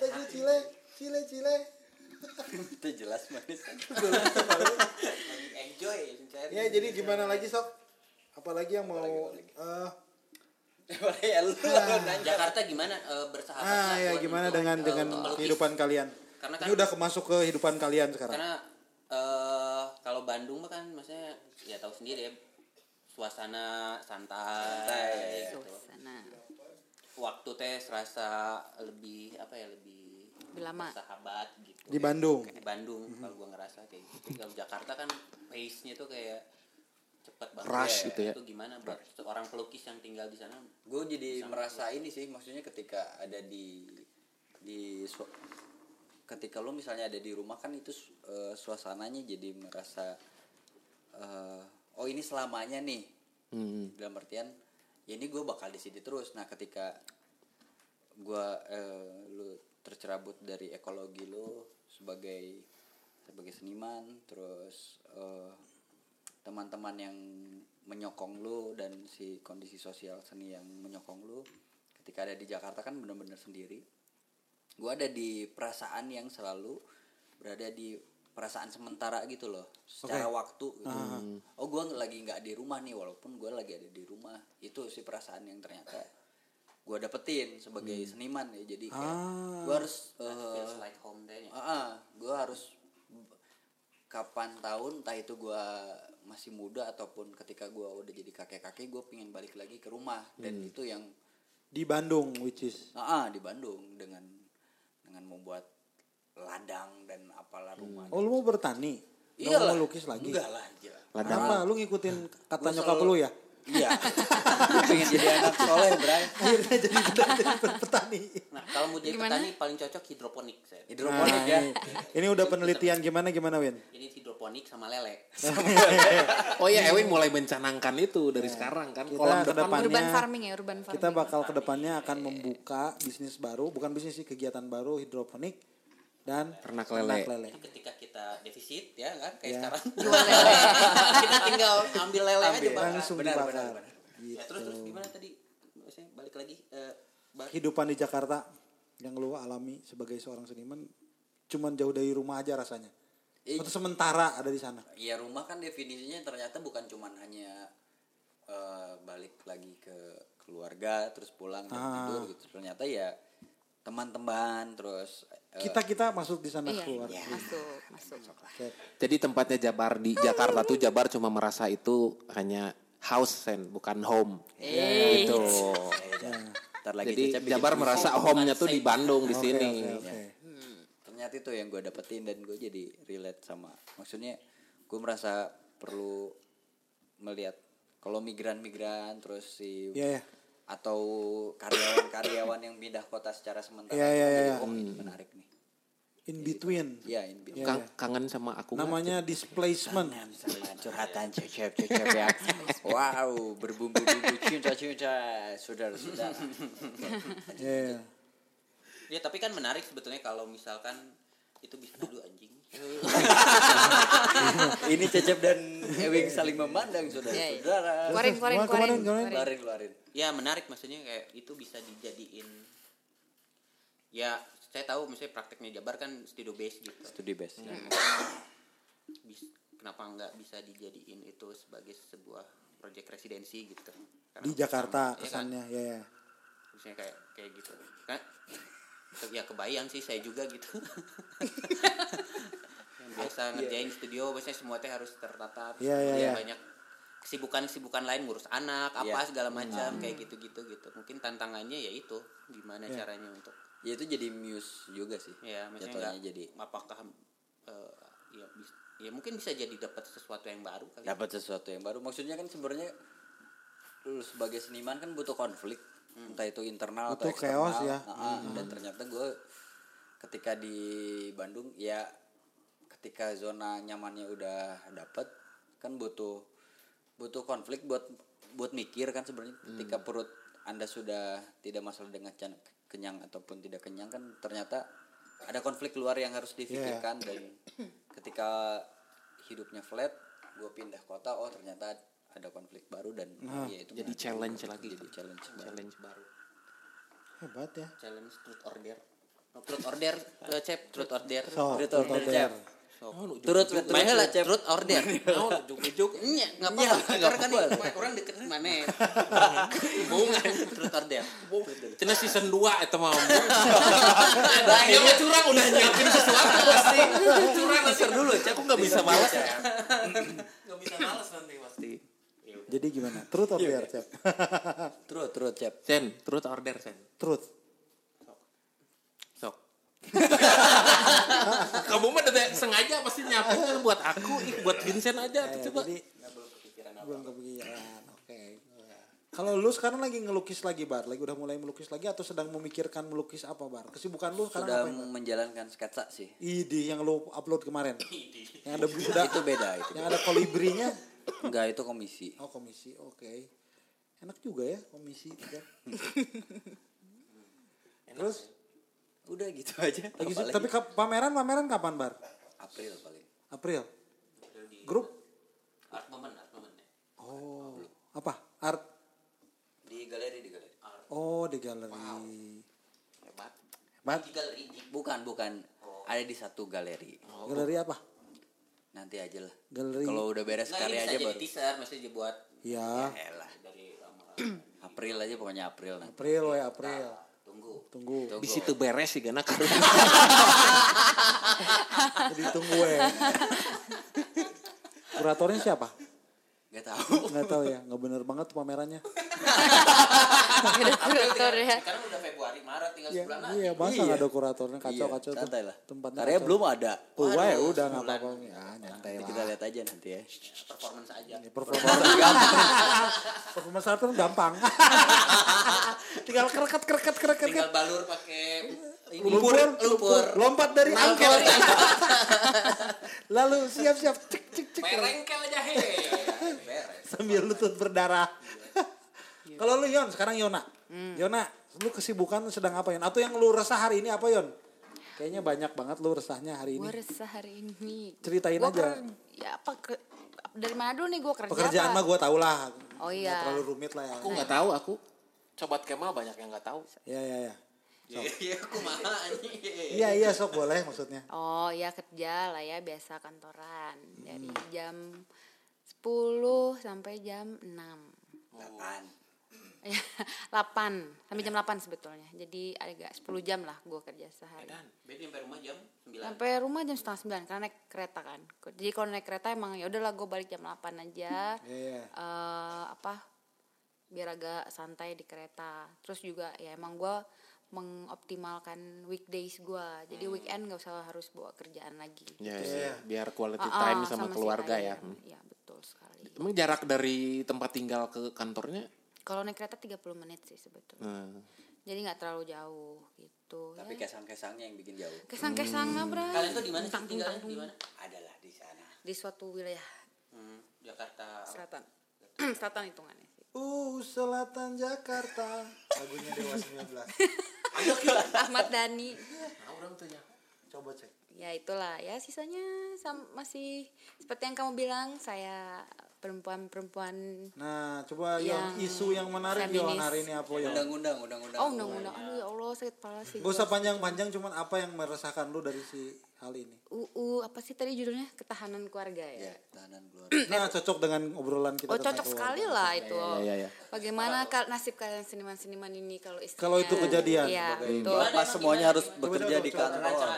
[SPEAKER 2] Teguh cile. Cile cile.
[SPEAKER 3] itu jelas manis
[SPEAKER 6] Enjoy
[SPEAKER 2] Ya jadi gimana lagi sok? Apalagi yang mau eh
[SPEAKER 3] ya lu lu nanya
[SPEAKER 6] Jakarta gimana eh, bersahabatnya
[SPEAKER 2] ah ya gimana
[SPEAKER 6] untuk,
[SPEAKER 2] dengan
[SPEAKER 6] eh,
[SPEAKER 2] dengan
[SPEAKER 6] melukis?
[SPEAKER 2] kehidupan kalian?
[SPEAKER 6] Karena
[SPEAKER 2] Ini
[SPEAKER 6] kan-
[SPEAKER 2] udah masuk ke kehidupan kalian sekarang.
[SPEAKER 6] Karena eh kalau Bandung mah kan maksudnya ya tahu sendiri ya suasana santai, gitu.
[SPEAKER 5] Suasana.
[SPEAKER 6] Waktu teh serasa lebih apa ya lebih
[SPEAKER 5] Lebih lama.
[SPEAKER 6] sahabat gitu.
[SPEAKER 2] Di Bandung.
[SPEAKER 6] Di Bandung kalau gua ngerasa kayak gitu. Kalau Jakarta kan pace-nya tuh kayak cepet banget.
[SPEAKER 1] Rush gitu ya.
[SPEAKER 6] Itu gimana buat seorang pelukis yang tinggal di sana?
[SPEAKER 3] gue jadi merasa ini sih maksudnya ketika ada di di ketika lo misalnya ada di rumah kan itu eh, suasananya jadi merasa eh, oh ini selamanya nih
[SPEAKER 1] Hmm.
[SPEAKER 3] dalam artian ya ini gue bakal di sini terus nah ketika gue eh, lu tercerabut dari ekologi lo sebagai sebagai seniman terus eh, teman-teman yang menyokong lu dan si kondisi sosial seni yang menyokong lu ketika ada di Jakarta kan bener-bener sendiri. Gue ada di perasaan yang selalu berada di perasaan sementara gitu loh secara waktu gitu. oh gue lagi nggak di rumah nih walaupun gue lagi ada di rumah. Itu sih perasaan yang ternyata gue dapetin sebagai seniman ya. Jadi kayak gue harus
[SPEAKER 6] Feels like home deh.
[SPEAKER 3] gue harus kapan tahun entah itu gue masih muda ataupun ketika gue udah jadi kakek kakek gue pengen balik lagi ke rumah dan itu yang
[SPEAKER 2] Di Bandung which is
[SPEAKER 3] ah ah, di Bandung dengan dengan membuat ladang dan apalah rumah
[SPEAKER 2] Oh lu mau bertani? Lu
[SPEAKER 3] Iyalah.
[SPEAKER 2] mau lukis lagi?
[SPEAKER 3] enggak lah aja
[SPEAKER 2] Kenapa? Lu ngikutin kata nyokap
[SPEAKER 3] selalu-
[SPEAKER 2] lu ya?
[SPEAKER 3] Iya pengen jadi anak soleh bray
[SPEAKER 2] Akhirnya jadi petani.
[SPEAKER 6] Nah, kalau mau jadi
[SPEAKER 5] Gimana?
[SPEAKER 6] petani paling cocok hidroponik saya.
[SPEAKER 3] hidroponik
[SPEAKER 2] Nah,
[SPEAKER 3] ya
[SPEAKER 2] ini, ini udah penelitian gimana gimana Win?
[SPEAKER 6] Ini hidroponik sama lele.
[SPEAKER 1] Oh ya Ewing mulai mencanangkan itu dari sekarang kan.
[SPEAKER 2] Kita
[SPEAKER 1] Kolam
[SPEAKER 2] ke
[SPEAKER 1] depan
[SPEAKER 2] depannya
[SPEAKER 5] Urban farming ya, urban farming.
[SPEAKER 2] kita bakal ke depannya akan membuka bisnis baru, bukan bisnis sih kegiatan baru hidroponik dan
[SPEAKER 1] Ternak lele.
[SPEAKER 6] ketika kita defisit ya kan kayak
[SPEAKER 2] Ya.
[SPEAKER 6] sekarang kita tinggal ambil lele aja bang
[SPEAKER 2] langsung
[SPEAKER 3] benar,
[SPEAKER 2] dibakar.
[SPEAKER 3] benar, benar.
[SPEAKER 6] ya, terus terus gimana tadi Maksudnya balik lagi eh, Bar.
[SPEAKER 2] Kehidupan di Jakarta yang lu alami sebagai seorang seniman cuman jauh dari rumah aja rasanya. Atau sementara ada di sana.
[SPEAKER 3] Iya rumah kan definisinya ternyata bukan cuman hanya eh, balik lagi ke keluarga terus pulang dan
[SPEAKER 2] Ah.
[SPEAKER 3] tidur gitu. Ternyata ya teman-teman terus eh,
[SPEAKER 2] Kita kita masuk di sana
[SPEAKER 5] Iya,
[SPEAKER 2] keluar.
[SPEAKER 5] masuk, masuk.
[SPEAKER 2] Oke.
[SPEAKER 1] Jadi tempatnya Jabar di Jakarta tuh Jabar cuma merasa itu hanya house sen bukan home.
[SPEAKER 5] Eh,
[SPEAKER 1] Gitu.
[SPEAKER 3] ntar lagi
[SPEAKER 1] Jadi Jabar merasa home-nya tuh di Bandung di sini.
[SPEAKER 2] oke, oke.
[SPEAKER 3] ternyata itu yang gue dapetin dan gue jadi relate sama maksudnya gue merasa perlu melihat kalau migran-migran terus si
[SPEAKER 2] Iya, iya.
[SPEAKER 3] Atau karyawan-karyawan yang pindah kota secara sementara
[SPEAKER 2] Iya, iya,
[SPEAKER 3] jadi,
[SPEAKER 2] iya.
[SPEAKER 3] oh ini menarik nih
[SPEAKER 2] In between.
[SPEAKER 3] ya ini
[SPEAKER 2] Iya,
[SPEAKER 1] Kang-
[SPEAKER 2] iya.
[SPEAKER 1] kangen sama aku?
[SPEAKER 2] Namanya displacement.
[SPEAKER 3] sama curhatan cecep cecep ya wow berbumbu-bumbu cinta-cinta saudara-saudara
[SPEAKER 2] Iya.
[SPEAKER 6] ya tapi kan menarik sebetulnya kalau misalkan itu bisa aduh anjing
[SPEAKER 3] ini cecep dan Ewing saling memandang saudara-saudara
[SPEAKER 5] Keluarin, keluarin, keluarin.
[SPEAKER 3] keluarin keluarin
[SPEAKER 6] ya menarik maksudnya kayak itu bisa dijadiin ya saya tahu misalnya prakteknya Jabar kan studio base gitu
[SPEAKER 3] studi best
[SPEAKER 6] Bis- kenapa nggak bisa dijadiin itu sebagai sebuah proyek residensi gitu Karena
[SPEAKER 2] Di Jakarta
[SPEAKER 6] sama- ya kan?
[SPEAKER 2] kesannya. Ya, ya.
[SPEAKER 6] Misalnya kayak kayak gitu kan ya kebayang sih saya juga gitu yang biasa ngerjain studio biasanya semua teh harus tertata
[SPEAKER 2] Iya, iya,
[SPEAKER 6] kemudian
[SPEAKER 2] iya.
[SPEAKER 6] banyak kesibukan kesibukan lain ngurus anak apa
[SPEAKER 3] Iya.
[SPEAKER 6] segala macam kayak gitu gitu. Gitu mungkin tantangannya ya itu gimana caranya untuk
[SPEAKER 3] ya itu jadi muse juga sih.
[SPEAKER 6] Ya
[SPEAKER 3] jatuhnya
[SPEAKER 6] nggak-
[SPEAKER 3] jadi
[SPEAKER 6] apakah eh, ya ya mungkin bisa jadi dapat sesuatu yang baru kali.
[SPEAKER 3] Dapat sesuatu yang baru. Maksudnya kan sebenarnya lu sebagai seniman kan butuh konflik. Entah itu internal atau
[SPEAKER 2] Butuh chaos
[SPEAKER 3] eksternal
[SPEAKER 2] ya.
[SPEAKER 3] Nah, dan ternyata gue ketika di Bandung ya ketika zona nyamannya udah dapet kan butuh butuh konflik buat buat mikir kan sebenarnya ketika perut anda sudah tidak masalah dengan can- kenyang ataupun tidak kenyang kan ternyata ada konflik luar yang harus difikirkan dan ketika hidupnya flat gue pindah kota oh ternyata ada konflik baru dan ya itu
[SPEAKER 1] Jadi
[SPEAKER 3] menarik.
[SPEAKER 1] challenge lagi.
[SPEAKER 3] jadi challenge baru.
[SPEAKER 1] Challenge baru.
[SPEAKER 2] Hebat ya.
[SPEAKER 6] challenge truth order oh, truth order eh, cep truth order
[SPEAKER 2] So,
[SPEAKER 3] Truth
[SPEAKER 2] truth
[SPEAKER 3] order,
[SPEAKER 2] order.
[SPEAKER 3] Cep. Turut turut
[SPEAKER 6] Main lah
[SPEAKER 3] Cep.
[SPEAKER 6] truth order. Oh, ujuk-ujuk. Nya, enggak apa-apa. Karena kan nih, orang deket mana. Hubungan truth order.
[SPEAKER 1] Cina season 2 itu mau. Mah curang udah nyiapin sesuatu pasti. Curang
[SPEAKER 3] Teaser dulu Cep.
[SPEAKER 1] Aku nggak bisa balas ya. Nggak bisa balas nanti pasti.
[SPEAKER 2] Jadi gimana? Truth or dare, Cep?
[SPEAKER 3] turut turut Cep.
[SPEAKER 1] Sen, truth order Sen.
[SPEAKER 2] Truth.
[SPEAKER 1] Kamu mah udah sengaja pasti nyiapin kan buat aku, ih, buat Vincent aja tuh
[SPEAKER 2] Eh,
[SPEAKER 1] coba.
[SPEAKER 2] Jadi belum kepikiran. Oke. Kalau lu sekarang lagi ngelukis lagi, Bar? Lagi udah mulai melukis lagi atau sedang memikirkan melukis apa, Bar? Kesibukan lu sekarang
[SPEAKER 3] Sudah
[SPEAKER 2] apa? Bar?
[SPEAKER 3] menjalankan sketsa sih.
[SPEAKER 2] Ide yang lu upload kemarin. yang ada udah,
[SPEAKER 3] Itu beda itu.
[SPEAKER 2] yang ada kolibrinya.
[SPEAKER 3] Enggak itu komisi.
[SPEAKER 2] Oh, komisi. Oke. Enak juga ya komisi. Terus
[SPEAKER 3] Udah gitu aja.
[SPEAKER 2] lagi
[SPEAKER 3] Apalagi
[SPEAKER 2] tapi kap- pameran pameran kapan, Bar?
[SPEAKER 3] April paling.
[SPEAKER 2] April. Grup?
[SPEAKER 6] Art moment, art moment.
[SPEAKER 2] Oh. Apa? Art.
[SPEAKER 3] Di galeri di galeri.
[SPEAKER 2] Oh, di galeri.
[SPEAKER 6] Hebat.
[SPEAKER 2] Hebat.
[SPEAKER 6] Di galeri di
[SPEAKER 3] Bukan bukan. Ada di satu galeri.
[SPEAKER 2] Galeri apa?
[SPEAKER 3] Nanti aja lah.
[SPEAKER 2] Galeri.
[SPEAKER 3] Kalau udah beres
[SPEAKER 6] Nah,
[SPEAKER 3] karya aja baru.
[SPEAKER 6] teaser, maksudnya buat
[SPEAKER 2] Ya.
[SPEAKER 3] Elah.
[SPEAKER 6] dari
[SPEAKER 3] April aja pokoknya April nanti.
[SPEAKER 2] April ya April.
[SPEAKER 6] Tunggu.
[SPEAKER 2] Tunggu.
[SPEAKER 1] Di situ beres sih karena karena
[SPEAKER 2] Jadi tunggu ya. Kuratornya siapa?
[SPEAKER 3] Gak tahu.
[SPEAKER 2] Nggak tahu ya. Nggak bener banget tuh pamerannya.
[SPEAKER 5] Ada kurator ya.
[SPEAKER 6] Sekarang udah Februari, Maret tinggal
[SPEAKER 2] Iya,
[SPEAKER 6] sebulan lagi.
[SPEAKER 2] iya masa
[SPEAKER 3] Iya.
[SPEAKER 2] nggak ada kuratornya kacau
[SPEAKER 3] Iya,
[SPEAKER 2] kacau tuh.
[SPEAKER 3] santai lah.
[SPEAKER 2] Tempatnya
[SPEAKER 3] Karya
[SPEAKER 2] kacau.
[SPEAKER 3] belum ada.
[SPEAKER 2] Oh, ya udah nggak
[SPEAKER 6] sebulan.
[SPEAKER 2] apa-apa. Ya nyantai
[SPEAKER 3] Nanti
[SPEAKER 2] lah.
[SPEAKER 3] kita lihat aja nanti ya.
[SPEAKER 6] Performance aja.
[SPEAKER 2] Ini performance performance art kan gampang. Tinggal kereket kereket kereket.
[SPEAKER 6] Tinggal balur pakai
[SPEAKER 2] Lumpur,
[SPEAKER 6] lumpur.
[SPEAKER 2] lompat dari angkot. Lalu siap-siap cek cek cek
[SPEAKER 6] Merengkel aja he. Beres.
[SPEAKER 2] sambil lutut berdarah. Kalau lu Yon, sekarang Yona. Yona, Lu kesibukan sedang apa Yon? Atau yang lu resah hari ini apa Yon? Kayaknya banyak banget lu resahnya hari ini.
[SPEAKER 5] Gue resah hari ini.
[SPEAKER 2] Ceritain
[SPEAKER 5] gua
[SPEAKER 2] aja.
[SPEAKER 5] Ker- ya apa ke, dari mana dulu nih gue kerja
[SPEAKER 2] Pekerjaan
[SPEAKER 5] apa?
[SPEAKER 2] mah gue tau lah.
[SPEAKER 5] Oh iya.
[SPEAKER 2] Gak terlalu rumit lah ya.
[SPEAKER 1] Aku nggak tau aku. Sobat Kemal banyak yang nggak tahu.
[SPEAKER 2] Iya iya
[SPEAKER 6] iya. Iya, iya aku
[SPEAKER 2] Iya, iya, sok boleh maksudnya.
[SPEAKER 5] Oh, iya kerja lah ya biasa kantoran dari
[SPEAKER 2] hmm.
[SPEAKER 5] jam 10 sampai jam 6. 8. 8 sampai jam 8 sebetulnya. Jadi agak 10 jam lah gue kerja sehari.
[SPEAKER 6] Berarti sampai rumah jam 9.
[SPEAKER 5] Sampai rumah jam setengah sembilan karena naik kereta kan. Jadi kalau naik kereta emang ya udahlah gue balik jam 8 aja.
[SPEAKER 2] Iya iya.
[SPEAKER 5] eh apa biar agak santai di kereta. Terus juga ya emang gue mengoptimalkan weekdays gue. Jadi
[SPEAKER 2] Hmm.
[SPEAKER 5] weekend gak usah harus bawa kerjaan lagi.
[SPEAKER 1] Ya,
[SPEAKER 2] Iya.
[SPEAKER 1] sih. biar quality
[SPEAKER 5] ah,
[SPEAKER 1] time sama,
[SPEAKER 5] si
[SPEAKER 1] keluarga ya.
[SPEAKER 5] ayam.
[SPEAKER 1] Hmm.
[SPEAKER 5] Iya betul sekali.
[SPEAKER 1] Emang jarak dari tempat tinggal ke kantornya?
[SPEAKER 5] Kalau naik kereta 30 menit sih sebetulnya.
[SPEAKER 1] Nah,
[SPEAKER 5] Jadi nggak terlalu jauh gitu.
[SPEAKER 3] Tapi
[SPEAKER 5] ya.
[SPEAKER 3] kesang-kesangnya yang bikin jauh.
[SPEAKER 5] Kesang-kesang bro.
[SPEAKER 6] Kalian tuh di mana sih tinggalnya? Di mana?
[SPEAKER 3] Adalah di sana.
[SPEAKER 5] Di suatu wilayah
[SPEAKER 6] Hmm, Jakarta.
[SPEAKER 5] selatan. selatan hitungannya sih.
[SPEAKER 2] Uh, selatan Jakarta. Lagunya Dewa 19.
[SPEAKER 5] Ahmad Dhani.
[SPEAKER 1] orang tuh ya.
[SPEAKER 2] Coba cek.
[SPEAKER 5] Ya itulah ya sisanya sam- masih seperti yang kamu bilang saya perempuan-perempuan
[SPEAKER 2] Nah, coba yang,
[SPEAKER 5] Yang
[SPEAKER 2] isu yang menarik
[SPEAKER 5] feminis.
[SPEAKER 2] hari ini apa Yon?
[SPEAKER 3] Undang-undang, undang-undang.
[SPEAKER 5] Oh undang-undang aduh ya Allah sakit kepala sih.
[SPEAKER 2] Gak usah panjang-panjang, cuman apa yang meresahkan lu dari si hal ini?
[SPEAKER 5] UU apa sih tadi judulnya ketahanan keluarga ya?
[SPEAKER 3] Ya, tahanan keluarga.
[SPEAKER 2] Nah, cocok dengan obrolan kita
[SPEAKER 5] Oh cocok
[SPEAKER 2] keluarga.
[SPEAKER 5] sekali lah itu.
[SPEAKER 1] iya, iya.
[SPEAKER 5] Bagaimana kal- nasib kalian seniman-seniman ini kalau istrinya?
[SPEAKER 2] Kalau itu kejadian,
[SPEAKER 5] Iya
[SPEAKER 2] bagaimana?
[SPEAKER 5] betul.
[SPEAKER 3] Semuanya harus bekerja di kantor?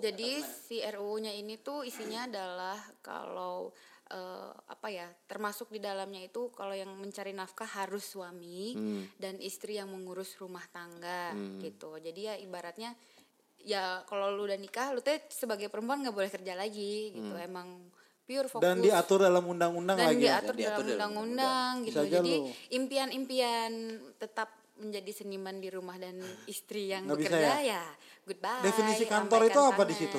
[SPEAKER 5] Jadi si RUU-nya ini tuh isinya adalah kalau eh, apa ya termasuk di dalamnya itu kalau yang mencari nafkah harus suami dan istri yang mengurus rumah tangga gitu. Jadi ya ibaratnya ya kalau lu udah nikah lu tuh sebagai perempuan nggak boleh kerja lagi gitu. Emang pure fokus
[SPEAKER 2] Dan diatur dalam undang-undang
[SPEAKER 5] dan
[SPEAKER 2] lagi.
[SPEAKER 5] diatur
[SPEAKER 3] Dan
[SPEAKER 5] dalam
[SPEAKER 3] diatur dalam
[SPEAKER 5] undang-undang gitu.
[SPEAKER 2] Bisa
[SPEAKER 5] Jadi impian-impian tetap menjadi seniman di rumah dan istri yang
[SPEAKER 2] bisa
[SPEAKER 5] bekerja
[SPEAKER 2] ya?
[SPEAKER 5] ya? goodbye.
[SPEAKER 2] Definisi kantor itu apa di situ?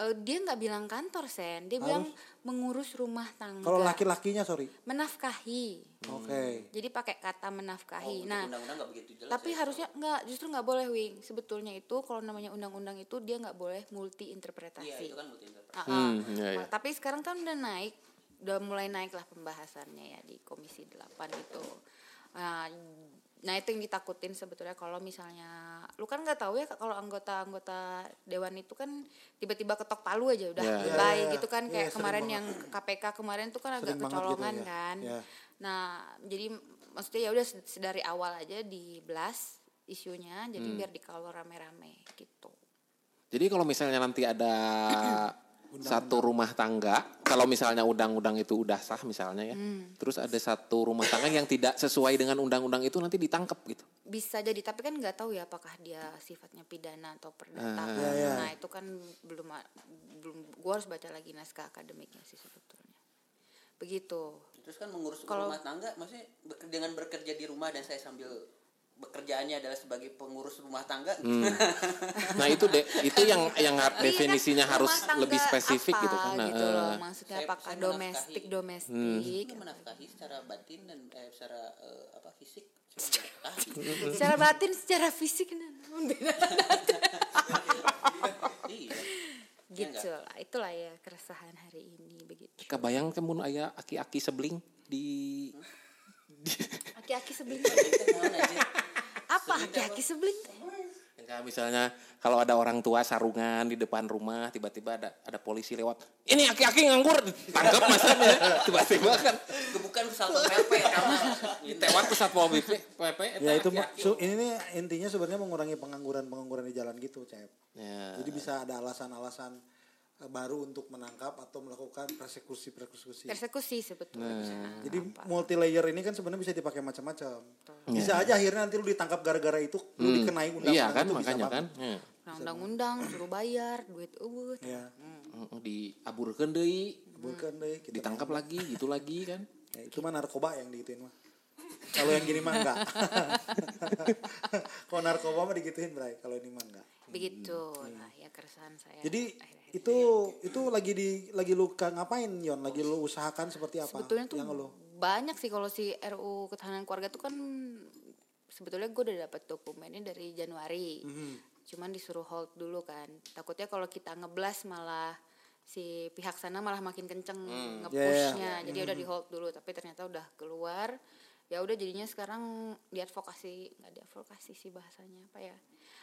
[SPEAKER 5] Eh, dia nggak bilang kantor sen, dia bilang mengurus rumah tangga.
[SPEAKER 2] Kalau laki-lakinya, sorry.
[SPEAKER 5] menafkahi.
[SPEAKER 2] Oke.
[SPEAKER 5] Jadi pakai kata menafkahi.
[SPEAKER 6] Oh,
[SPEAKER 5] nah,
[SPEAKER 6] undang-undang begitu jelas.
[SPEAKER 5] tapi harusnya nggak, justru nggak boleh wing. Sebetulnya itu kalau namanya undang-undang itu dia nggak boleh multi interpretasi.
[SPEAKER 6] Iya, itu kan multi interpretasi.
[SPEAKER 5] Ah, ah.
[SPEAKER 1] Hmm, iya, iya.
[SPEAKER 5] Ma- Tapi sekarang kan udah naik, udah mulai naik lah pembahasannya ya di Komisi 8 itu. Nah, nah itu yang ditakutin sebetulnya kalau misalnya lu kan nggak tahu ya kalau anggota-anggota dewan itu kan tiba-tiba ketok palu aja udah
[SPEAKER 1] Iya.
[SPEAKER 5] goodbye
[SPEAKER 2] Iya, iya.
[SPEAKER 5] gitu kan
[SPEAKER 2] Iya,
[SPEAKER 5] kayak
[SPEAKER 2] sering
[SPEAKER 5] kemarin
[SPEAKER 2] banget.
[SPEAKER 5] yang KPK kemarin tuh kan agak
[SPEAKER 2] gitu
[SPEAKER 5] kecolongan
[SPEAKER 2] ya.
[SPEAKER 5] kan.
[SPEAKER 2] Iya.
[SPEAKER 5] Nah, jadi maksudnya ya udah dari awal aja di blast isunya jadi
[SPEAKER 2] Hmm.
[SPEAKER 5] biar dikawal rame-rame gitu.
[SPEAKER 1] Jadi kalau misalnya nanti ada satu rumah tangga, kalau misalnya undang-undang itu udah sah misalnya ya,
[SPEAKER 5] Hmm.
[SPEAKER 1] terus ada satu rumah tangga yang tidak sesuai dengan undang-undang itu nanti ditangkap gitu.
[SPEAKER 5] bisa jadi tapi kan nggak tahu ya apakah dia sifatnya pidana atau perdata
[SPEAKER 2] Iya, iya.
[SPEAKER 5] nah itu kan belum belum gua harus baca lagi naskah akademiknya sih sebetulnya. Begitu.
[SPEAKER 6] Terus kan mengurus
[SPEAKER 5] Kalau-
[SPEAKER 6] rumah tangga, maksudnya dengan bekerja di rumah dan saya sambil bekerjaannya adalah sebagai pengurus rumah tangga.
[SPEAKER 1] Nah itu de, itu yang yang
[SPEAKER 5] Iya kan,
[SPEAKER 1] definisinya
[SPEAKER 5] rumah
[SPEAKER 1] harus lebih spesifik
[SPEAKER 5] apa
[SPEAKER 1] gitu kan. Nah,
[SPEAKER 5] gitu loh
[SPEAKER 1] eh,
[SPEAKER 5] maksudnya
[SPEAKER 6] Saya-
[SPEAKER 5] apakah
[SPEAKER 6] saya
[SPEAKER 5] domestik
[SPEAKER 6] menafkahi.
[SPEAKER 5] domestik
[SPEAKER 6] Itu menafkahi secara batin dan eh, secara eh, apa fisik. Saya menafkahi.
[SPEAKER 5] secara batin secara fisik nah, beda.
[SPEAKER 6] iya.
[SPEAKER 5] gitu lah itulah ya keresahan hari ini begitu
[SPEAKER 1] kebayang kemun aya aki-aki sebling di, di
[SPEAKER 5] aki-aki
[SPEAKER 6] aja.
[SPEAKER 5] Apa aki-aki sebelin teh?
[SPEAKER 1] Enggak, misalnya kalau ada orang tua sarungan di depan rumah tiba-tiba ada ada polisi lewat ini aki-aki nganggur tangkap masanya tiba-tiba kan
[SPEAKER 6] Gebukan salto PP sama
[SPEAKER 1] ditewat ke satpol pp pp
[SPEAKER 2] Ya itu su- ini nih intinya sebenarnya mengurangi pengangguran pengangguran di jalan gitu, Cep.
[SPEAKER 1] ya.
[SPEAKER 2] Jadi bisa ada alasan-alasan baru untuk menangkap atau melakukan persekusi persekusi.
[SPEAKER 5] persekusi sebetulnya.
[SPEAKER 2] Nah, Jadi multi layer ini kan sebenarnya bisa dipakai macam-macam. Bisa aja akhirnya nanti lu ditangkap gara-gara itu, lu dikenai undang-undang
[SPEAKER 1] iya kan
[SPEAKER 2] itu bisa
[SPEAKER 1] makanya kan? Ya.
[SPEAKER 5] Nah, undang-undang suruh bayar duit eueuh
[SPEAKER 2] Ya,
[SPEAKER 1] diaburkeun deui
[SPEAKER 2] bukan deh.
[SPEAKER 1] Ditangkap lagi gitu lagi kan?
[SPEAKER 2] Ya, itu mah narkoba yang digituin mah. Kalau yang gini mah enggak. Kalau narkoba mah digituin, Bray. Kalau ini mah enggak.
[SPEAKER 5] begitu. Lah ya keresahan saya.
[SPEAKER 2] Jadi
[SPEAKER 5] akhir-akhir
[SPEAKER 2] itu itu lagi di lagi lu ka- ngapain Yon? Lagi lu usahakan seperti apa?
[SPEAKER 5] sebetulnya tuh
[SPEAKER 2] yang lu?
[SPEAKER 5] banyak sih kalau si RU ketahanan keluarga tuh kan sebetulnya gue udah dapat dokumennya dari Januari. Cuman disuruh hold dulu kan. Takutnya kalau kita ngeblas malah si pihak sana malah makin kenceng ngepushnya. Jadi udah di hold dulu tapi ternyata udah keluar ya udah jadinya sekarang diadvokasi nggak diadvokasi sih bahasanya apa ya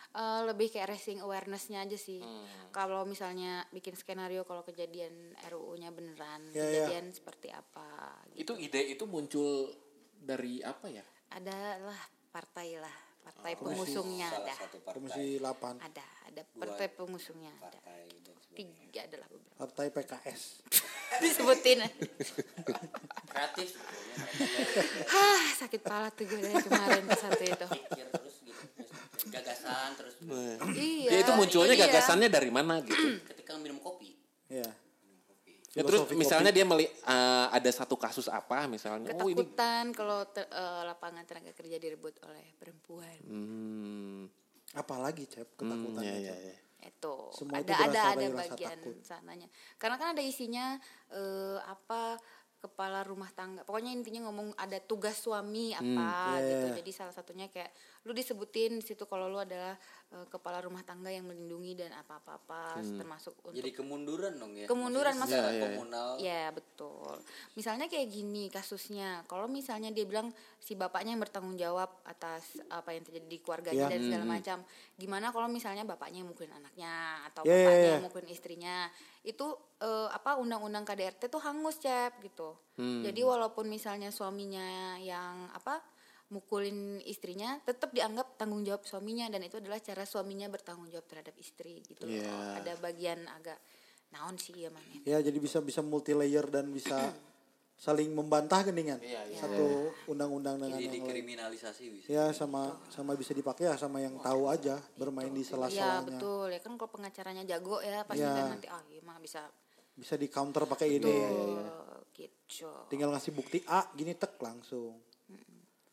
[SPEAKER 5] Eh, lebih kayak racing awarenessnya aja sih kalau misalnya bikin skenario kalau kejadian RUU-nya beneran
[SPEAKER 2] Ya, ya.
[SPEAKER 5] kejadian seperti apa
[SPEAKER 1] Itu
[SPEAKER 5] gitu.
[SPEAKER 1] ide itu muncul dari apa ya?
[SPEAKER 5] adalah partai lah partai pengusungnya
[SPEAKER 3] salah
[SPEAKER 5] ada
[SPEAKER 3] satu partai
[SPEAKER 2] Komisi 8
[SPEAKER 5] ada ada partai pengusungnya ada
[SPEAKER 3] partai dan sebagainya.
[SPEAKER 5] tiga adalah beberapa
[SPEAKER 2] Partai PKS.
[SPEAKER 5] disebutin
[SPEAKER 6] kreatif
[SPEAKER 5] hah sakit pala tuh gue dari kemarin pas satu itu
[SPEAKER 6] pikir terus gitu terus gagasan terus
[SPEAKER 5] iya
[SPEAKER 1] Ya itu munculnya
[SPEAKER 5] iya.
[SPEAKER 1] gagasannya dari mana gitu.
[SPEAKER 6] ketika minum kopi
[SPEAKER 2] Ya.
[SPEAKER 1] Ya, terus misalnya dia meli, eh, ada satu kasus apa misalnya, oh ini
[SPEAKER 5] ketakutan kalau te- eh, lapangan tenaga kerja direbut oleh perempuan
[SPEAKER 1] hmm,
[SPEAKER 2] Apalagi Cep ketakutan
[SPEAKER 1] ya,
[SPEAKER 2] itu.
[SPEAKER 1] ya, ya.
[SPEAKER 5] Itu
[SPEAKER 2] Semua itu
[SPEAKER 5] ada
[SPEAKER 2] berasal
[SPEAKER 5] ada ada bagian
[SPEAKER 2] takut.
[SPEAKER 5] sananya karena kan ada isinya eh, apa kepala rumah tangga pokoknya intinya ngomong ada tugas suami apa
[SPEAKER 2] iya,
[SPEAKER 5] gitu
[SPEAKER 2] iya.
[SPEAKER 5] jadi salah satunya kayak lu disebutin di situ kalau lu adalah eh, kepala rumah tangga yang melindungi dan apa apa apa termasuk untuk
[SPEAKER 3] jadi kemunduran dong ya
[SPEAKER 5] Kemunduran,
[SPEAKER 3] Maksudnya
[SPEAKER 1] maksud- Iya, iya.
[SPEAKER 3] komunal
[SPEAKER 5] Ya betul. Misalnya kayak gini kasusnya. Kalau misalnya dia bilang si bapaknya yang bertanggung jawab atas apa yang terjadi di keluarganya
[SPEAKER 2] Iya.
[SPEAKER 5] dan segala macam. Gimana kalau misalnya bapaknya yang mukulin anaknya atau
[SPEAKER 2] iya,
[SPEAKER 5] bapaknya
[SPEAKER 2] iya.
[SPEAKER 5] yang mukulin istrinya? Itu eh, apa undang-undang KDRT tuh hangus cep gitu. Jadi walaupun misalnya suaminya yang apa mukulin istrinya tetap dianggap tanggung jawab suaminya dan itu adalah cara suaminya bertanggung jawab terhadap istri gitu loh.
[SPEAKER 1] Iya.
[SPEAKER 5] Ada bagian agak naon sih ya mana
[SPEAKER 2] Ya jadi bisa bisa multi layer dan bisa saling membantah geningan. Satu undang-undang dengan
[SPEAKER 3] jadi
[SPEAKER 2] yang lain.
[SPEAKER 3] dikriminalisasi bisa
[SPEAKER 2] Ya sama sama bisa dipakai ya sama yang tahu aja bermain di
[SPEAKER 5] Iya
[SPEAKER 2] sela-selanya.
[SPEAKER 5] betul ya kan kalau pengacaranya jago ya pasti
[SPEAKER 2] Iya.
[SPEAKER 5] kan nanti ah iya mah bisa
[SPEAKER 2] Bisa di counter pakai ini.
[SPEAKER 5] tuh gitu.
[SPEAKER 2] Tinggal ngasih bukti A gini tek langsung.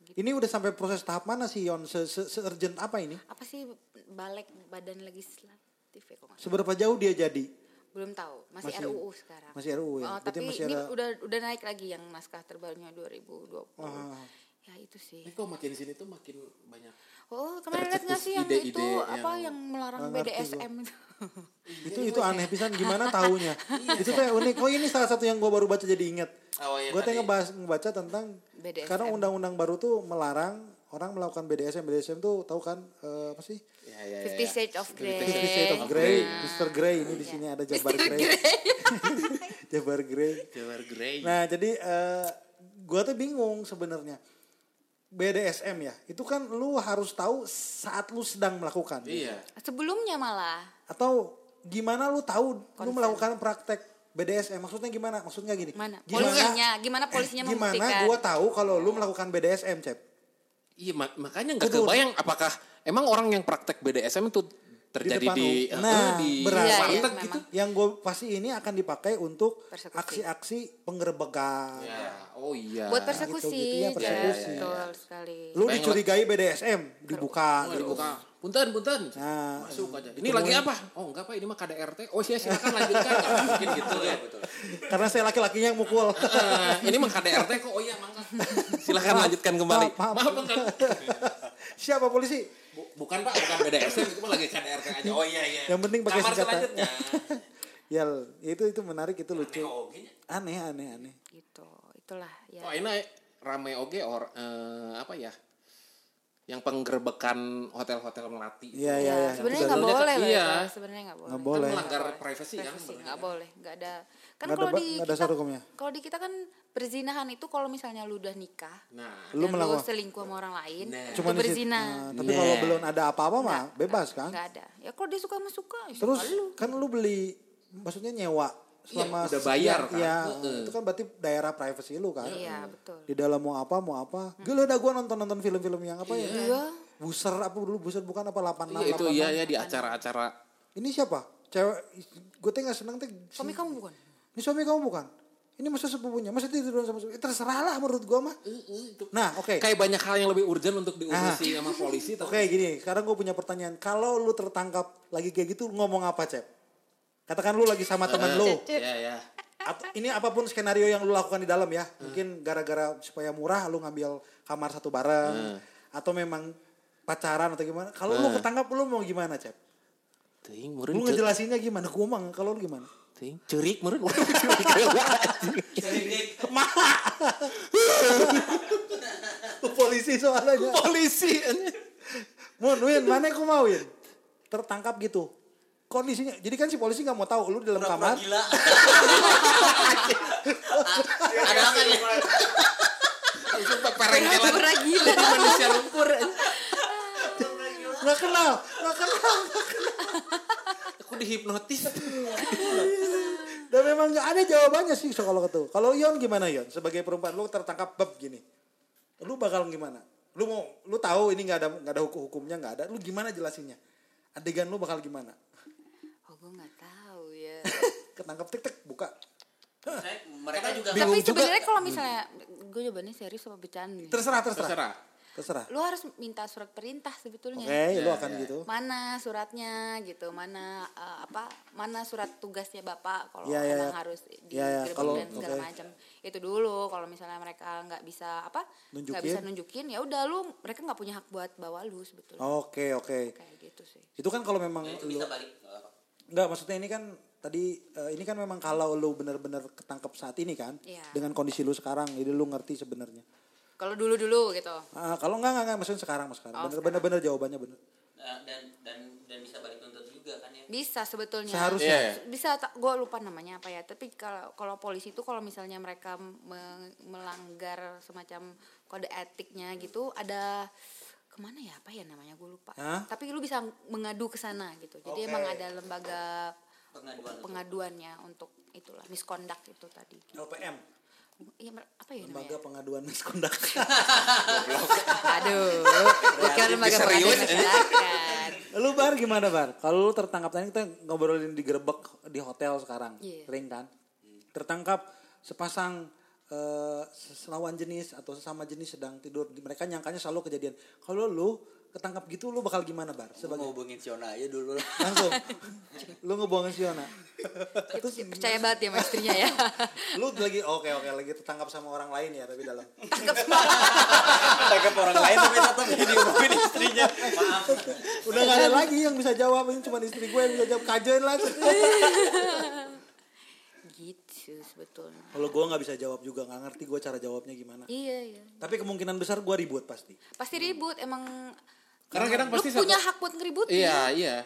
[SPEAKER 2] Ini udah sampai proses tahap mana sih Yon? Se, se, se urgent apa ini?
[SPEAKER 5] Apa sih balik badan legislatif ya?
[SPEAKER 2] Seberapa jauh dia jadi?
[SPEAKER 5] Belum tahu masih,
[SPEAKER 2] Masih-
[SPEAKER 5] RUU sekarang.
[SPEAKER 2] masih RUU ya?
[SPEAKER 5] Oh,
[SPEAKER 2] Berarti
[SPEAKER 5] tapi
[SPEAKER 2] masih
[SPEAKER 5] ini
[SPEAKER 2] ada-
[SPEAKER 5] udah udah naik lagi yang naskah terbarunya 2020.
[SPEAKER 2] Ah.
[SPEAKER 5] Ya itu sih.
[SPEAKER 1] Ini kok makin sini tuh makin banyak.
[SPEAKER 5] Oh kemarin lihat nggak sih yang
[SPEAKER 1] ide-ide
[SPEAKER 5] itu apa
[SPEAKER 1] yang-
[SPEAKER 5] yang melarang BDSM itu?
[SPEAKER 2] itu itu aneh pisan gimana tahunya itu teh unik oh ini salah satu yang gue baru baca jadi inget
[SPEAKER 1] Oh, iya,
[SPEAKER 2] gue
[SPEAKER 1] tadi.
[SPEAKER 2] ngebahas ngebaca tentang
[SPEAKER 5] BDSM.
[SPEAKER 2] karena undang-undang baru tuh melarang orang melakukan BDSM BDSM tuh tahu kan eh, apa sih
[SPEAKER 1] Ya, ya, ya.
[SPEAKER 5] Fifty Shades of Grey.
[SPEAKER 2] Fifty Shades of Grey Mr. Grey ini di sini ada Jabar Grey Jabar Grey
[SPEAKER 1] Jabar Grey.
[SPEAKER 2] nah jadi eh gue tuh bingung sebenarnya BDSM ya itu kan lu harus tahu saat lu sedang melakukan
[SPEAKER 1] Iya.
[SPEAKER 5] Sebelumnya malah
[SPEAKER 2] atau gimana lu tahu lu melakukan praktek BDSM maksudnya gimana maksudnya gini
[SPEAKER 5] mana?
[SPEAKER 2] gimana
[SPEAKER 5] Polisinya, gimana polisinya
[SPEAKER 2] gimana
[SPEAKER 5] membuktikan?
[SPEAKER 2] gua tahu kalau lu melakukan BDSM cep
[SPEAKER 1] Iya, mak- makanya nggak kebayang apakah emang orang yang praktek BDSM itu terjadi
[SPEAKER 2] depan
[SPEAKER 1] di, eh,
[SPEAKER 2] Nah,
[SPEAKER 1] di
[SPEAKER 2] berarti-
[SPEAKER 5] Iya, iya,
[SPEAKER 1] gitu.
[SPEAKER 2] yang gue pasti ini akan dipakai untuk aksi-aksi penggerebekan
[SPEAKER 1] Ya, oh iya.
[SPEAKER 5] Buat persekusi,
[SPEAKER 2] gitu, iya,
[SPEAKER 5] Jas.
[SPEAKER 2] persekusi.
[SPEAKER 5] betul sekali.
[SPEAKER 2] lu dicurigai BDSM dibuka
[SPEAKER 1] Oh,
[SPEAKER 2] gitu.
[SPEAKER 1] dibuka. Punten, punten.
[SPEAKER 2] Nah,
[SPEAKER 1] Masuk aja. Ini lagi apa? Oh enggak pak, ini mah KDRT. Oh iya silakan lanjutkan. Ya, mungkin gitu ya. Betul.
[SPEAKER 2] karena saya laki-lakinya yang mukul
[SPEAKER 1] ini mah KDRT kok. Oh iya mangga. Silakan lanjutkan kembali.
[SPEAKER 2] maaf,
[SPEAKER 1] Maaf,
[SPEAKER 2] maaf. Siapa polisi
[SPEAKER 1] Bu- bukan pak, bukan BDSM itu mah lagi KDRT aja. Oh iya iya.
[SPEAKER 2] Yang penting pakai
[SPEAKER 1] Kamar
[SPEAKER 2] senjata.
[SPEAKER 1] selanjutnya.
[SPEAKER 2] ya itu itu menarik itu lucu
[SPEAKER 1] Oh, gini.
[SPEAKER 2] aneh aneh aneh
[SPEAKER 5] Gitu, itulah ya.
[SPEAKER 1] Oh ini rame oge or eh, apa ya? Yang penggerbekan hotel-hotel melati.
[SPEAKER 2] iya iya
[SPEAKER 5] Ya,
[SPEAKER 2] iya
[SPEAKER 5] sebenarnya nggak boleh
[SPEAKER 1] kan-
[SPEAKER 5] loh
[SPEAKER 1] iya.
[SPEAKER 5] sebenarnya nggak boleh.
[SPEAKER 2] Nggak
[SPEAKER 1] Itu
[SPEAKER 2] boleh.
[SPEAKER 1] melanggar privasi kan
[SPEAKER 5] nggak boleh, nggak ada. Kan kalau di
[SPEAKER 2] nggak ada
[SPEAKER 5] kita, kalau di kita kan perzinahan itu kalau misalnya lu udah nikah,
[SPEAKER 1] Nah,
[SPEAKER 2] Lu melakukan-
[SPEAKER 5] selingkuh sama orang lain,
[SPEAKER 1] Nah.
[SPEAKER 5] itu berzina.
[SPEAKER 2] Nah, tapi
[SPEAKER 1] Nah.
[SPEAKER 2] kalau belum ada apa-apa mah bebas kan
[SPEAKER 5] Nggak ada. Ya kalau dia suka sama suka, ya
[SPEAKER 2] terus
[SPEAKER 5] suka lu.
[SPEAKER 2] kan lu beli maksudnya nyewa selama
[SPEAKER 1] Iya, udah bayar
[SPEAKER 2] sekian-
[SPEAKER 1] kan.
[SPEAKER 2] iya,
[SPEAKER 1] Heeh.
[SPEAKER 2] itu kan berarti daerah privacy lu kan
[SPEAKER 5] Iya betul.
[SPEAKER 2] di dalam mau apa mau apa gila dah gua nonton nonton film-film yang apa ya
[SPEAKER 5] Iya.
[SPEAKER 2] buser apa dulu buser bukan apa 86
[SPEAKER 1] iya itu iya
[SPEAKER 2] 86.
[SPEAKER 1] ya di acara-acara
[SPEAKER 2] ini siapa cewek gue teh nggak seneng teh
[SPEAKER 5] Suami kamu bukan?
[SPEAKER 2] ini suami kamu bukan ini masa sepupunya masa tiduran sama sepupu terserah lah menurut gua mah nah oke
[SPEAKER 1] kayak banyak hal yang lebih urgent untuk diurusi sama polisi
[SPEAKER 2] Oke
[SPEAKER 1] tapi
[SPEAKER 2] gini, sekarang gue punya pertanyaan. Kalau lu tertangkap lagi kayak gitu, ngomong apa, Cep? Katakan lu lagi sama teman lu.
[SPEAKER 1] ya ya
[SPEAKER 2] Atau ini apa pun skenario yang lu lakukan di dalam ya. Mungkin gara-gara supaya murah lu ngambil kamar satu bareng. Atau memang pacaran atau gimana. Kalau lu ketangkap lu mau gimana, Cep?
[SPEAKER 1] Ting,
[SPEAKER 2] Lu ngejelasinnya gimana? Gua mah kalau lu gimana?
[SPEAKER 1] ting, ceurik meureun. Ceurik
[SPEAKER 2] polisi soalnya.
[SPEAKER 1] Polisi.
[SPEAKER 2] Mun, Win, mana aku mau Win? Tertangkap gitu. Kondisinya, jadi kan si polisi nggak mau tahu lu di dalam kamar.
[SPEAKER 3] gila
[SPEAKER 6] Ada apa nih?
[SPEAKER 1] Langsung perengkelan
[SPEAKER 5] Pura gila.
[SPEAKER 1] manusia lumpur.
[SPEAKER 2] Nggak kenal, nggak kenal.
[SPEAKER 1] Aku dihipnotis.
[SPEAKER 2] Dan memang nggak ada jawabannya sih soal itu. Kalau Yon gimana Yon? Sebagai perempuan lu tertangkap beb gini, lu bakal gimana? Lu mau, lu tahu ini nggak ada nggak ada hukum hukumnya nggak ada. Lu gimana jelasinnya? Adegan lu bakal gimana?
[SPEAKER 5] Gue nggak tahu ya.
[SPEAKER 2] Ketangkap tik tik buka.
[SPEAKER 6] Saya- mereka juga
[SPEAKER 5] Tapi sebenarnya kalau misalnya gue jawabannya serius apa bercanda nih?
[SPEAKER 2] Terserah terserah.
[SPEAKER 1] Terserah.
[SPEAKER 2] Terserah.
[SPEAKER 5] Lu harus minta surat perintah sebetulnya.
[SPEAKER 2] Oke, lu akan gitu.
[SPEAKER 5] Mana suratnya gitu, mana eh, apa, mana surat tugasnya bapak kalau
[SPEAKER 2] Iya, iya,
[SPEAKER 5] emang
[SPEAKER 2] iya.
[SPEAKER 5] harus di
[SPEAKER 2] Iya, iya, kalau-
[SPEAKER 5] dan segala
[SPEAKER 2] oke.
[SPEAKER 5] macam. Itu dulu kalau misalnya mereka nggak bisa apa, nggak bisa nunjukin, ya udah lu mereka nggak punya hak buat bawa lu sebetulnya.
[SPEAKER 2] Oke oke.
[SPEAKER 5] Kayak gitu sih.
[SPEAKER 2] Itu kan kalau memang
[SPEAKER 6] itu
[SPEAKER 2] lu
[SPEAKER 6] bisa balik.
[SPEAKER 2] Enggak, maksudnya ini kan tadi eh, ini kan memang kalau lu benar-benar ketangkep saat ini kan
[SPEAKER 5] Iya.
[SPEAKER 2] dengan kondisi lu sekarang, jadi lu ngerti sebenarnya.
[SPEAKER 5] Kalau dulu-dulu gitu.
[SPEAKER 2] Ah, kalau enggak enggak enggak maksudnya sekarang mas sekarang. Bener bener bener jawabannya bener.
[SPEAKER 6] Nah, dan dan dan bisa balik tuntut juga kan ya.
[SPEAKER 5] Bisa sebetulnya.
[SPEAKER 2] Seharusnya.
[SPEAKER 1] Iya.
[SPEAKER 5] Bisa gue lupa namanya apa ya. Tapi kalau kalau polisi itu kalau misalnya mereka me- melanggar semacam kode etiknya gitu ada ke mana ya apa ya namanya gue lupa.
[SPEAKER 2] Hah?
[SPEAKER 5] Tapi lu bisa mengadu ke sana gitu. Jadi
[SPEAKER 2] Oke.
[SPEAKER 5] emang ada lembaga
[SPEAKER 6] Pengaduan.
[SPEAKER 5] pengaduannya untuk itulah misconduct itu tadi.
[SPEAKER 2] LPM,
[SPEAKER 5] Iya apa ya
[SPEAKER 2] lembaga
[SPEAKER 5] namanya?
[SPEAKER 2] pengaduan misconduct.
[SPEAKER 5] Aduh, bukan lembaga pengaduan masyarakat.
[SPEAKER 2] lu bar gimana bar? Kalau lu tertangkap tadi kita ngobrolin di gerbek di hotel sekarang,
[SPEAKER 5] Iya.
[SPEAKER 2] sering kan? Tertangkap sepasang eh, selawan jenis atau sesama jenis sedang tidur, mereka nyangkanya selalu kejadian. Kalau lu ketangkap gitu, lu bakal gimana bar? Sebagai
[SPEAKER 3] mau hubungin Siona aja dulu
[SPEAKER 2] langsung, lu ngebuangin si Yona.
[SPEAKER 5] Itu percaya banget ya sama istrinya ya.
[SPEAKER 2] lu lagi oke oke lagi tertangkap sama orang lain ya tapi dalam
[SPEAKER 5] Tangkap
[SPEAKER 3] orang lain tapi tetap dihubungin istrinya. Maaf.
[SPEAKER 2] udah gak ada lagi yang bisa jawab ini cuma istri gue yang bisa jawab kajen lah
[SPEAKER 5] gitu sebetulnya.
[SPEAKER 2] kalau gue nggak bisa jawab juga nggak ngerti gue cara jawabnya gimana
[SPEAKER 5] Iya, iya.
[SPEAKER 2] tapi kemungkinan besar gue ribut pasti
[SPEAKER 5] Pasti ribut emang
[SPEAKER 1] Karena kadang
[SPEAKER 5] lu
[SPEAKER 1] pasti
[SPEAKER 5] punya
[SPEAKER 1] satu-
[SPEAKER 5] hak buat ngeribut
[SPEAKER 1] Iya, iya.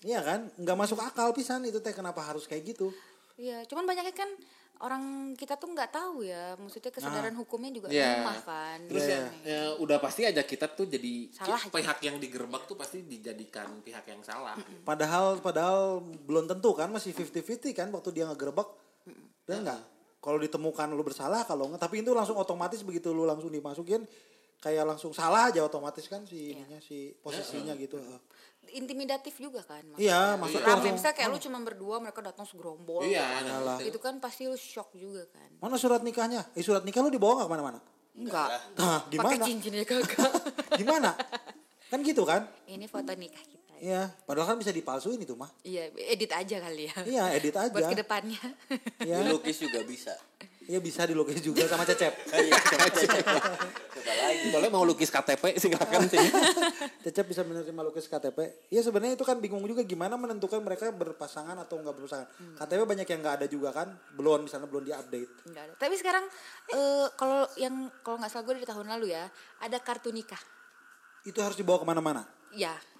[SPEAKER 2] iya kan nggak masuk akal pisan itu teh kenapa harus kayak gitu
[SPEAKER 5] Iya, cuman banyaknya kan orang kita tuh nggak tahu ya, maksudnya kesadaran hukumnya juga
[SPEAKER 1] Iya.
[SPEAKER 5] lemah kan.
[SPEAKER 1] Terus
[SPEAKER 5] Gitu.
[SPEAKER 1] ya, ya, udah pasti aja kita tuh jadi
[SPEAKER 5] Salah
[SPEAKER 1] pihak yang digerebek tuh pasti dijadikan pihak yang salah.
[SPEAKER 2] padahal padahal belum tentu kan masih 50-50 kan waktu dia ngegerebek dan enggak kalau ditemukan lu bersalah kalau enggak tapi itu langsung otomatis begitu lu langsung dimasukin kayak langsung salah aja otomatis kan si ininya si posisinya gitu
[SPEAKER 5] Intimidatif juga kan. maksudnya.
[SPEAKER 2] iya maksudnya
[SPEAKER 5] Rame, misalnya kayak lu cuma berdua, mereka datang segerombol.
[SPEAKER 1] Iya,
[SPEAKER 2] Yalah.
[SPEAKER 5] Itu kan pasti lu shock juga kan.
[SPEAKER 2] mana surat nikahnya eh surat nikah lu dibawa nggak ke mana-mana
[SPEAKER 5] Enggak.
[SPEAKER 2] nah
[SPEAKER 5] Pakai
[SPEAKER 2] gimana
[SPEAKER 5] cincinnya kagak.
[SPEAKER 2] gimana kan gitu kan
[SPEAKER 5] Ini foto nikah kita.
[SPEAKER 2] Iya, padahal kan bisa dipalsuin itu mah.
[SPEAKER 5] Iya, edit aja kali ya.
[SPEAKER 2] Iya, edit aja.
[SPEAKER 5] Buat ke depannya.
[SPEAKER 2] Iya,
[SPEAKER 3] Dilukis juga bisa.
[SPEAKER 2] iya bisa dilukis juga sama Cecep.
[SPEAKER 3] Iya, coba Coba lagi.
[SPEAKER 1] Boleh mau lukis KTP silakan sih.
[SPEAKER 2] Cecep bisa menerima lukis KTP. Iya sebenarnya itu kan bingung juga gimana menentukan mereka berpasangan atau enggak berpasangan. KTP banyak yang enggak ada juga kan, belum misalnya belum diupdate.
[SPEAKER 5] Enggak ada. Tapi sekarang eh, kalau yang kalau nggak salah gue dari tahun lalu ya, ada kartu nikah.
[SPEAKER 2] Itu harus dibawa ke mana-mana.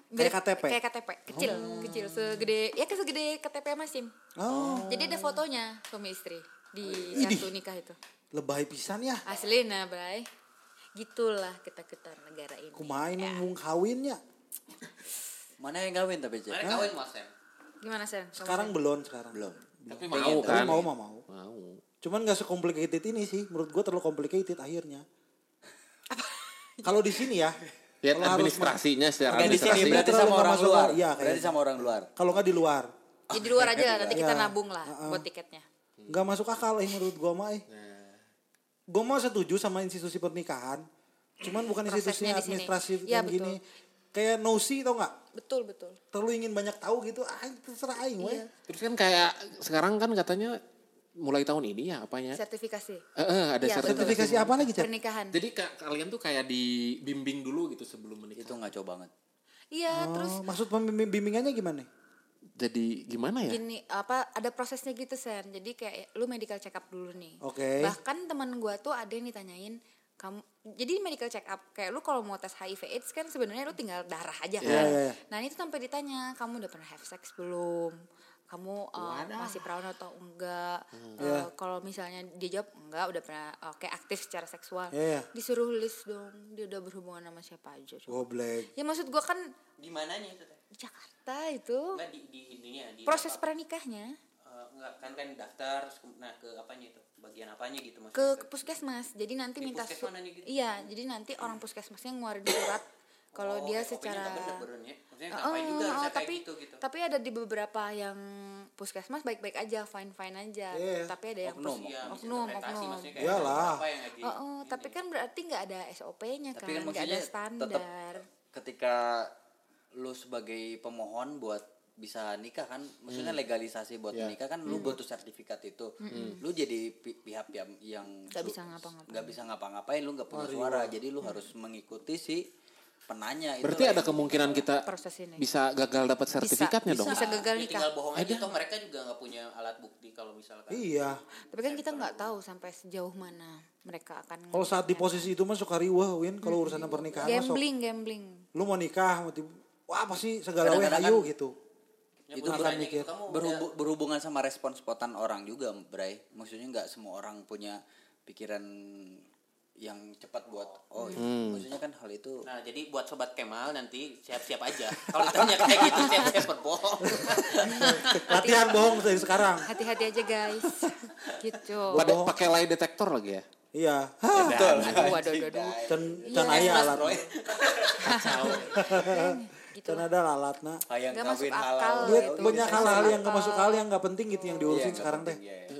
[SPEAKER 5] Ya.
[SPEAKER 2] Kayak KTP?
[SPEAKER 5] Kayak KTP, kecil, kecil segede ya kayak segede KTP Masim.
[SPEAKER 2] Oh,
[SPEAKER 5] Jadi ada fotonya suami istri di
[SPEAKER 2] Idih.
[SPEAKER 5] kartu nikah itu.
[SPEAKER 2] lebay pisan ya.
[SPEAKER 5] Asli nah, Bray. Gitulah kita-kita negara ini.
[SPEAKER 2] Kumaha
[SPEAKER 5] Ya.
[SPEAKER 2] nunggu kawinnya.
[SPEAKER 3] Mana yang kawin tapi Cek?
[SPEAKER 6] Mereka kawin mas Sam.
[SPEAKER 5] Gimana, Sen?
[SPEAKER 2] Sekarang belum sekarang.
[SPEAKER 3] Belum.
[SPEAKER 1] Tapi mau kan?
[SPEAKER 2] mau mah mau.
[SPEAKER 1] Mau.
[SPEAKER 2] Cuman gak sekomplikated ini sih. Menurut gua terlalu complicated akhirnya. Kalau di sini ya.
[SPEAKER 1] Lihat
[SPEAKER 2] kalau harus
[SPEAKER 1] administrasinya secara
[SPEAKER 3] Oke di sini
[SPEAKER 1] administrasi.
[SPEAKER 3] berarti
[SPEAKER 2] Terlalu
[SPEAKER 3] sama orang
[SPEAKER 2] masuk
[SPEAKER 3] luar.
[SPEAKER 2] akal. Iya,
[SPEAKER 3] Berarti sama orang luar.
[SPEAKER 2] Kalau nggak di luar.
[SPEAKER 5] Ya, di luar aja, nanti kita
[SPEAKER 2] Ya.
[SPEAKER 5] nabung lah buat tiketnya.
[SPEAKER 2] nggak masuk akal eh menurut gua mah eh. Gua mah setuju sama institusi pernikahan. Cuman bukan institusi
[SPEAKER 5] Prosesnya di sini.
[SPEAKER 2] administrasi
[SPEAKER 5] Ya,
[SPEAKER 2] yang
[SPEAKER 5] betul.
[SPEAKER 2] gini. Kayak nosi tau nggak?
[SPEAKER 5] Betul, betul.
[SPEAKER 2] Terlalu ingin banyak tahu gitu. Ah, terserah aing weh.
[SPEAKER 5] Iya.
[SPEAKER 1] Terus kan kayak sekarang kan katanya mulai tahun ini ya apanya?
[SPEAKER 5] Sertifikasi
[SPEAKER 1] Eh, eh, ada
[SPEAKER 5] Iya,
[SPEAKER 1] sertifikasi.
[SPEAKER 2] Sertifikasi apa lagi, Cep?
[SPEAKER 5] pernikahan.
[SPEAKER 1] Jadi ka- kalian tuh kayak dibimbing dulu gitu sebelum menikah.
[SPEAKER 3] Itu ngaco banget.
[SPEAKER 5] Iya, terus
[SPEAKER 2] Oh, maksud pembimbing- bimbingannya gimana?
[SPEAKER 1] jadi gimana ya?
[SPEAKER 5] Gini apa ada prosesnya gitu Sen. Jadi kayak lu medical check up dulu nih.
[SPEAKER 2] Oke.
[SPEAKER 5] Bahkan teman gua tuh ada yang ditanyain kamu jadi medical check up kayak lu kalau mau tes HIV AIDS kan sebenarnya lu tinggal darah aja kan.
[SPEAKER 2] Iya, iya, iya.
[SPEAKER 5] Nah, itu sampai ditanya, kamu udah pernah have sex belum? Kamu uh, masih perawan atau enggak?
[SPEAKER 2] Hmm.
[SPEAKER 5] Uh. Kalau misalnya dia jawab enggak, udah pernah oke aktif secara seksual.
[SPEAKER 2] Iya, iya.
[SPEAKER 5] Disuruh list dong, dia udah berhubungan sama siapa aja. coba.
[SPEAKER 2] Goblek.
[SPEAKER 5] Ya maksud gua kan
[SPEAKER 6] Di mananya itu teh?
[SPEAKER 5] di Jakarta itu
[SPEAKER 6] Enggak di di ininya di
[SPEAKER 5] proses
[SPEAKER 6] apa?
[SPEAKER 5] pernikahnya.
[SPEAKER 6] Eh, enggak kan kan daftar nah ke apanya itu bagian apanya gitu maksudnya
[SPEAKER 5] ke, ke puskesmas jadi nanti
[SPEAKER 6] Di
[SPEAKER 5] minta
[SPEAKER 6] puskesmas gitu?
[SPEAKER 5] iya jadi nanti orang puskesmasnya ngeluarin surat kalau
[SPEAKER 6] Oh,
[SPEAKER 5] dia secara
[SPEAKER 6] bener ya. Maksudnya
[SPEAKER 5] Oh,
[SPEAKER 6] juga
[SPEAKER 5] oh,
[SPEAKER 6] kayak
[SPEAKER 5] tapi
[SPEAKER 6] gitu gitu
[SPEAKER 5] tapi ada di beberapa yang puskesmas baik-baik aja fine fine aja
[SPEAKER 2] Iya.
[SPEAKER 5] tapi ada yang
[SPEAKER 3] Oknum,
[SPEAKER 5] pus-
[SPEAKER 6] Iya,
[SPEAKER 5] oknum oknum
[SPEAKER 2] Iyalah.
[SPEAKER 5] Oh, oh, tapi kan berarti nggak ada SOP-nya kan
[SPEAKER 3] Tapi kan
[SPEAKER 5] nggak ada standar
[SPEAKER 3] ketika lu sebagai pemohon buat bisa nikah kan maksudnya
[SPEAKER 5] Hmm.
[SPEAKER 3] legalisasi buat
[SPEAKER 1] Iya.
[SPEAKER 3] nikah kan lu butuh sertifikat itu lu jadi pi- pihak yang yang
[SPEAKER 5] Nggak bisa ngapa-ngapain.
[SPEAKER 3] nggak bisa ngapa-ngapain lu nggak punya suara jadi lu harus mengikuti si penanya itu
[SPEAKER 1] Berarti ada kemungkinan kita
[SPEAKER 5] proses ini
[SPEAKER 1] bisa gagal dapat sertifikatnya
[SPEAKER 5] bisa,
[SPEAKER 1] dong.
[SPEAKER 5] bisa gagal
[SPEAKER 6] Ya,
[SPEAKER 5] nikah
[SPEAKER 6] tinggal bohong aja toh mereka juga nggak punya alat bukti kalau misalkan
[SPEAKER 2] Iya.
[SPEAKER 5] tapi kan kita nggak tahu sampai sejauh mana mereka akan
[SPEAKER 2] Kalau saat di posisi itu mah suka riwah, Win. Kalau urusan pernikahan mah sok.
[SPEAKER 5] gambling gambling
[SPEAKER 2] Lu mau nikah, mau tiba- wah pasti segala we
[SPEAKER 3] Kadang-kadang
[SPEAKER 2] hayu
[SPEAKER 3] kan-
[SPEAKER 2] gitu.
[SPEAKER 6] Ya,
[SPEAKER 3] itu
[SPEAKER 2] akan mikir.
[SPEAKER 6] gitu, kamu
[SPEAKER 3] berhubu- berhubungan sama respon spontan orang juga Bray maksudnya nggak semua orang punya pikiran yang cepat buat oh
[SPEAKER 2] Hmm.
[SPEAKER 3] maksudnya kan hal itu
[SPEAKER 6] Nah, jadi buat sobat Kemal nanti siap-siap aja. Kalau ditanya kayak gitu siap-siap berbohong.
[SPEAKER 2] Latihan bohong dari sekarang.
[SPEAKER 5] hati-hati aja guys gitu
[SPEAKER 1] Pada pakai lie detektor lagi ya.
[SPEAKER 2] Iya.
[SPEAKER 5] Waduh waduh waduh
[SPEAKER 2] can
[SPEAKER 5] Iya,
[SPEAKER 2] can aya
[SPEAKER 3] Mas
[SPEAKER 2] alat.
[SPEAKER 3] Roy
[SPEAKER 5] gitu
[SPEAKER 2] Can ada alatna.
[SPEAKER 3] hayang
[SPEAKER 5] Nggak masuk
[SPEAKER 3] kawin
[SPEAKER 5] akal
[SPEAKER 3] halal
[SPEAKER 2] Duit
[SPEAKER 5] gitu.
[SPEAKER 2] banyak hal-hal yang gak masuk hal yang gak penting gitu yang diurusin
[SPEAKER 3] Iya,
[SPEAKER 2] sekarang teh.
[SPEAKER 3] penting, ya.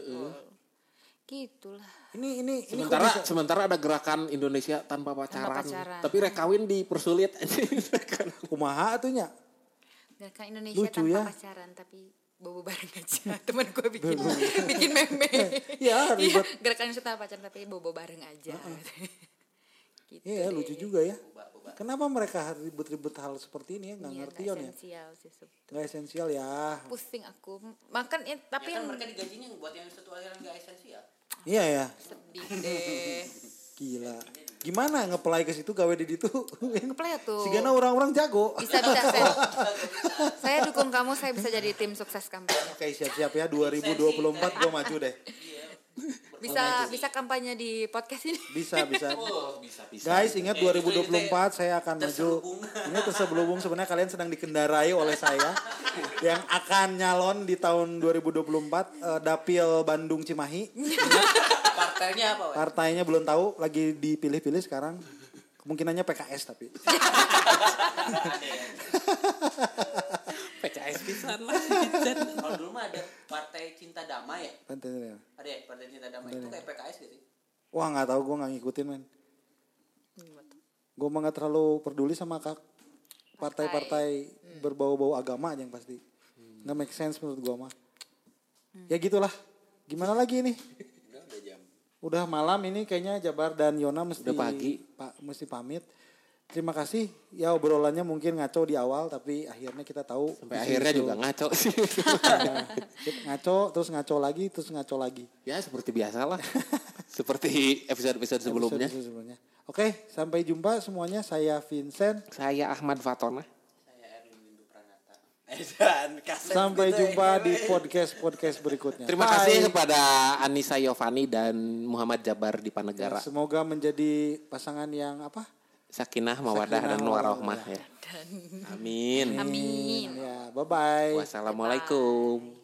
[SPEAKER 2] Ini ini ini
[SPEAKER 1] Sementara
[SPEAKER 2] bisa-
[SPEAKER 1] sementara ada gerakan Indonesia tanpa pacaran.
[SPEAKER 5] pacaran.
[SPEAKER 1] Tapi rekawin dipersulit
[SPEAKER 2] kumaha atunya.
[SPEAKER 5] Gerakan Indonesia
[SPEAKER 2] Lucu
[SPEAKER 5] tanpa
[SPEAKER 2] ya.
[SPEAKER 5] pacaran tapi bobo bareng aja teman gue bikin bikin meme
[SPEAKER 2] Iya, ribet.
[SPEAKER 5] gerakan Indonesia tanpa pacaran tapi bobo bareng aja gitu
[SPEAKER 2] Iya lucu juga ya. Kenapa mereka ribet-ribet hal seperti ini ya? Nggak
[SPEAKER 5] Iya,
[SPEAKER 2] ngerti
[SPEAKER 5] nggak
[SPEAKER 2] Yon ya.
[SPEAKER 5] esensial sih sebetulnya.
[SPEAKER 2] Nggak esensial ya.
[SPEAKER 5] pusing aku makan ya, tapi
[SPEAKER 6] Ya kan
[SPEAKER 5] yang
[SPEAKER 6] mereka digajinya buat yang satu hal yang nggak esensial.
[SPEAKER 2] Iya ya.
[SPEAKER 5] sedih deh
[SPEAKER 2] Gila. Gimana ngeplay ke situ gawe di ditu?
[SPEAKER 5] Ngeplay tuh.
[SPEAKER 2] Sigana orang-orang jago.
[SPEAKER 5] bisa bisa saya saya dukung kamu saya bisa jadi tim sukses kampanye
[SPEAKER 2] Oke siap-siap ya 2024 gue maju deh.
[SPEAKER 5] Bisa bisa kampanye di podcast ini
[SPEAKER 2] Bisa bisa.
[SPEAKER 6] Oh, bisa bisa.
[SPEAKER 2] Guys ingat 2024 saya akan maju. Ini terselubung sebenarnya kalian sedang dikendarai oleh saya yang akan nyalon di tahun 2024 eh, Dapil Bandung Cimahi.
[SPEAKER 6] Partainya apa, Wak?
[SPEAKER 2] Partainya belum tahu, lagi dipilih-pilih sekarang. Kemungkinannya PKS tapi.
[SPEAKER 1] Pisan lah.
[SPEAKER 6] Kalau dulu mah ada Partai Cinta Damai ya?
[SPEAKER 2] Partainya.
[SPEAKER 6] Ada ya Partai Cinta Damai itu kayak PKS gitu.
[SPEAKER 2] Wah nggak tahu gue nggak ngikutin men. Gue mah nggak terlalu peduli sama kak partai-partai berbau-bau agama aja yang pasti. Nggak make sense menurut gue mah. Ya gitulah. Gimana lagi ini?
[SPEAKER 3] udah udah jam
[SPEAKER 2] Udah malam ini kayaknya Jabar dan Yona mesti
[SPEAKER 1] Udah pagi.
[SPEAKER 2] Pak mesti pamit. Terima kasih. Ya obrolannya mungkin ngaco di awal tapi akhirnya kita tahu
[SPEAKER 1] Sampai akhirnya juga ngaco sih.
[SPEAKER 2] Nah, ngaco terus ngaco lagi terus ngaco lagi.
[SPEAKER 1] ya seperti biasa lah. seperti episode-episode sebelumnya.
[SPEAKER 2] Episode sebelumnya. Oke, sampai jumpa semuanya. Saya Vincent.
[SPEAKER 1] Saya Ahmad Fatona.
[SPEAKER 6] Saya Erwin Pranata.
[SPEAKER 3] dan kaset
[SPEAKER 2] Sampai
[SPEAKER 3] gitu,
[SPEAKER 2] jumpa
[SPEAKER 3] eh.
[SPEAKER 2] di podcast podcast berikutnya.
[SPEAKER 1] Terima
[SPEAKER 2] Bye.
[SPEAKER 1] kasih kepada Anissa Yovani dan Muhammad Jabar di Panegara.
[SPEAKER 2] Semoga menjadi pasangan yang apa?
[SPEAKER 1] Sakinah, mawadah, dan warohmah ya. Amin.
[SPEAKER 5] amin
[SPEAKER 2] Ya, bye bye.
[SPEAKER 1] Wassalamualaikum.